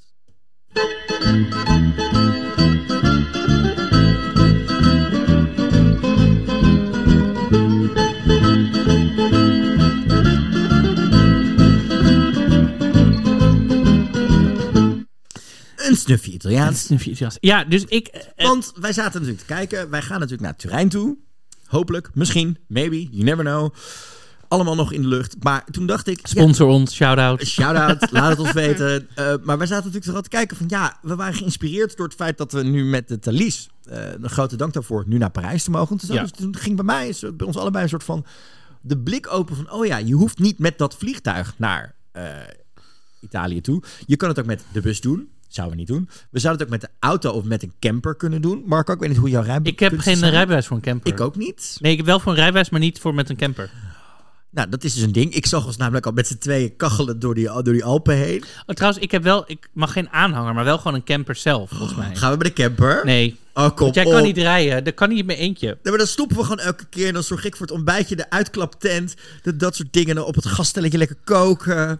Een snufje Italiaans. snufje Italiaans. Ja, dus ik... eh, Want wij zaten natuurlijk te kijken. Wij gaan natuurlijk naar Turijn toe. Hopelijk, misschien, maybe, you never know. Allemaal nog in de lucht. Maar toen dacht ik... ja, sponsor ons, shout-out. Shout-out, [laughs] laat het ons weten. Eh, maar wij zaten natuurlijk vooral te kijken van... Ja, we waren geïnspireerd door het feit dat we nu met de Thalys... eh, een grote dank daarvoor, nu naar Parijs te mogen. Ja. dus toen ging bij mij, bij ons allebei een soort van... De blik open van, oh ja, je hoeft niet met dat vliegtuig naar... eh, Italië toe. Je kan het ook met de bus doen. Zouden we niet doen. We zouden het ook met de auto of met een camper kunnen doen. Marco, ik weet niet hoe jouw rijbewijs Ik heb geen rijbewijs voor een camper. Ik ook niet. Nee, ik heb wel voor een rijbewijs, maar niet voor met een camper. Nou, dat is dus een ding. Ik zag ons namelijk al met z'n tweeën kachelen door die, door die Alpen heen. Oh, trouwens, ik heb wel, ik mag geen aanhanger, maar wel gewoon een camper zelf, volgens mij. Gaan we met de camper? Nee, Oh, kom want jij op. kan niet rijden. Dat kan niet met eentje. Nee, maar dan stoppen we gewoon elke keer. En dan zorg ik voor het ontbijtje, de uitklaptent. Dat, dat soort dingen. Op het gasstelletje lekker koken.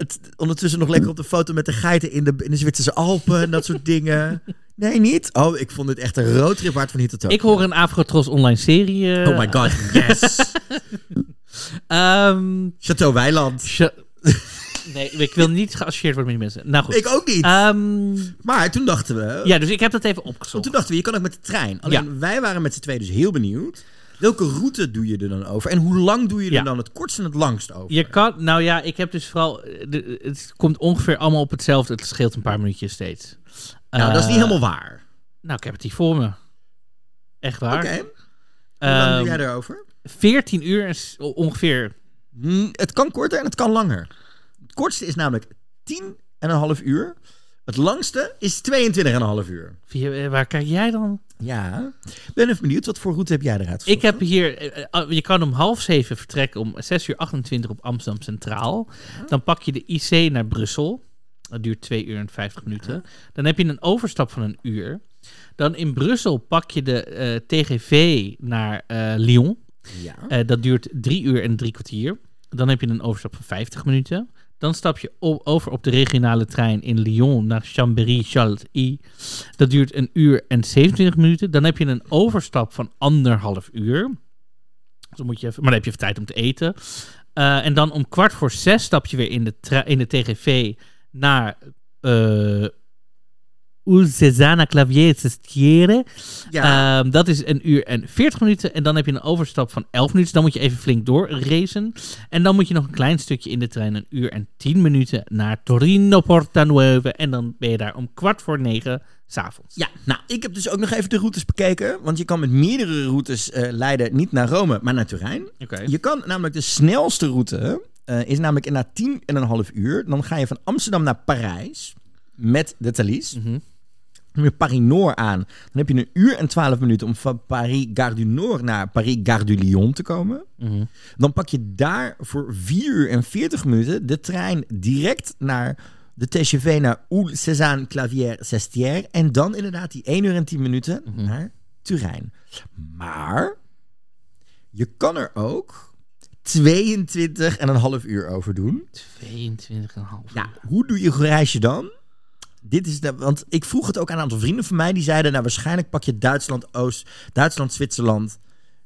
Het, ondertussen nog lekker op de foto met de geiten in de, in de Zwitserse Alpen. En dat soort dingen. Nee, niet? Oh, ik vond dit echt een roadtrip waard van hier tot Ik hoor een Afrotros online serie. eh, Oh my god, yes. [laughs] ehm, Chateau Weiland. Nee, ik wil niet geassocieerd worden met die mensen. Nou goed. Ik ook niet. Ehm, maar toen dachten we... ja, dus ik heb dat even opgezocht. toen dachten we, je kan ook met de trein. Alleen wij waren met z'n tweeën dus heel benieuwd. Welke route doe je er dan over? En hoe lang doe je er Ja. dan het kortst en het langst over? Je kan, nou ja, ik heb dus vooral, eh, de- het komt ongeveer allemaal op hetzelfde. Het scheelt een paar minuutjes steeds. nou, dat is niet Eh, helemaal waar. Nou, ik heb het hier voor me. Echt waar. Oké. Hoe lang doe Ehm, jij erover? 14 uur is ongeveer. Mm, Het kan korter en het kan langer. Het kortste is namelijk 10 en een half uur. Het langste is 22 en een half uur. Via, eh, waar kijk jij dan? Ja. Ik ben even benieuwd, wat voor route heb jij eruit Ik gezocht? heb hier, eh, eh, je kan om half zeven vertrekken om 6 uur 28 op Amsterdam Centraal. Dan pak je de IC naar Brussel. Dat duurt 2 uur en 50 minuten. Dan heb je een overstap van een uur. Dan in Brussel pak je de TGV naar Lyon. Ja. Dat duurt 3 uur en drie kwartier. Dan heb je een overstap van 50 minuten. Dan stap je over op de regionale trein in Lyon naar Chambéry-Charles-Y. Dat duurt een uur en 27 minuten. Dan heb je een overstap van anderhalf uur. Dus moet je even, maar dan heb je even tijd om te eten. Eh, en dan om kwart voor zes stap je weer in de, in de TGV naar eh Cézanne Clavier Cestiere. ja. Ehm, dat is een uur en 40 minuten. En dan heb je een overstap van 11 minuten. Dan moet je even flink doorracen. En dan moet je nog een klein stukje in de trein. Een uur en 10 minuten naar Torino Porta Nuove. En dan ben je daar om kwart voor negen s'avonds. Ja, nou, ik heb dus ook nog even de routes bekeken. Want je kan met meerdere routes eh, leiden, niet naar Rome, maar naar Turijn. Oké. Je kan namelijk de snelste route, eh, is namelijk in na 10 en een half uur. Dan ga je van Amsterdam naar Parijs met de Thalys. Dan je Paris-Noord aan. Dan heb je een uur en 12 minuten om van Paris Gare du Nord naar Paris Gare du Lyon te komen. Mhm. Dan pak je daar voor 4 uur en 40 minuten de trein direct naar de TGV naar Oul Cézanne Clavière Sestière. En dan inderdaad die 1 uur en 10 minuten naar Turijn. Maar je kan er ook 22 en een half uur over doen. 22,5 Ja, hoe doe je reis je dan? Dit is de, want ik vroeg het ook aan een aantal vrienden van mij. Die zeiden, nou waarschijnlijk pak je Duitsland, Oost, Duitsland, Zwitserland,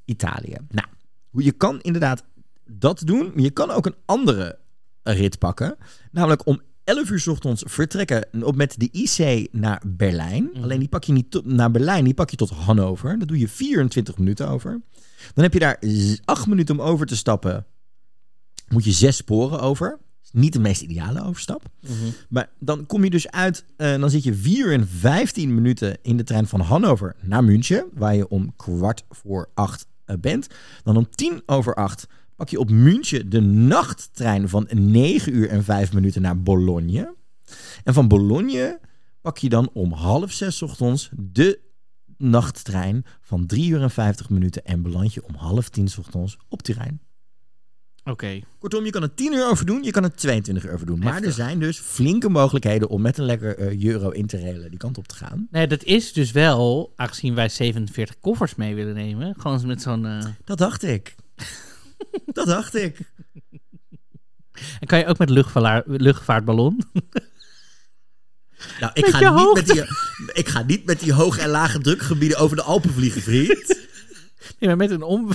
Italië. Nou, je kan inderdaad dat doen. Maar je kan ook een andere rit pakken. Namelijk om 11 uur 's ochtends vertrekken op met de IC naar Berlijn. Alleen die pak je niet tot, naar Berlijn, die pak je tot Hannover. Dat doe je 24 minuten over. Dan heb je daar 8 minuten om over te stappen. Moet je zes sporen over. Niet de meest ideale overstap. Maar dan kom je dus uit, eh, dan zit je 4 uur en 15 minuten in de trein van Hannover naar München, waar je om kwart voor acht eh, bent. Dan om tien over acht pak je op München de nachttrein van 9 uur en 5 minuten naar Bologne. En van Bologne pak je dan om half zes ochtends de nachttrein van 3 uur en 50 minuten en beland je om half tien 's ochtends op Turijn. Oké. Kortom, je kan er 10 uur over doen, je kan er 22 uur over doen. Maar er zijn dus flinke mogelijkheden om met een lekker eh, euro in te railen die kant op te gaan. Nee, dat is dus wel, aangezien wij 47 koffers mee willen nemen. Gewoon met zo'n... eh, Dat dacht ik. [laughs] dat dacht ik. En kan je ook met luchtvaar- luchtvaartballon? Nou, ik Met ga, niet met die, ik ga niet met die hoge en lage drukgebieden over de Alpen vliegen, vriend. Nee, maar met een om...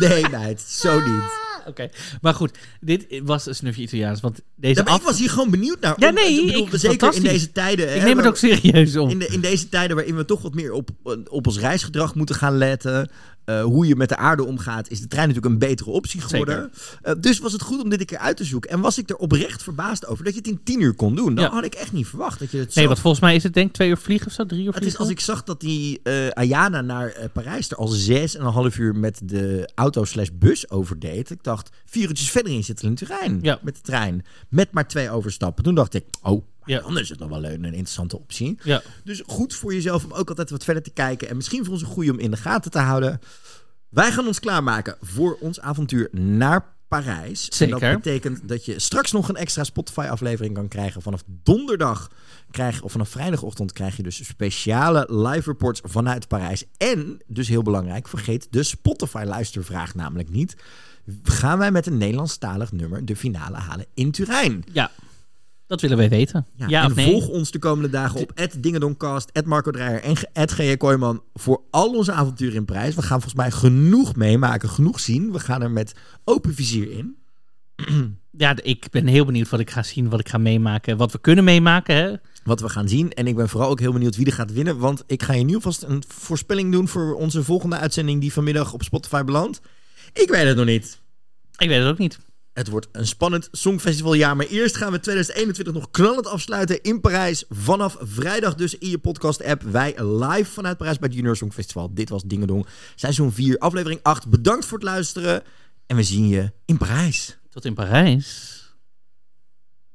Nee, meid, zo niet. [laughs] Oké, maar goed. Dit was een snufje Italiaans. Want deze Ja, maar af... ik was hier gewoon benieuwd naar. Ja, nee, ik bedoel, ik- zeker in deze tijden. Ik hè, neem het ook serieus om. In, de, in deze tijden waarin we toch wat meer op, op ons reisgedrag moeten gaan letten. eh, hoe je met de aarde omgaat, is de trein natuurlijk een betere optie geworden. Eh, dus was het goed om dit een keer uit te zoeken. En was ik er oprecht verbaasd over dat je het in tien uur kon doen. Dat Ja. had ik echt niet verwacht. Dat je het Nee, want volgens mij is het denk ik twee uur vliegen of zo, drie uur Het vliegen. is als ik zag dat die eh, Ayana naar Parijs er al zes en een half uur met de auto slash bus overdeed. Ik dacht, vier uurtjes verder in zitten in Turijn. Ja. Met de trein. Met maar twee overstappen. Toen dacht ik, oh, Ja. dan is het nog wel leuk en een interessante optie. Ja. Dus goed voor jezelf om ook altijd wat verder te kijken. En misschien voor ons een goede om in de gaten te houden. Wij gaan ons klaarmaken voor ons avontuur naar Parijs. En Zeker. dat betekent dat je straks nog een extra Spotify-aflevering kan krijgen. Vanaf donderdag krijg, of vanaf vrijdagochtend krijg je dus speciale live reports vanuit Parijs. En, dus heel belangrijk, vergeet de Spotify-luistervraag namelijk niet. Gaan wij met een Nederlandstalig nummer de finale halen in Turijn? ja, dat willen wij weten. Ja, en nee? volg ons de komende dagen op @dingedoncast, @marco Dreyer en @g.j. Kooijman voor al onze avonturen in Parijs. We gaan volgens mij genoeg meemaken, genoeg zien. We gaan er met open vizier in. Ja, ik ben heel benieuwd wat ik ga zien, wat ik ga meemaken, wat we kunnen meemaken. Hè? Wat we gaan zien. En ik ben vooral ook heel benieuwd wie er gaat winnen. Want ik ga je nu alvast een voorspelling doen voor onze volgende uitzending die vanmiddag op Spotify belandt. Ik weet het nog niet. Ik weet het ook niet. Het wordt een spannend songfestivaljaar. Maar eerst gaan we 2021 nog knallend afsluiten in Parijs. Vanaf vrijdag dus in je podcast-app. Wij live vanuit Parijs bij het Junior Songfestival. Dit was Dingedong. Seizoen 4, aflevering 8. Bedankt voor het luisteren. En we zien je in Parijs. Tot in Parijs.